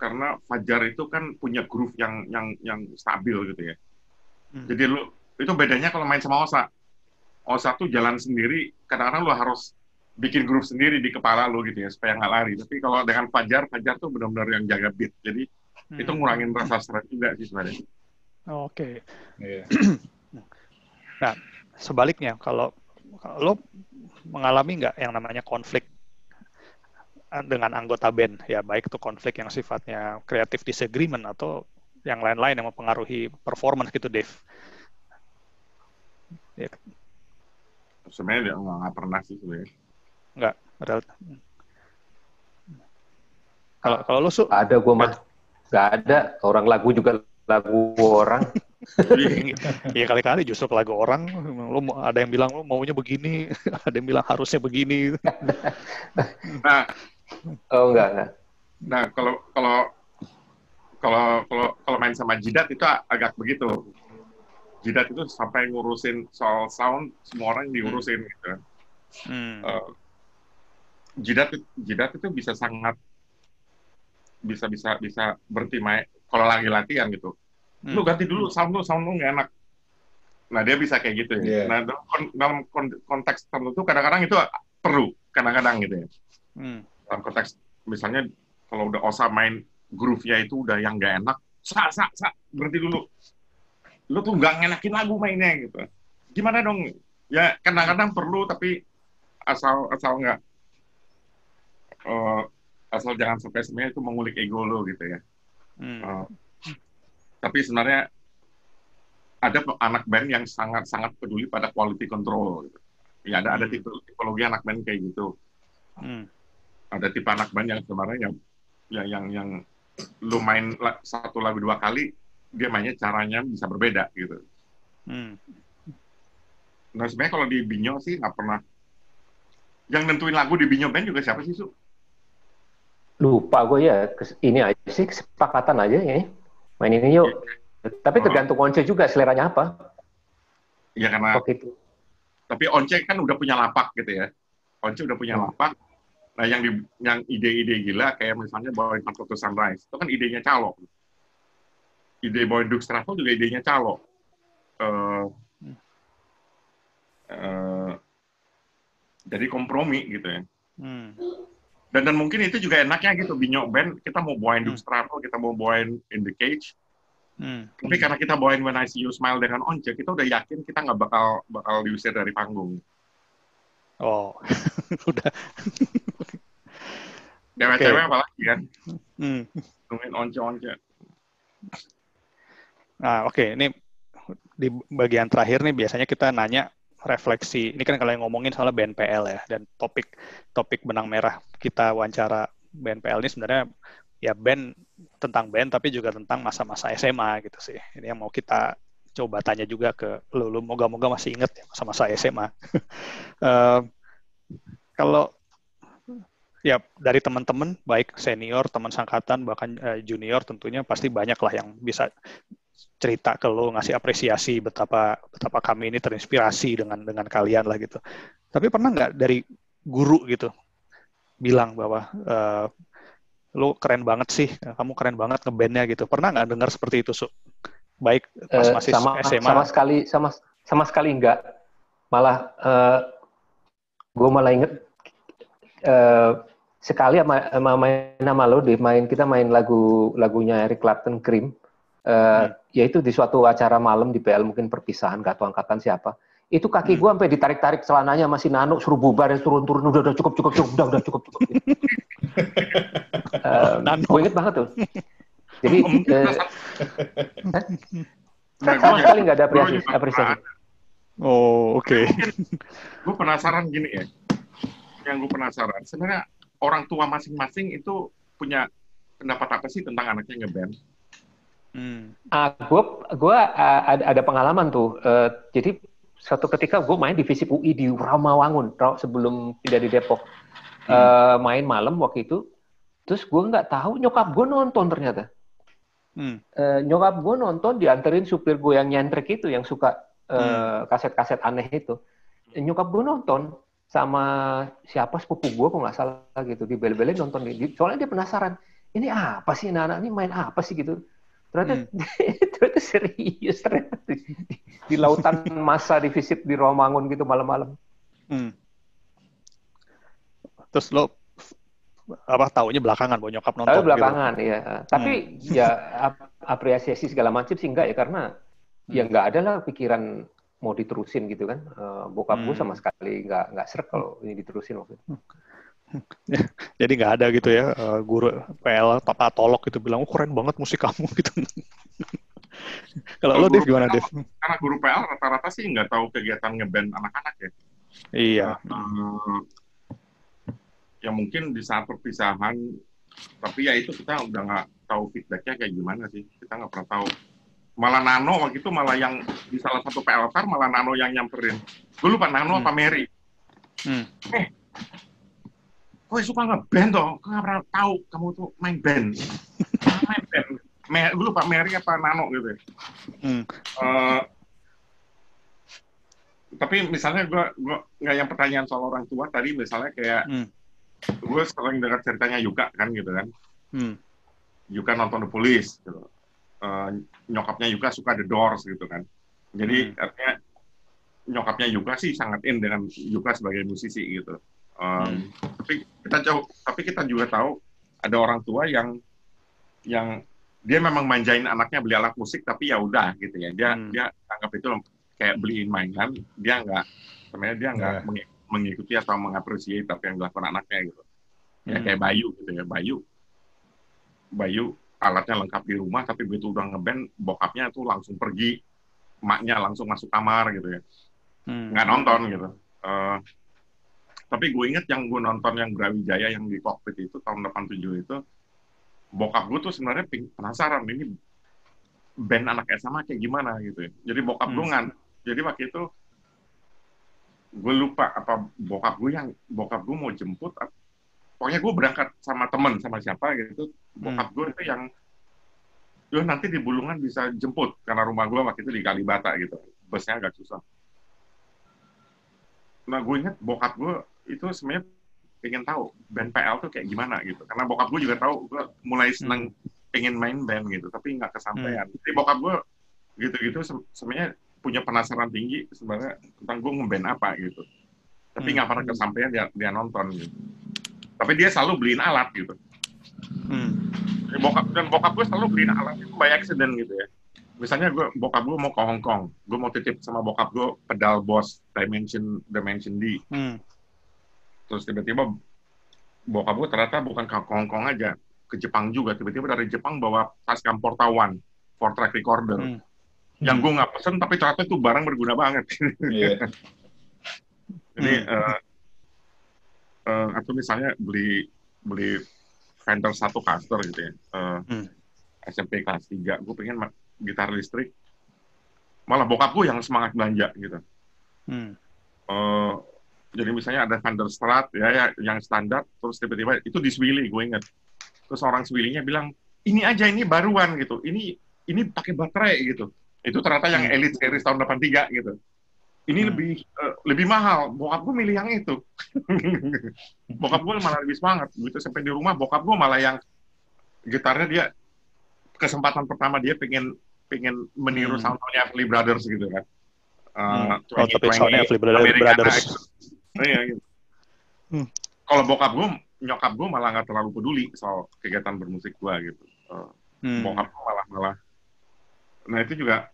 Speaker 3: karena Fajar itu kan punya groove yang yang yang stabil gitu ya.
Speaker 2: Hmm.
Speaker 3: Jadi lu itu bedanya kalau main sama Osa. Osa tuh jalan sendiri, kadang-kadang lu harus bikin groove sendiri di kepala lu gitu ya supaya nggak lari. Tapi kalau dengan Fajar, Fajar tuh benar-benar yang jaga beat. Jadi itu
Speaker 2: Hmm.
Speaker 3: ngurangin rasa stres juga sih sebenarnya.
Speaker 2: Oke.
Speaker 5: Iya.
Speaker 2: Sebaliknya, kalau kalau lo mengalami nggak yang namanya konflik dengan anggota band, ya baik itu konflik yang sifatnya creative disagreement atau yang lain-lain yang mempengaruhi performance gitu, Dave. Ya,
Speaker 3: Sebenarnya dia nggak nggak pernah sih sebenarnya.
Speaker 2: nggak. Kalau kalau lo su,
Speaker 1: Ada gue mah. Gak ada. Orang lagu juga lagu orang. <laughs>
Speaker 2: ya kali-kali justru ke lagu orang, lo mau- ada yang bilang lo maunya begini, <laughs> ada yang bilang harusnya begini.
Speaker 3: Nah,
Speaker 1: Oh, enggak, enggak.
Speaker 3: nah kalau kalau kalau kalau kalau main sama Jidat itu agak begitu. Jidat itu sampai ngurusin soal sound semua orang diurusin gitu.
Speaker 2: Hmm.
Speaker 3: Eh, jidat jidat itu bisa sangat bisa bisa bisa berhenti main kalau lagi latihan gitu.
Speaker 2: Hmm.
Speaker 3: Lu ganti dulu sound lu, sound lu nggak enak. Nah dia bisa kayak gitu ya.
Speaker 5: Iya.
Speaker 3: Nah dalam, dalam kon- konteks tertentu kadang-kadang itu perlu kadang-kadang gitu ya.
Speaker 2: Hmm.
Speaker 3: Dalam konteks misalnya kalau udah Osa main groove-nya itu udah yang nggak enak, sa sa sa berhenti dulu. Lu tuh nggak ngenakin lagu mainnya gitu. Gimana dong? Ya kadang-kadang perlu tapi asal asal nggak eh, asal jangan sampai sebenarnya itu mengulik ego lo gitu ya.
Speaker 2: Hmm.
Speaker 3: Eh, tapi sebenarnya ada anak band yang sangat sangat peduli pada quality control. Gitu. Ya ada ada
Speaker 2: Hmm.
Speaker 3: tipe tipologi anak band kayak gitu.
Speaker 2: Hmm.
Speaker 3: Ada tipe anak band yang sebenarnya yang yang yang, yang lu main satu lagu dua kali dia mainnya caranya bisa berbeda gitu.
Speaker 2: Hmm.
Speaker 3: Nah sebenarnya kalau di Binyo sih nggak pernah yang nentuin lagu di Binyo band juga siapa sih su?
Speaker 1: Lupa gue ya. Ini aja sih kesepakatan aja ya. Main ini yuk. Tapi
Speaker 3: Oh.
Speaker 1: tergantung konser juga seleranya apa.
Speaker 3: Ya karena
Speaker 1: Waktu itu.
Speaker 3: tapi Once kan udah punya lapak gitu ya. Once udah punya
Speaker 1: Hmm.
Speaker 3: lapak. Nah, yang di, yang ide-ide gila kayak misalnya bawain Part to Sunrise, itu kan idenya Calo. ide Boy Dukes Travel juga idenya Calo. Eh, eh, jadi kompromi gitu ya.
Speaker 2: Hmm.
Speaker 3: Dan dan mungkin itu juga enaknya gitu binyok band kita mau bawain
Speaker 2: Hmm.
Speaker 3: Dukes Travel, kita mau bawain In the Cage.
Speaker 2: Hmm.
Speaker 3: Tapi karena kita bawain When I See You Smile dengan Once, kita udah yakin kita nggak bakal bakal diusir dari panggung.
Speaker 2: Oh, <laughs> udah.
Speaker 3: Cewek-cewek apalagi kan,
Speaker 2: Hmm.
Speaker 3: nungguin Once-Once.
Speaker 2: Nah, oke, ini di bagian terakhir nih biasanya kita nanya refleksi. Ini kan kalau yang ngomongin soal BNPL ya dan topik topik benang merah kita wawancara BNPL ini sebenarnya ya band tentang band tapi juga tentang masa-masa SMA gitu sih. Ini yang mau kita coba tanya juga ke lu, lu moga-moga masih inget ya masa-masa SMA. <laughs> Eh, kalau ya dari teman-teman baik senior, teman sangkatan bahkan eh, junior tentunya pasti banyak lah yang bisa cerita ke lo ngasih apresiasi betapa betapa kami ini terinspirasi dengan dengan kalian lah gitu. Tapi pernah nggak dari guru gitu bilang bahwa eh, lo keren banget sih, kamu keren banget ngebandnya gitu. Pernah nggak dengar seperti itu, Su? Baik pas
Speaker 1: Eh,
Speaker 2: masih
Speaker 1: sama
Speaker 2: SMA.
Speaker 1: sama sekali sama sama sekali enggak. Malah gue malah inget eh, sekali sama, sama main nama lo di main kita main lagu lagunya Eric Clapton Cream. Eh, yaitu di suatu acara malam di PL mungkin perpisahan gak tahu angkatan siapa. Itu kaki gue sampai ditarik-tarik celananya masih nano suruh bubar ya turun-turun udah udah cukup cukup cukup udah udah cukup cukup. <laughs> Eh,
Speaker 2: Nano.
Speaker 1: gue inget banget tuh <laughs> jadi eh?
Speaker 3: Nah,
Speaker 1: sama
Speaker 3: gue
Speaker 1: sekali nggak ada
Speaker 3: gue
Speaker 1: apresiasi, apresiasi.
Speaker 2: Oh, oke.
Speaker 3: gue penasaran gini ya. Yang gue penasaran, sebenarnya orang tua masing-masing itu punya pendapat apa sih tentang anaknya ngeband?
Speaker 2: Hmm.
Speaker 1: Ah, gue gua ah, ada, ada pengalaman tuh. Eh, jadi suatu ketika gue main di Visip UI di Ramawangun Ra- sebelum pindah di Depok. Eh, main malam waktu itu. Terus gue nggak tahu nyokap gue nonton ternyata.
Speaker 2: Hmm.
Speaker 1: Eh, nyokap gue nonton dianterin supir gue yang nyentrik itu yang suka eh, kaset-kaset aneh itu. Nyokap gue nonton sama siapa sepupu gue kok nggak salah gitu di bel-belin nonton di- soalnya dia penasaran ini apa sih anak-anak ini main apa sih gitu ternyata <laughs> ternyata serius ternyata di, di- di lautan masa di visit di Romangun gitu malam-malam
Speaker 2: Hmm. Terus lo apa taunya belakangan bahwa nyokap nonton
Speaker 1: tapi
Speaker 2: gitu.
Speaker 1: belakangan ya tapi ya ap- apresiasi segala macam sih enggak ya karena ya nggak ada lah pikiran mau diterusin gitu kan Eh, bokap gue
Speaker 2: Hmm.
Speaker 1: sama sekali nggak nggak serak kalau ini diterusin waktu itu <laughs>
Speaker 2: Jadi nggak ada gitu ya eh, guru PL Papa Tolok gitu bilang, oh keren banget musik kamu <laughs> gitu. Kalau lo Dev gimana Dev?
Speaker 3: Karena guru PL rata-rata sih nggak tahu kegiatan ngeband anak-anak ya.
Speaker 2: Iya.
Speaker 3: Eh, ya mungkin di saat perpisahan, tapi ya itu kita udah nggak tahu feedbacknya kayak gimana sih. Kita nggak pernah tahu. Malah Nano waktu itu malah yang di salah satu PL Car malah Nano yang nyamperin. Gue lupa Nano
Speaker 2: Hmm.
Speaker 3: apa Mary.
Speaker 2: Hmm.
Speaker 3: Eh, gue suka ngeband toh. Gue nggak pernah tahu kamu tuh main band. main band. Me, gue lupa Mary apa Nano gitu. ya.
Speaker 2: Hmm.
Speaker 3: Eh, tapi misalnya gue gue nggak yang pertanyaan soal orang tua tadi misalnya kayak
Speaker 2: Hmm.
Speaker 3: Gue sering dengar ceritanya Yuka kan gitu kan
Speaker 2: Hmm.
Speaker 3: Yuka nonton The Police gitu. Eh, nyokapnya Yuka suka The Doors gitu kan jadi
Speaker 2: Hmm.
Speaker 3: artinya nyokapnya Yuka sih sangat in dengan Yuka sebagai musisi gitu Um, tapi kita jauh tapi kita juga tahu ada orang tua yang yang dia memang manjain anaknya beli alat musik tapi ya udah gitu ya dia
Speaker 2: Hmm.
Speaker 3: dia anggap itu kayak beliin mainan dia nggak sebenarnya dia nggak
Speaker 5: Nah.
Speaker 3: Mengi- mengikuti atau mengapresiasi apa yang dilakukan anaknya gitu ya
Speaker 2: Hmm.
Speaker 3: kayak Bayu gitu ya Bayu Bayu alatnya lengkap di rumah tapi begitu udah ngeband bokapnya tuh langsung pergi emaknya langsung masuk kamar gitu ya
Speaker 2: Hmm.
Speaker 3: nggak nonton gitu Eh, tapi gue inget yang gue nonton yang Brawijaya yang di kokpit itu tahun 87 itu bokap gue tuh sebenarnya penasaran ini band anak SMA kayak gimana gitu ya jadi bokap gue
Speaker 2: Hmm.
Speaker 3: ngan jadi waktu itu gue lupa apa bokap gue yang bokap gue mau jemput pokoknya gue berangkat sama temen sama siapa gitu. Bokap gue itu yang Yo nanti di Bulungan bisa jemput karena rumah gue waktu itu di Kalibata gitu. Busnya agak susah. Nah gue inget bokap gue itu sebenarnya pengen tahu band PL tuh kayak gimana gitu. Karena bokap gue juga tahu gue mulai seneng pengen main band gitu, tapi nggak kesampaian. Jadi bokap gue gitu-gitu se- sebenarnya punya penasaran tinggi sebenarnya tentang gue ngeband apa gitu. Tapi
Speaker 2: Hmm.
Speaker 3: nggak pernah kesampaian dia, dia nonton gitu. Tapi dia selalu beliin alat gitu.
Speaker 2: Hmm.
Speaker 3: Jadi bokap dan bokap gue selalu beliin alat itu by accident gitu ya. Misalnya gue bokap gue mau ke Hong Kong, gue mau titip sama bokap gue pedal Boss Dimension Dimension D.
Speaker 2: Hmm.
Speaker 3: Terus tiba-tiba bokap gue ternyata bukan ke Hong Kong aja, ke Jepang juga. Tiba-tiba dari Jepang bawa Tascam Porta One, four track recorder.
Speaker 2: Hmm.
Speaker 3: Yang gue nggak pesen, tapi ternyata itu barang berguna banget.
Speaker 5: Iya. <laughs>
Speaker 3: Jadi,
Speaker 2: Hmm.
Speaker 3: eh, eh, atau misalnya beli beli Fender satu caster gitu ya, eh,
Speaker 2: Hmm.
Speaker 3: SMP kelas 3, gue pengen gitar listrik. Malah bokap gue yang semangat belanja gitu.
Speaker 2: Hmm.
Speaker 3: Eh, jadi misalnya ada Fender Strat ya, ya yang standar, terus tiba-tiba itu di Swilly gue inget. Terus orang Swilly-nya bilang ini aja ini baruan gitu, ini ini pakai baterai gitu. Itu ternyata yang
Speaker 2: Hmm.
Speaker 3: Elite Series tahun 83 gitu. Ini
Speaker 2: Hmm.
Speaker 3: lebih eh, lebih mahal. Bokap gue milih yang itu. <laughs> bokap gue malah lebih semangat. Begitu sampai di rumah, bokap gue malah yang gitarnya dia kesempatan pertama dia pengen pengen meniru
Speaker 2: Hmm.
Speaker 3: soundnya Everly Brothers gitu kan.
Speaker 2: Hmm.
Speaker 3: Uh,
Speaker 2: Oh, tapi soundnya Everly Brothers-
Speaker 3: Americana
Speaker 2: Brothers.
Speaker 3: Express. Iya, gitu.
Speaker 2: Hmm.
Speaker 3: Kalau bokap gue, nyokap gue malah nggak terlalu peduli soal kegiatan bermusik gue gitu. Uh,
Speaker 2: Hmm.
Speaker 3: Bokap gue malah malah. Nah itu juga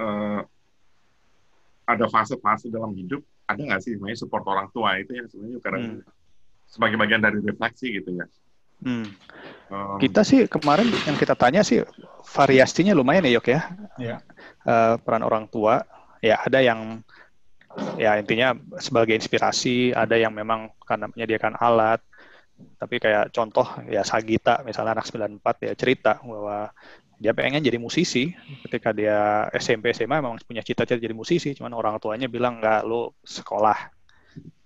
Speaker 3: uh, ada fase-fase dalam hidup. Ada nggak sih namanya support orang tua itu yang sebenarnya kadang
Speaker 2: Hmm.
Speaker 3: sebagai bagian dari refleksi gitu ya.
Speaker 2: Hmm.
Speaker 3: Um,
Speaker 2: Kita sih kemarin yang kita tanya sih variasinya lumayan ya Yok ya.
Speaker 5: Iya.
Speaker 2: Eh, peran orang tua ya ada yang ya intinya sebagai inspirasi, ada yang memang karena menyediakan alat. Tapi kayak contoh ya Sagita misalnya anak 94 ya cerita bahwa dia pengen jadi musisi ketika dia SMP SMA memang punya cita-cita jadi musisi cuman orang tuanya bilang nggak lu sekolah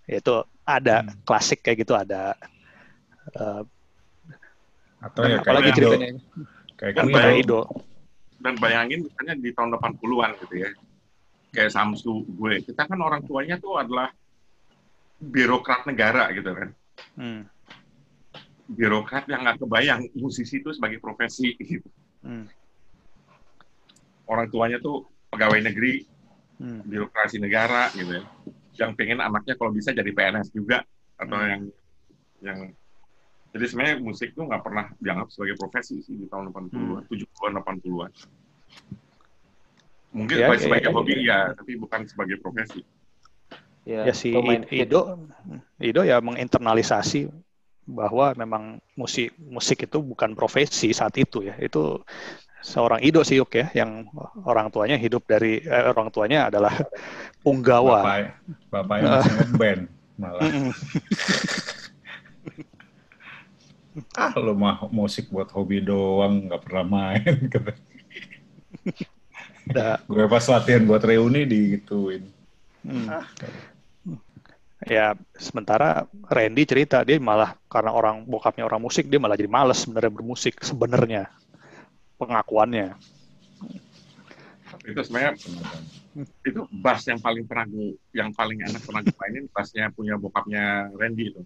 Speaker 2: itu ada
Speaker 5: Hmm.
Speaker 2: klasik kayak gitu ada Eh,
Speaker 5: Atau ya kayak
Speaker 2: apalagi
Speaker 5: Indo.
Speaker 2: ceritanya
Speaker 5: Kayak
Speaker 3: Dan
Speaker 2: kayak
Speaker 3: bayangin-
Speaker 2: Ido
Speaker 3: dan bayangin misalnya di tahun 80-an gitu ya. Kayak Samsu gue, kita kan orang tuanya tuh adalah birokrat negara gitu kan.
Speaker 2: Hmm,
Speaker 3: Birokrat yang nggak kebayang musisi itu sebagai profesi gitu.
Speaker 2: Hmm,
Speaker 3: Orang tuanya tuh pegawai negeri,
Speaker 2: hmm,
Speaker 3: birokrasi negara gitu ya. Yang pengen anaknya kalau bisa jadi PNS juga atau
Speaker 2: Hmm.
Speaker 3: yang yang jadi sebenarnya musik tuh nggak pernah dianggap sebagai profesi sih di tahun 80-an, 70-an, 80-an. Mungkin
Speaker 2: Ya,
Speaker 3: sebagai,
Speaker 2: ya,
Speaker 3: sebagai
Speaker 2: ya,
Speaker 3: hobi
Speaker 2: ya.
Speaker 3: ya, tapi bukan sebagai profesi.
Speaker 2: ya si
Speaker 1: atau main
Speaker 2: I- Ido Ido ya menginternalisasi bahwa memang musik musik itu bukan profesi saat itu ya itu seorang Ido sih Yuk ya yang orang tuanya hidup dari eh, orang tuanya adalah punggawa
Speaker 5: Bapak, bapaknya masih <laughs> ngeband malah.
Speaker 2: Mm-mm. <laughs>
Speaker 5: ah lu mah musik buat hobi doang nggak pernah main <laughs> kata. Gue pas latihan buat reuni digituin
Speaker 2: hmm. Ya sementara Randy cerita dia malah karena orang bokapnya orang musik dia malah jadi males sebenarnya bermusik sebenarnya pengakuannya
Speaker 3: Itu sebenarnya itu bass yang paling pernah gue, yang paling enak pernah gue mainin bassnya punya bokapnya Randy itu.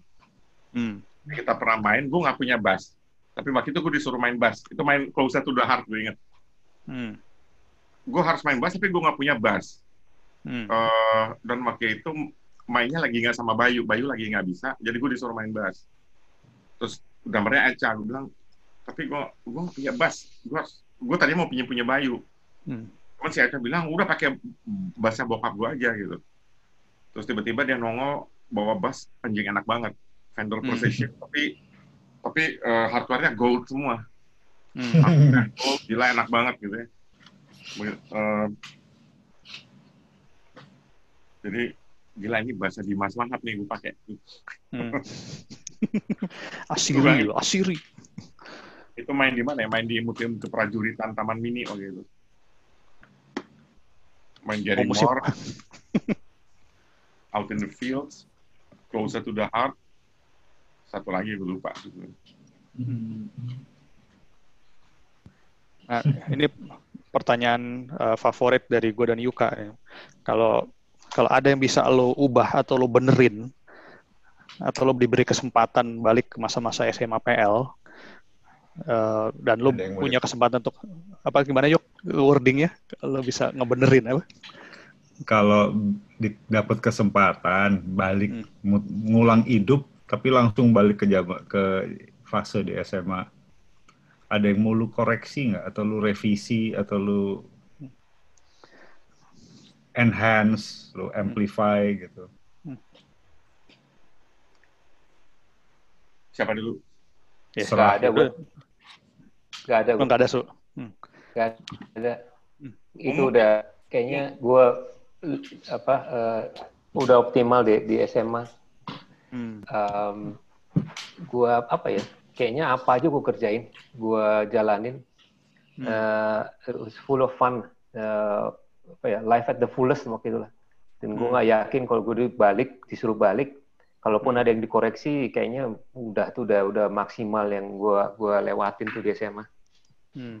Speaker 2: Hmm.
Speaker 3: Kita pernah main, gue nggak punya bass. Tapi waktu itu gue disuruh main bass. Itu main Closer to the Heart, gue inget.
Speaker 2: Hmm.
Speaker 3: Gue harus main bass, tapi gue nggak punya bass.
Speaker 2: Hmm.
Speaker 3: Eh, dan waktu itu mainnya lagi nggak sama Bayu. Bayu lagi nggak bisa, jadi gue disuruh main bass. Terus gambarnya Eca, gue bilang, tapi gue gue punya bass. Gue gue tadi mau punya punya Bayu.
Speaker 2: Hmm.
Speaker 3: Cuman si Eca bilang, udah pakai bassnya bokap gue aja gitu. Terus tiba-tiba dia nongol bawa bass anjing enak banget. Fender
Speaker 2: Hmm.
Speaker 3: Precision, tapi tapi eh, hardware-nya gold semua.
Speaker 2: Hmm.
Speaker 3: Gold, gila enak banget gitu ya. Eh, jadi gila ini bahasa Dimas banget nih gue pakai.
Speaker 2: Hmm. <laughs> asiri, loh, asiri.
Speaker 3: Itu main di mana ya? Main di Museum Keprajuritan Taman Mini oh gitu. Main Jerry
Speaker 2: Oh.
Speaker 3: Moore, Out in the Fields, Closer to the Heart, satu lagi gue lupa.
Speaker 2: Nah, ini pertanyaan eh, favorit dari gue dan Yuka. ya. Kalau kalau ada yang bisa lo ubah atau lo benerin atau lo diberi kesempatan balik ke masa-masa SMA PL, Eh, dan lo punya kesempatan untuk apa gimana yuk wordingnya lo bisa ngebenerin apa
Speaker 5: Kalau dapat kesempatan balik
Speaker 2: Hmm.
Speaker 5: ngulang hidup, tapi langsung balik ke jama, ke fase di SMA, ada yang mau lu koreksi nggak? Atau lu revisi? Atau lu enhance, lu amplify gitu?
Speaker 3: Siapa dulu?
Speaker 2: Ya.
Speaker 1: Nggak ada, gue. Nggak ada, gue.
Speaker 2: nggak ada su
Speaker 1: Nggak ada.
Speaker 2: Hmm.
Speaker 1: Itu udah kayaknya gue apa eh, udah optimal di di SMA.
Speaker 2: Hmm.
Speaker 1: Em, gua apa ya? Kayaknya apa aja gue kerjain, gue jalanin.
Speaker 2: Hmm.
Speaker 1: Eh, it was full of fun. Eh, apa ya? Life at the fullest waktu itu lah. Dan gue
Speaker 2: Hmm.
Speaker 1: nggak yakin kalau gue balik, disuruh balik, kalaupun ada yang dikoreksi, kayaknya udah tuh udah udah maksimal yang gue gua lewatin tuh di SMA.
Speaker 2: Hmm.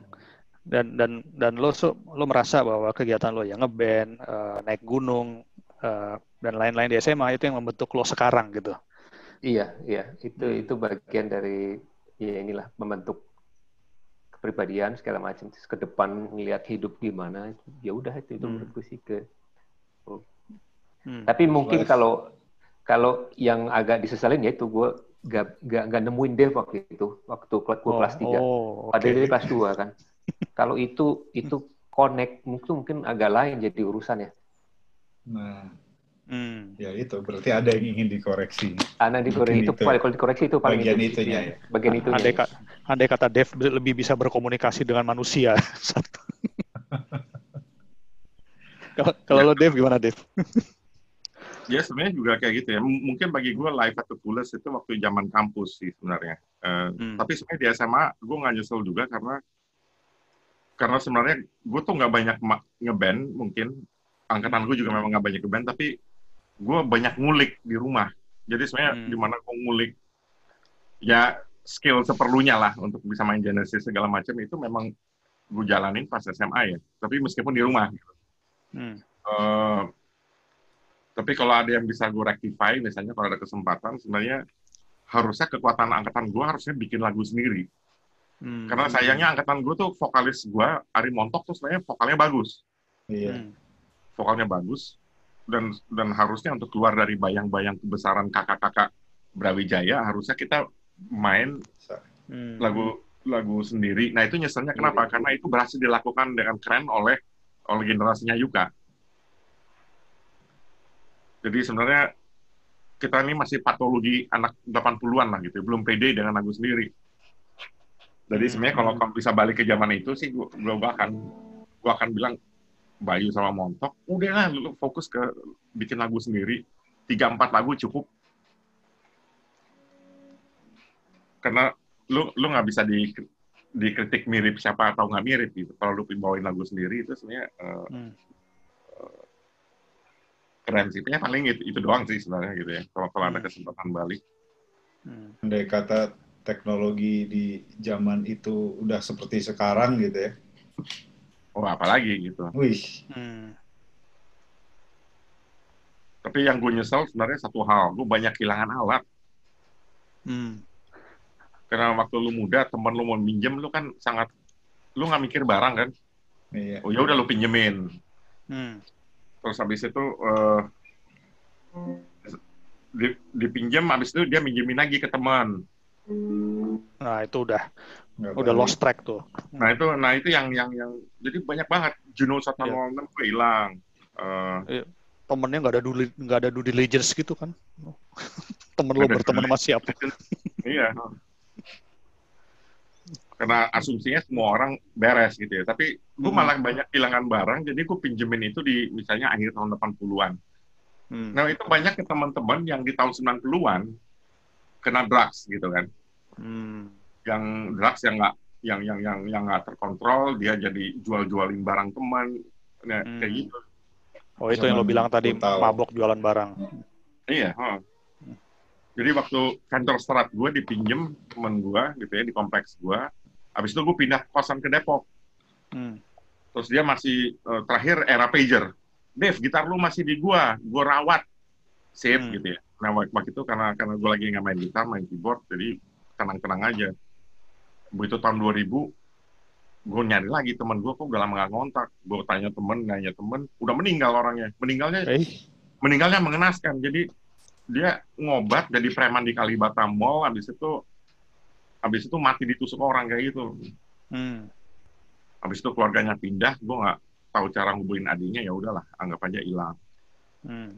Speaker 2: Dan dan dan lo su, lo merasa bahwa kegiatan lo yang ngeband, eh, naik gunung eh, dan lain-lain di SMA itu yang membentuk lo sekarang gitu.
Speaker 1: Iya, iya, itu itu bagian dari ya inilah membentuk kepribadian segala macam terus ke depan ngelihat hidup gimana ya udah itu itu
Speaker 2: Hmm.
Speaker 1: menurutku sih ke
Speaker 2: Hmm.
Speaker 1: tapi mungkin kalau kalau yang agak disesalin ya itu gue gak, gak, gak nemuin Dev waktu itu waktu gue
Speaker 2: Oh,
Speaker 1: kelas 3
Speaker 2: oh,
Speaker 1: pada
Speaker 2: oke.
Speaker 1: dia kelas 2 kan <laughs> kalau itu itu connect mungkin mungkin agak lain jadi urusan ya
Speaker 5: Nah,
Speaker 2: Hmm.
Speaker 5: ya itu berarti ada yang ingin dikoreksi.
Speaker 1: anak dikoreksi itu,
Speaker 5: itu.
Speaker 1: paling kalau dikoreksi itu paling
Speaker 5: Bagian
Speaker 1: itu,
Speaker 5: itunya
Speaker 1: iya,
Speaker 5: ya.
Speaker 1: bagian itu
Speaker 2: Andai, ka- andai kata Dev lebih bisa berkomunikasi dengan manusia. Satu. <laughs> Kalau kalau lo Dev gimana Dev? <laughs>
Speaker 3: Ya sebenarnya juga kayak gitu ya. M- Mungkin bagi gue live at the itu waktu zaman kampus sih sebenarnya. Eh,
Speaker 2: Hmm.
Speaker 3: Tapi sebenarnya di SMA gue nggak nyesel juga karena karena sebenarnya gue tuh nggak banyak ngeband mungkin angkatan gue juga memang nggak banyak ngeband tapi gue banyak ngulik di rumah. Jadi sebenarnya
Speaker 2: Hmm.
Speaker 3: di mana gue ngulik ya skill seperlunya lah untuk bisa main Genesis segala macam itu memang gue jalanin pas SMA ya. Tapi meskipun di rumah.
Speaker 2: Hmm.
Speaker 3: Eh, tapi kalau ada yang bisa gue rectify, misalnya kalau ada kesempatan, sebenarnya harusnya kekuatan angkatan gue harusnya bikin lagu sendiri.
Speaker 2: Hmm.
Speaker 3: Karena sayangnya angkatan gue tuh vokalis gue, Ari Montok tuh sebenarnya vokalnya bagus.
Speaker 5: Iya.
Speaker 2: Hmm.
Speaker 3: Vokalnya bagus. Dan dan harusnya untuk keluar dari bayang-bayang kebesaran kakak-kakak Brawijaya, harusnya kita main
Speaker 2: Hmm.
Speaker 3: lagu lagu sendiri. Nah itu nyeselnya kenapa? Karena itu berhasil dilakukan dengan keren oleh oleh generasinya Yuka. Jadi sebenarnya kita ini masih patologi anak 80-an lah gitu, belum pede dengan lagu sendiri. Jadi sebenarnya kalau kamu bisa balik ke zaman itu sih, gua, gua, gua akan gua akan bilang Bayu sama Montok, udah lah lu fokus ke bikin lagu sendiri, tiga empat lagu cukup. Karena lu lu nggak bisa di dikritik mirip siapa atau nggak mirip gitu. Kalau lu bawain lagu sendiri itu sebenarnya eh,
Speaker 2: Hmm.
Speaker 3: keren sih. Punya paling itu, itu doang sih sebenarnya gitu ya. Kalau kalau ada
Speaker 2: Hmm.
Speaker 3: kesempatan balik.
Speaker 2: Hmm.
Speaker 5: Andai kata teknologi di zaman itu udah seperti sekarang gitu ya.
Speaker 3: Oh apalagi gitu.
Speaker 5: Wih,
Speaker 2: Hmm.
Speaker 3: Tapi yang gue nyesel sebenarnya satu hal, gue banyak kehilangan alat.
Speaker 2: Hmm.
Speaker 3: Karena waktu lu muda, temen lu mau minjem, lu kan sangat, lu nggak mikir barang kan.
Speaker 5: iya.
Speaker 3: Oh ya udah lu pinjemin.
Speaker 2: Hmm.
Speaker 3: Terus habis itu eh di, dipinjem, habis itu dia minjemin lagi ke teman.
Speaker 2: Nah itu udah
Speaker 5: Nggak
Speaker 2: udah lost track tuh.
Speaker 3: Nah itu, nah itu yang yang yang jadi banyak banget. Juno 106 gue hilang. Eh,
Speaker 2: Temennya nggak ada due, nggak ada due diligence gitu kan? <laughs> Temen lo berteman sama siapa?
Speaker 3: iya. Karena asumsinya semua orang beres gitu ya. Tapi gue
Speaker 2: Hmm.
Speaker 3: malah banyak kehilangan barang, jadi gue pinjemin itu di misalnya akhir tahun 80-an.
Speaker 2: Hmm.
Speaker 3: Nah itu banyak ke teman-teman yang di tahun 90-an kena drugs gitu kan.
Speaker 2: Hmm.
Speaker 3: Yang drugs yang nggak yang yang yang yang nggak terkontrol, dia jadi jual-jualin barang teman, nah,
Speaker 2: Hmm.
Speaker 3: kayak gitu.
Speaker 2: Oh itu yang lo bilang tadi
Speaker 5: tahu.
Speaker 2: mabok jualan barang.
Speaker 3: Iya. huh. Jadi waktu kantor serat gue dipinjem temen gue gitu ya di kompleks gue. Habis itu gue pindah kosan ke Depok.
Speaker 2: Hmm.
Speaker 3: Terus dia masih eh, terakhir era pager. Dev, gitar lu masih di gua, gua rawat. Sip
Speaker 2: Hmm.
Speaker 3: gitu ya. Nah waktu waktu itu karena karena gue lagi nggak main gitar, main keyboard, jadi tenang-tenang aja. Begitu tahun 2000 gue nyari lagi teman gue kok udah lama gak ngontak. Gue tanya temen nanya temen udah meninggal orangnya. Meninggalnya
Speaker 2: Eh,
Speaker 3: meninggalnya mengenaskan jadi dia ngobat jadi preman di Kalibata Mall habis itu habis itu mati ditusuk orang kayak gitu.
Speaker 2: Hmm.
Speaker 3: habis itu keluarganya pindah gue nggak tahu cara ngubungin adiknya ya udahlah anggap aja hilang.
Speaker 2: Hmm.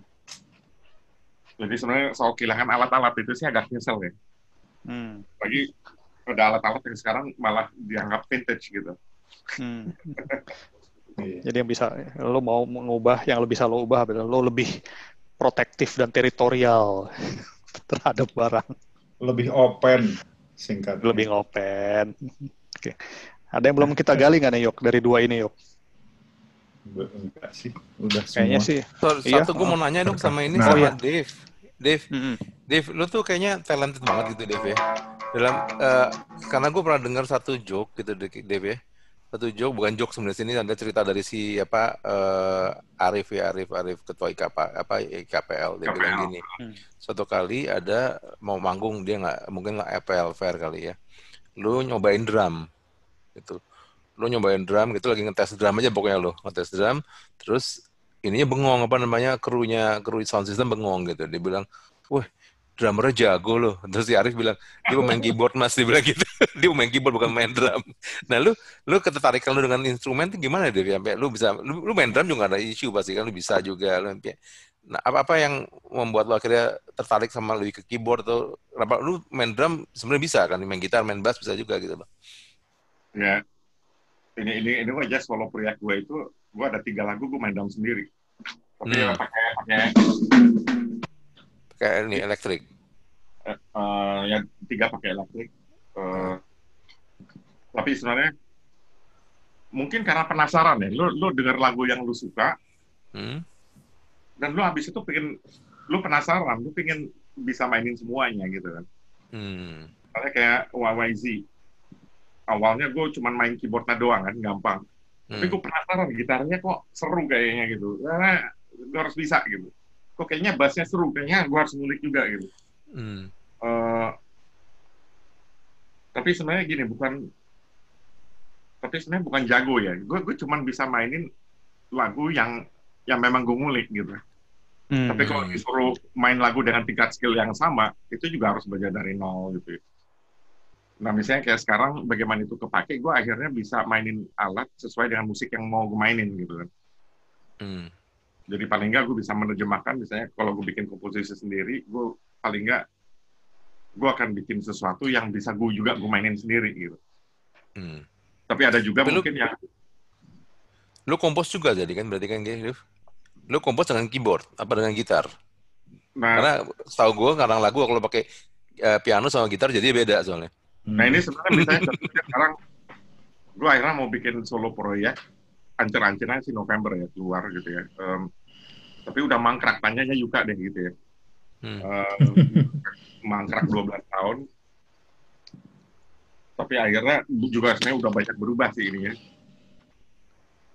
Speaker 3: jadi sebenarnya soal kehilangan alat-alat itu sih agak nyesel ya.
Speaker 2: Hmm.
Speaker 3: lagi ada alat-alat yang sekarang malah dianggap vintage gitu
Speaker 2: Hmm. <laughs>
Speaker 5: Iya.
Speaker 2: Jadi yang bisa lo mau mengubah yang lo bisa lo ubah adalah lo lebih protektif dan teritorial <laughs> terhadap barang,
Speaker 5: Lebih open singkat.
Speaker 2: lebih open. Oke. Ada yang belum kita gali nggak nih Yok dari dua ini Yok?
Speaker 5: Enggak sih, udah semua.
Speaker 2: Kayaknya sih.
Speaker 4: So-
Speaker 2: Iya.
Speaker 4: Satu gue mau nanya dong sama ini
Speaker 5: Nah.
Speaker 4: sama
Speaker 2: Oh, iya.
Speaker 4: Dave. Dave,
Speaker 2: Mm-mm.
Speaker 4: Dave, lu tuh kayaknya talented banget gitu Dave ya. Dalam eh, karena gue pernah dengar satu joke gitu Dave ya. Satu joke bukan joke sebenarnya sini ada cerita dari si apa eh, Arif ya Arif Arif ketua IKP apa IKPL dia bilang gini.
Speaker 2: Hmm.
Speaker 4: Suatu kali ada mau manggung dia nggak mungkin nggak FPL fair kali ya. Lu nyobain drum gitu. Lu nyobain drum gitu lagi ngetes drum aja pokoknya lu ngetes drum terus ininya bengong apa namanya krunya kru sound system bengong gitu dia bilang wah drummernya jago loh. Terus si Arif bilang dia pemain keyboard mas. Dia bilang gitu. <laughs> Dia pemain keyboard bukan main drum. Nah lu lu ketertarikan lu dengan instrumen tuh gimana deh sampai lu bisa lu, lu main drum juga ada isu pasti kan lu bisa juga. Lu sampai- nah apa apa yang membuat lu akhirnya tertarik sama lebih ke keyboard atau kenapa lu main drum sebenarnya bisa kan? Main gitar main bass bisa juga gitu loh
Speaker 3: ya. Ini ini ini gue aja solo proyek gue itu gue ada tiga lagu gue main drum sendiri. Tapi
Speaker 4: Hmm.
Speaker 3: ya pakai pakai
Speaker 4: kayak ini elektrik.
Speaker 3: Eh, eh, yang tiga pakai elektrik. Eh, tapi sebenarnya mungkin karena penasaran ya lu lu denger lagu yang lu suka
Speaker 4: hmm?
Speaker 3: dan lu habis itu pengen lu penasaran lu pengen bisa mainin semuanya gitu kan.
Speaker 4: Hmm.
Speaker 3: Misalnya kayak YYZ awalnya gue cuman main keyboardnya doang kan gampang. Tapi
Speaker 4: Hmm.
Speaker 3: gue penasaran gitarnya kok seru kayaknya gitu. Karena gue harus bisa gitu kok kayaknya bassnya seru kayaknya gue harus ngulik juga gitu
Speaker 4: Hmm.
Speaker 3: Eh, tapi sebenarnya gini bukan tapi sebenarnya bukan jago ya gue gue cuman bisa mainin lagu yang yang memang gue ngulik gitu
Speaker 2: Hmm.
Speaker 3: tapi kalau disuruh main lagu dengan tingkat skill yang sama itu juga harus belajar dari nol gitu nah misalnya kayak sekarang bagaimana itu kepake gue akhirnya bisa mainin alat sesuai dengan musik yang mau gue mainin gitu kan
Speaker 4: Hmm.
Speaker 3: Jadi paling nggak gue bisa menerjemahkan misalnya kalau gue bikin komposisi sendiri gue paling nggak gue akan bikin sesuatu yang bisa gue juga gue mainin sendiri gitu
Speaker 4: Hmm.
Speaker 3: tapi ada juga
Speaker 4: Tapi lu-
Speaker 3: mungkin yang
Speaker 4: Lu kompos juga jadi kan berarti kan Dev? Lu kompos dengan keyboard apa dengan gitar?
Speaker 3: nah,
Speaker 4: Karena setahu gue kadang lagu kalau pakai eh, piano sama gitar jadi beda soalnya.
Speaker 3: nah ini sebenarnya misalnya sekarang gue akhirnya mau bikin solo proyek ancer-ancernya sih November ya keluar gitu ya. Em, tapi udah mangkrak tanyanya Yuka deh gitu ya.
Speaker 4: Hmm.
Speaker 3: Em, <laughs> mangkrak 12 tahun. Tapi akhirnya juga sebenarnya udah banyak berubah sih ini ya.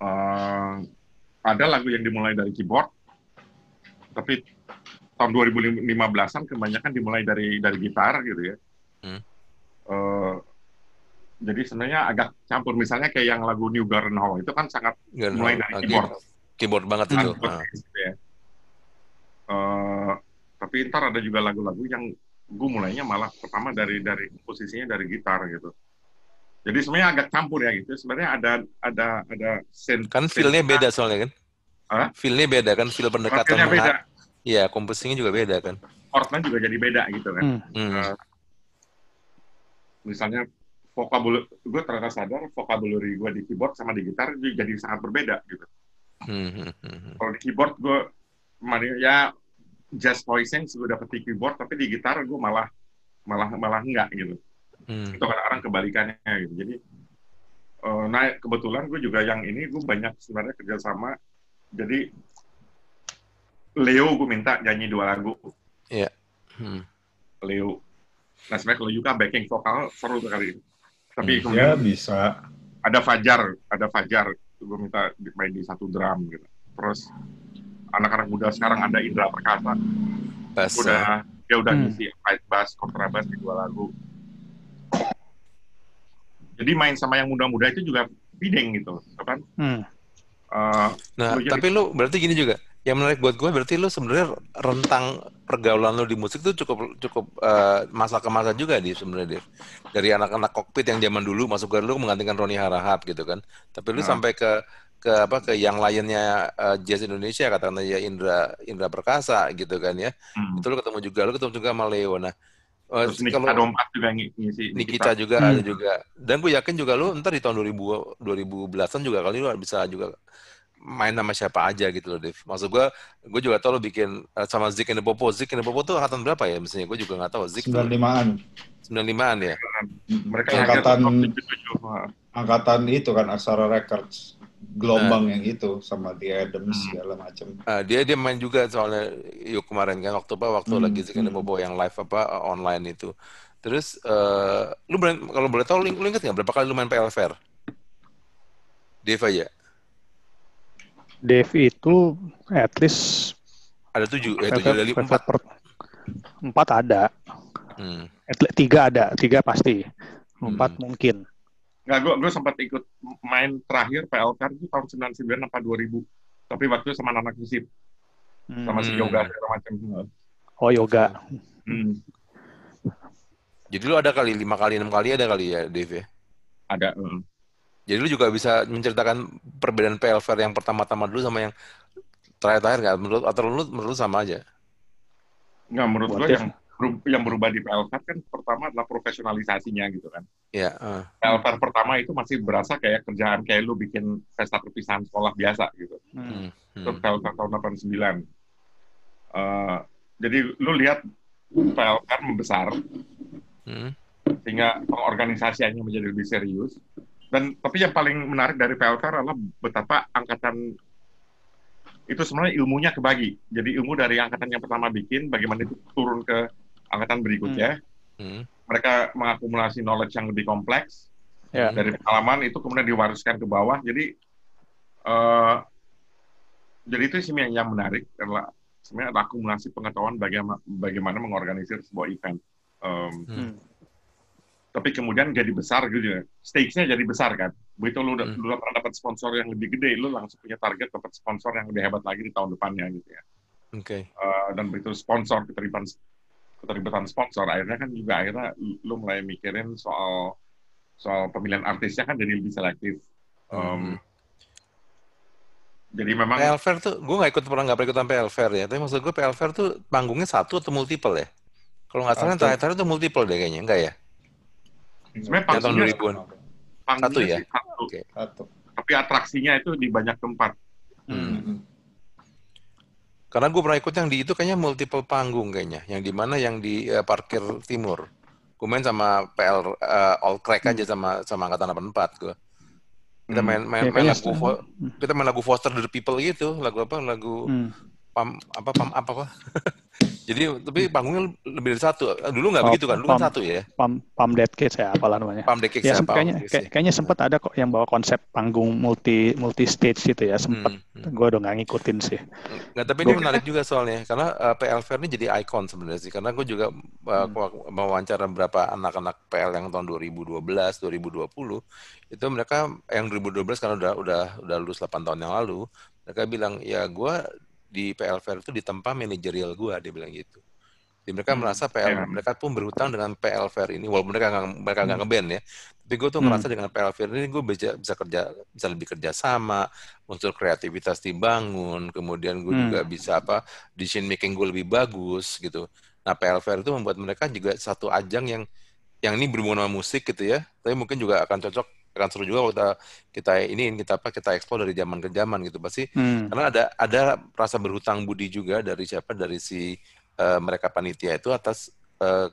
Speaker 3: Em, ada lagu yang dimulai dari keyboard tapi tahun 2015an kebanyakan dimulai dari dari gitar gitu ya.
Speaker 4: Hmm.
Speaker 3: Eh, jadi sebenarnya agak campur misalnya kayak yang lagu New Garden Hall itu kan sangat
Speaker 4: Nggak,
Speaker 3: mulai dari
Speaker 4: ah,
Speaker 3: keyboard
Speaker 4: Keyboard banget
Speaker 3: Nah,
Speaker 4: itu.
Speaker 3: keyboard
Speaker 4: Ah.
Speaker 3: gitu ya. Eh, tapi ntar ada juga lagu-lagu yang gue mulainya malah pertama dari dari posisinya dari gitar gitu. Jadi sebenarnya agak campur ya gitu. Sebenarnya ada ada ada sen
Speaker 4: Kan feel-nya beda soalnya kan?
Speaker 3: Hah?
Speaker 4: Feel-nya beda kan, feel pendekatan.
Speaker 3: Feel-nya beda.
Speaker 4: Iya, komposisinya juga beda kan.
Speaker 3: chordnya juga jadi beda gitu kan.
Speaker 2: Hmm.
Speaker 4: Hmm.
Speaker 3: Eh, misalnya vocabulary gue ternyata sadar vocabulary gue di keyboard sama di gitar jadi sangat berbeda gitu.
Speaker 4: Hmm, hmm, hmm.
Speaker 3: Kalau di keyboard gue ya jazz voicing sudah dapet di keyboard tapi di gitar gue malah malah malah enggak gitu.
Speaker 4: Hmm.
Speaker 3: itu kadang-kadang kebalikannya gitu. Jadi eh, nah kebetulan gue juga yang ini gue banyak sebenarnya kerjasama. Jadi Leo gue minta nyanyi dua lagu
Speaker 4: Hmm.
Speaker 3: Leo. Nah sebenarnya kalau juga backing vokal seru tuh kali ini. Tapi
Speaker 4: Hmm.
Speaker 5: Ya
Speaker 3: kemudian
Speaker 5: bisa.
Speaker 3: ada Fajar, ada Fajar gue minta main di satu drum gitu. Terus anak-anak muda sekarang ada Indra Perkasa,
Speaker 4: Bass. ah.
Speaker 3: udah dia udah
Speaker 2: Hmm.
Speaker 3: ngisi fight bass, kontrabas di dua lagu. Jadi main sama yang muda-muda itu juga feeding gitu, kan?
Speaker 2: Hmm.
Speaker 3: Eh,
Speaker 4: Nah, tapi lu berarti gini juga. Yang menarik buat gue berarti lu sebenarnya rentang pergaulan lu di musik tuh cukup cukup eh, masa ke masa juga di sebenarnya Dev. Dari anak-anak kokpit yang zaman dulu masuk ke lu menggantikan Roni Harahap gitu kan. Tapi lu
Speaker 3: Nah.
Speaker 4: sampai ke ke apa ke yang lainnya eh, jazz Indonesia katakanlah ya Indra Indra Perkasa gitu kan ya.
Speaker 3: hmm.
Speaker 4: Itu lu ketemu juga, lu ketemu juga sama Leo. Nah, eh,
Speaker 3: Terus Nikita Dompat juga ng- ngisi.
Speaker 4: Nikita juga
Speaker 2: Hmm.
Speaker 4: ada juga. Dan gue yakin juga lu ntar di tahun 2000 2010-an juga kali lu bisa juga main sama siapa aja gitu loh, Dev. Maksud gue, gue juga tau lu bikin eh, sama Zik and the Popo. Zik and the Popo tuh angkatan berapa ya? Misalnya gue juga nggak tahu. Zik tuh
Speaker 5: 95-an.
Speaker 4: 95-an ya?
Speaker 3: Mereka
Speaker 5: Angkatan-
Speaker 3: lahir tahun 77. Wah.
Speaker 5: Angkatan itu kan Aksara Records. Gelombang
Speaker 4: Nah.
Speaker 5: yang itu sama The Adams
Speaker 3: Hmm.
Speaker 5: segala macam.
Speaker 4: Ah, dia dia main juga soalnya yuk kemarin kan waktu apa waktu
Speaker 5: Hmm,
Speaker 4: lagi Zik and the
Speaker 5: hmm.
Speaker 4: Popo yang live apa eh, online itu. Terus eh lu kalau boleh tahu lu, lu inget nggak berapa kali lu main PL Fair? Dev aja.
Speaker 2: Dev itu at least
Speaker 4: Ada tujuh, eh
Speaker 2: Fair-
Speaker 4: tujuh dari empat.
Speaker 2: per- empat ada,
Speaker 4: Hmm.
Speaker 2: at least tiga ada, tiga pasti, empat
Speaker 4: Hmm.
Speaker 2: mungkin.
Speaker 3: Nggak, gue gue sempat ikut main terakhir PLK itu tahun 99 apa 2000. Tapi waktu itu sama anak musik,
Speaker 2: Hmm.
Speaker 3: sama si
Speaker 4: Hmm.
Speaker 3: Yoga segala macam.
Speaker 2: Oh yoga,
Speaker 3: Hmm,
Speaker 4: Jadi lu ada kali lima kali enam kali ada kali ya, Dev ya.
Speaker 3: ada. hmm.
Speaker 4: Jadi lu juga bisa menceritakan perbedaan PL Fair yang pertama-tama dulu sama yang terakhir-terakhir nggak? Menurut atau lu menurut lu sama aja?
Speaker 3: Nggak, menurut
Speaker 2: Buat Dev.
Speaker 3: yang yang berubah di PLK kan pertama adalah profesionalisasinya gitu kan.
Speaker 4: Ya. eh.
Speaker 3: PLK pertama itu masih berasa kayak kerjaan kayak lu bikin pesta perpisahan sekolah biasa gitu.
Speaker 2: Hmm.
Speaker 4: Hmm.
Speaker 3: Itu
Speaker 4: Hmm.
Speaker 3: PLK tahun 89. Eh, jadi lu lihat PLK membesar
Speaker 4: Hmm.
Speaker 3: sehingga pengorganisasiannya menjadi lebih serius. Dan tapi yang paling menarik dari PLK adalah betapa angkatan itu sebenarnya ilmunya kebagi. Jadi ilmu dari angkatan yang pertama bikin, bagaimana itu turun ke angkatan berikutnya.
Speaker 4: Hmm.
Speaker 3: Mereka mengakumulasi knowledge yang lebih kompleks
Speaker 2: Ya.
Speaker 3: dari pengalaman itu kemudian diwariskan ke bawah. Jadi eh jadi itu sih yang, yang menarik adalah sebenarnya akumulasi pengetahuan bagaimana bagaimana mengorganisir sebuah event. Em,
Speaker 2: Hmm.
Speaker 3: Tapi kemudian jadi besar gitu ya. Stakes-nya jadi besar kan. Begitu lu udah,
Speaker 4: Hmm.
Speaker 3: lu pernah dapat sponsor yang lebih gede, lu langsung punya target dapat sponsor yang lebih hebat lagi di tahun depannya gitu ya.
Speaker 4: Oke.
Speaker 3: Eh, dan begitu sponsor keterlibatan keterlibatan sponsor akhirnya kan juga akhirnya lu mulai mikirin soal soal pemilihan artisnya kan jadi lebih selektif.
Speaker 4: Hmm.
Speaker 3: Jadi memang
Speaker 4: PL Fair tuh, gue nggak ikut pernah nggak pernah ikutan PL Fair ya. Tapi maksud gue PL Fair tuh panggungnya satu atau multiple ya? Kalau nggak salah yang terakhir itu multiple deh kayaknya, enggak ya?
Speaker 3: Sebenarnya
Speaker 4: tahun
Speaker 3: panggungnya
Speaker 4: 2000-an.
Speaker 3: panggungnya
Speaker 4: Satu ya?
Speaker 3: sih satu.
Speaker 4: Oke.
Speaker 5: Satu.
Speaker 3: Tapi atraksinya itu di banyak tempat.
Speaker 4: Hmm.
Speaker 5: Hmm.
Speaker 4: Karena gue pernah ikut yang di itu kayaknya multiple panggung kayaknya, yang di mana yang di eh, parkir timur. Gue main sama PL eh, All Crack aja sama sama angkatan 84 gue. Kita
Speaker 3: Hmm.
Speaker 4: main main,
Speaker 2: Ya,
Speaker 4: main lagu kita main lagu Foster the People gitu, lagu apa? Lagu
Speaker 2: Hmm.
Speaker 4: pam apa pam apa apa. <laughs> Jadi tapi panggungnya lebih dari satu. Dulu nggak
Speaker 2: Oh,
Speaker 4: begitu kan? Dulu kan
Speaker 2: pam.
Speaker 4: satu ya.
Speaker 2: Pam Pam Dead Kids ya apalah namanya.
Speaker 4: Pam Dekik
Speaker 2: Ya,
Speaker 4: siapa?
Speaker 2: semp- kayaknya, kayak- kayaknya sempat ada kok yang bawa konsep panggung multi multi stage gitu ya sempat.
Speaker 4: Hmm, hmm.
Speaker 2: Gue udah nggak ngikutin sih.
Speaker 4: Nggak, tapi ini menarik juga soalnya karena uh, PL Fair ini jadi ikon sebenarnya sih karena gue juga uh,
Speaker 2: Hmm.
Speaker 4: mewawancara beberapa anak-anak PL yang tahun 2012, 2020 itu mereka yang 2012 karena udah udah udah lulus 8 tahun yang lalu mereka bilang ya gue di PL Fair itu ditempa manajerial gue dia bilang gitu. Jadi mereka
Speaker 3: Hmm,
Speaker 4: merasa PL
Speaker 3: iya.
Speaker 4: mereka pun berhutang dengan PL Fair ini walaupun mereka nggak mereka nggak
Speaker 2: Hmm.
Speaker 4: ngeband ya. Tapi gue tuh
Speaker 2: Hmm.
Speaker 4: ngerasa dengan PL Fair ini gue bisa bisa kerja bisa lebih kerja sama, unsur kreativitas dibangun, kemudian gue
Speaker 2: Hmm.
Speaker 4: juga bisa apa decision making gue lebih bagus gitu. Nah PL Fair itu membuat mereka juga satu ajang yang yang ini berhubungan sama musik gitu ya, tapi mungkin juga akan cocok akan seru juga kalau kita kita ini kita apa kita eksplor dari zaman ke zaman gitu pasti
Speaker 2: Hmm.
Speaker 4: karena ada ada rasa berhutang budi juga dari siapa dari si eh, mereka panitia itu atas eh,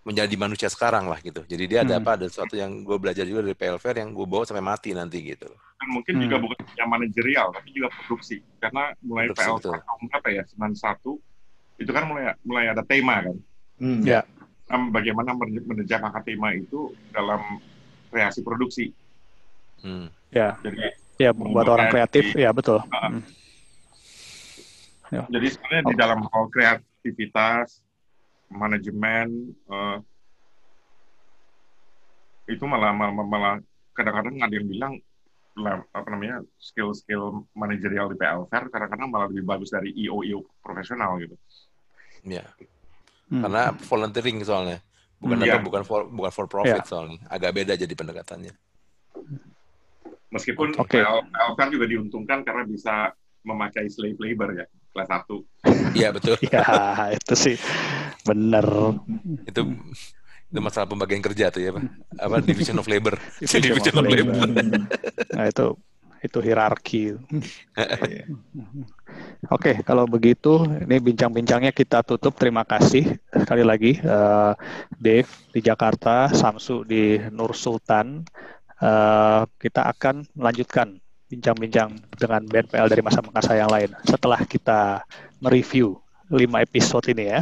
Speaker 4: menjadi manusia sekarang lah gitu. Jadi dia ada
Speaker 2: Hmm.
Speaker 4: apa ada sesuatu yang gue belajar juga dari PL Fair yang gue bawa sampai mati nanti gitu.
Speaker 3: Dan mungkin
Speaker 2: Hmm.
Speaker 3: juga bukan hanya manajerial, tapi juga produksi. Karena mulai
Speaker 4: Produksi,
Speaker 3: PL
Speaker 4: betul.
Speaker 3: tahun berapa ya, 91, itu kan mulai mulai ada tema kan.
Speaker 5: Hmm.
Speaker 2: Ya.
Speaker 3: Nah, bagaimana men- menejak angka tema itu dalam kreasi produksi.
Speaker 4: Hmm.
Speaker 2: Ya,
Speaker 3: Jadi
Speaker 2: ya buat orang kreatif, ya betul.
Speaker 3: Ah.
Speaker 2: Hmm.
Speaker 3: Jadi sebenarnya di
Speaker 2: Oh.
Speaker 3: dalam hal kreativitas, manajemen, eh, itu malah malah, malah kadang-kadang ada yang bilang lah, apa namanya skill-skill manajerial di PL Fair kadang-kadang malah lebih bagus dari IO IO profesional gitu.
Speaker 4: Ya.
Speaker 2: Hmm.
Speaker 4: Karena volunteering soalnya. Bukan
Speaker 3: Hmm,
Speaker 4: apa,
Speaker 3: iya.
Speaker 4: bukan for bukan for profit
Speaker 2: Iya.
Speaker 4: soalnya. Agak beda jadi pendekatannya.
Speaker 3: Meskipun
Speaker 2: Oke.
Speaker 3: PL, PL Fair juga diuntungkan karena bisa memakai slave labor ya kelas 1. <laughs>
Speaker 4: Iya betul. <laughs>
Speaker 2: Ya, itu sih bener.
Speaker 4: itu itu masalah pembagian kerja tuh ya, Pak. Apa <laughs> division of labor.
Speaker 2: Division
Speaker 4: division
Speaker 2: of
Speaker 4: of labor.
Speaker 2: Nah, itu itu hierarki.
Speaker 5: Iya.
Speaker 2: Oke, kalau begitu ini bincang-bincangnya kita tutup. Terima kasih sekali lagi eh, Dave di Jakarta, Samsu di Nur Sultan. Eh, kita akan melanjutkan bincang-bincang dengan band PL dari masa masa yang lain setelah kita mereview lima episode ini ya.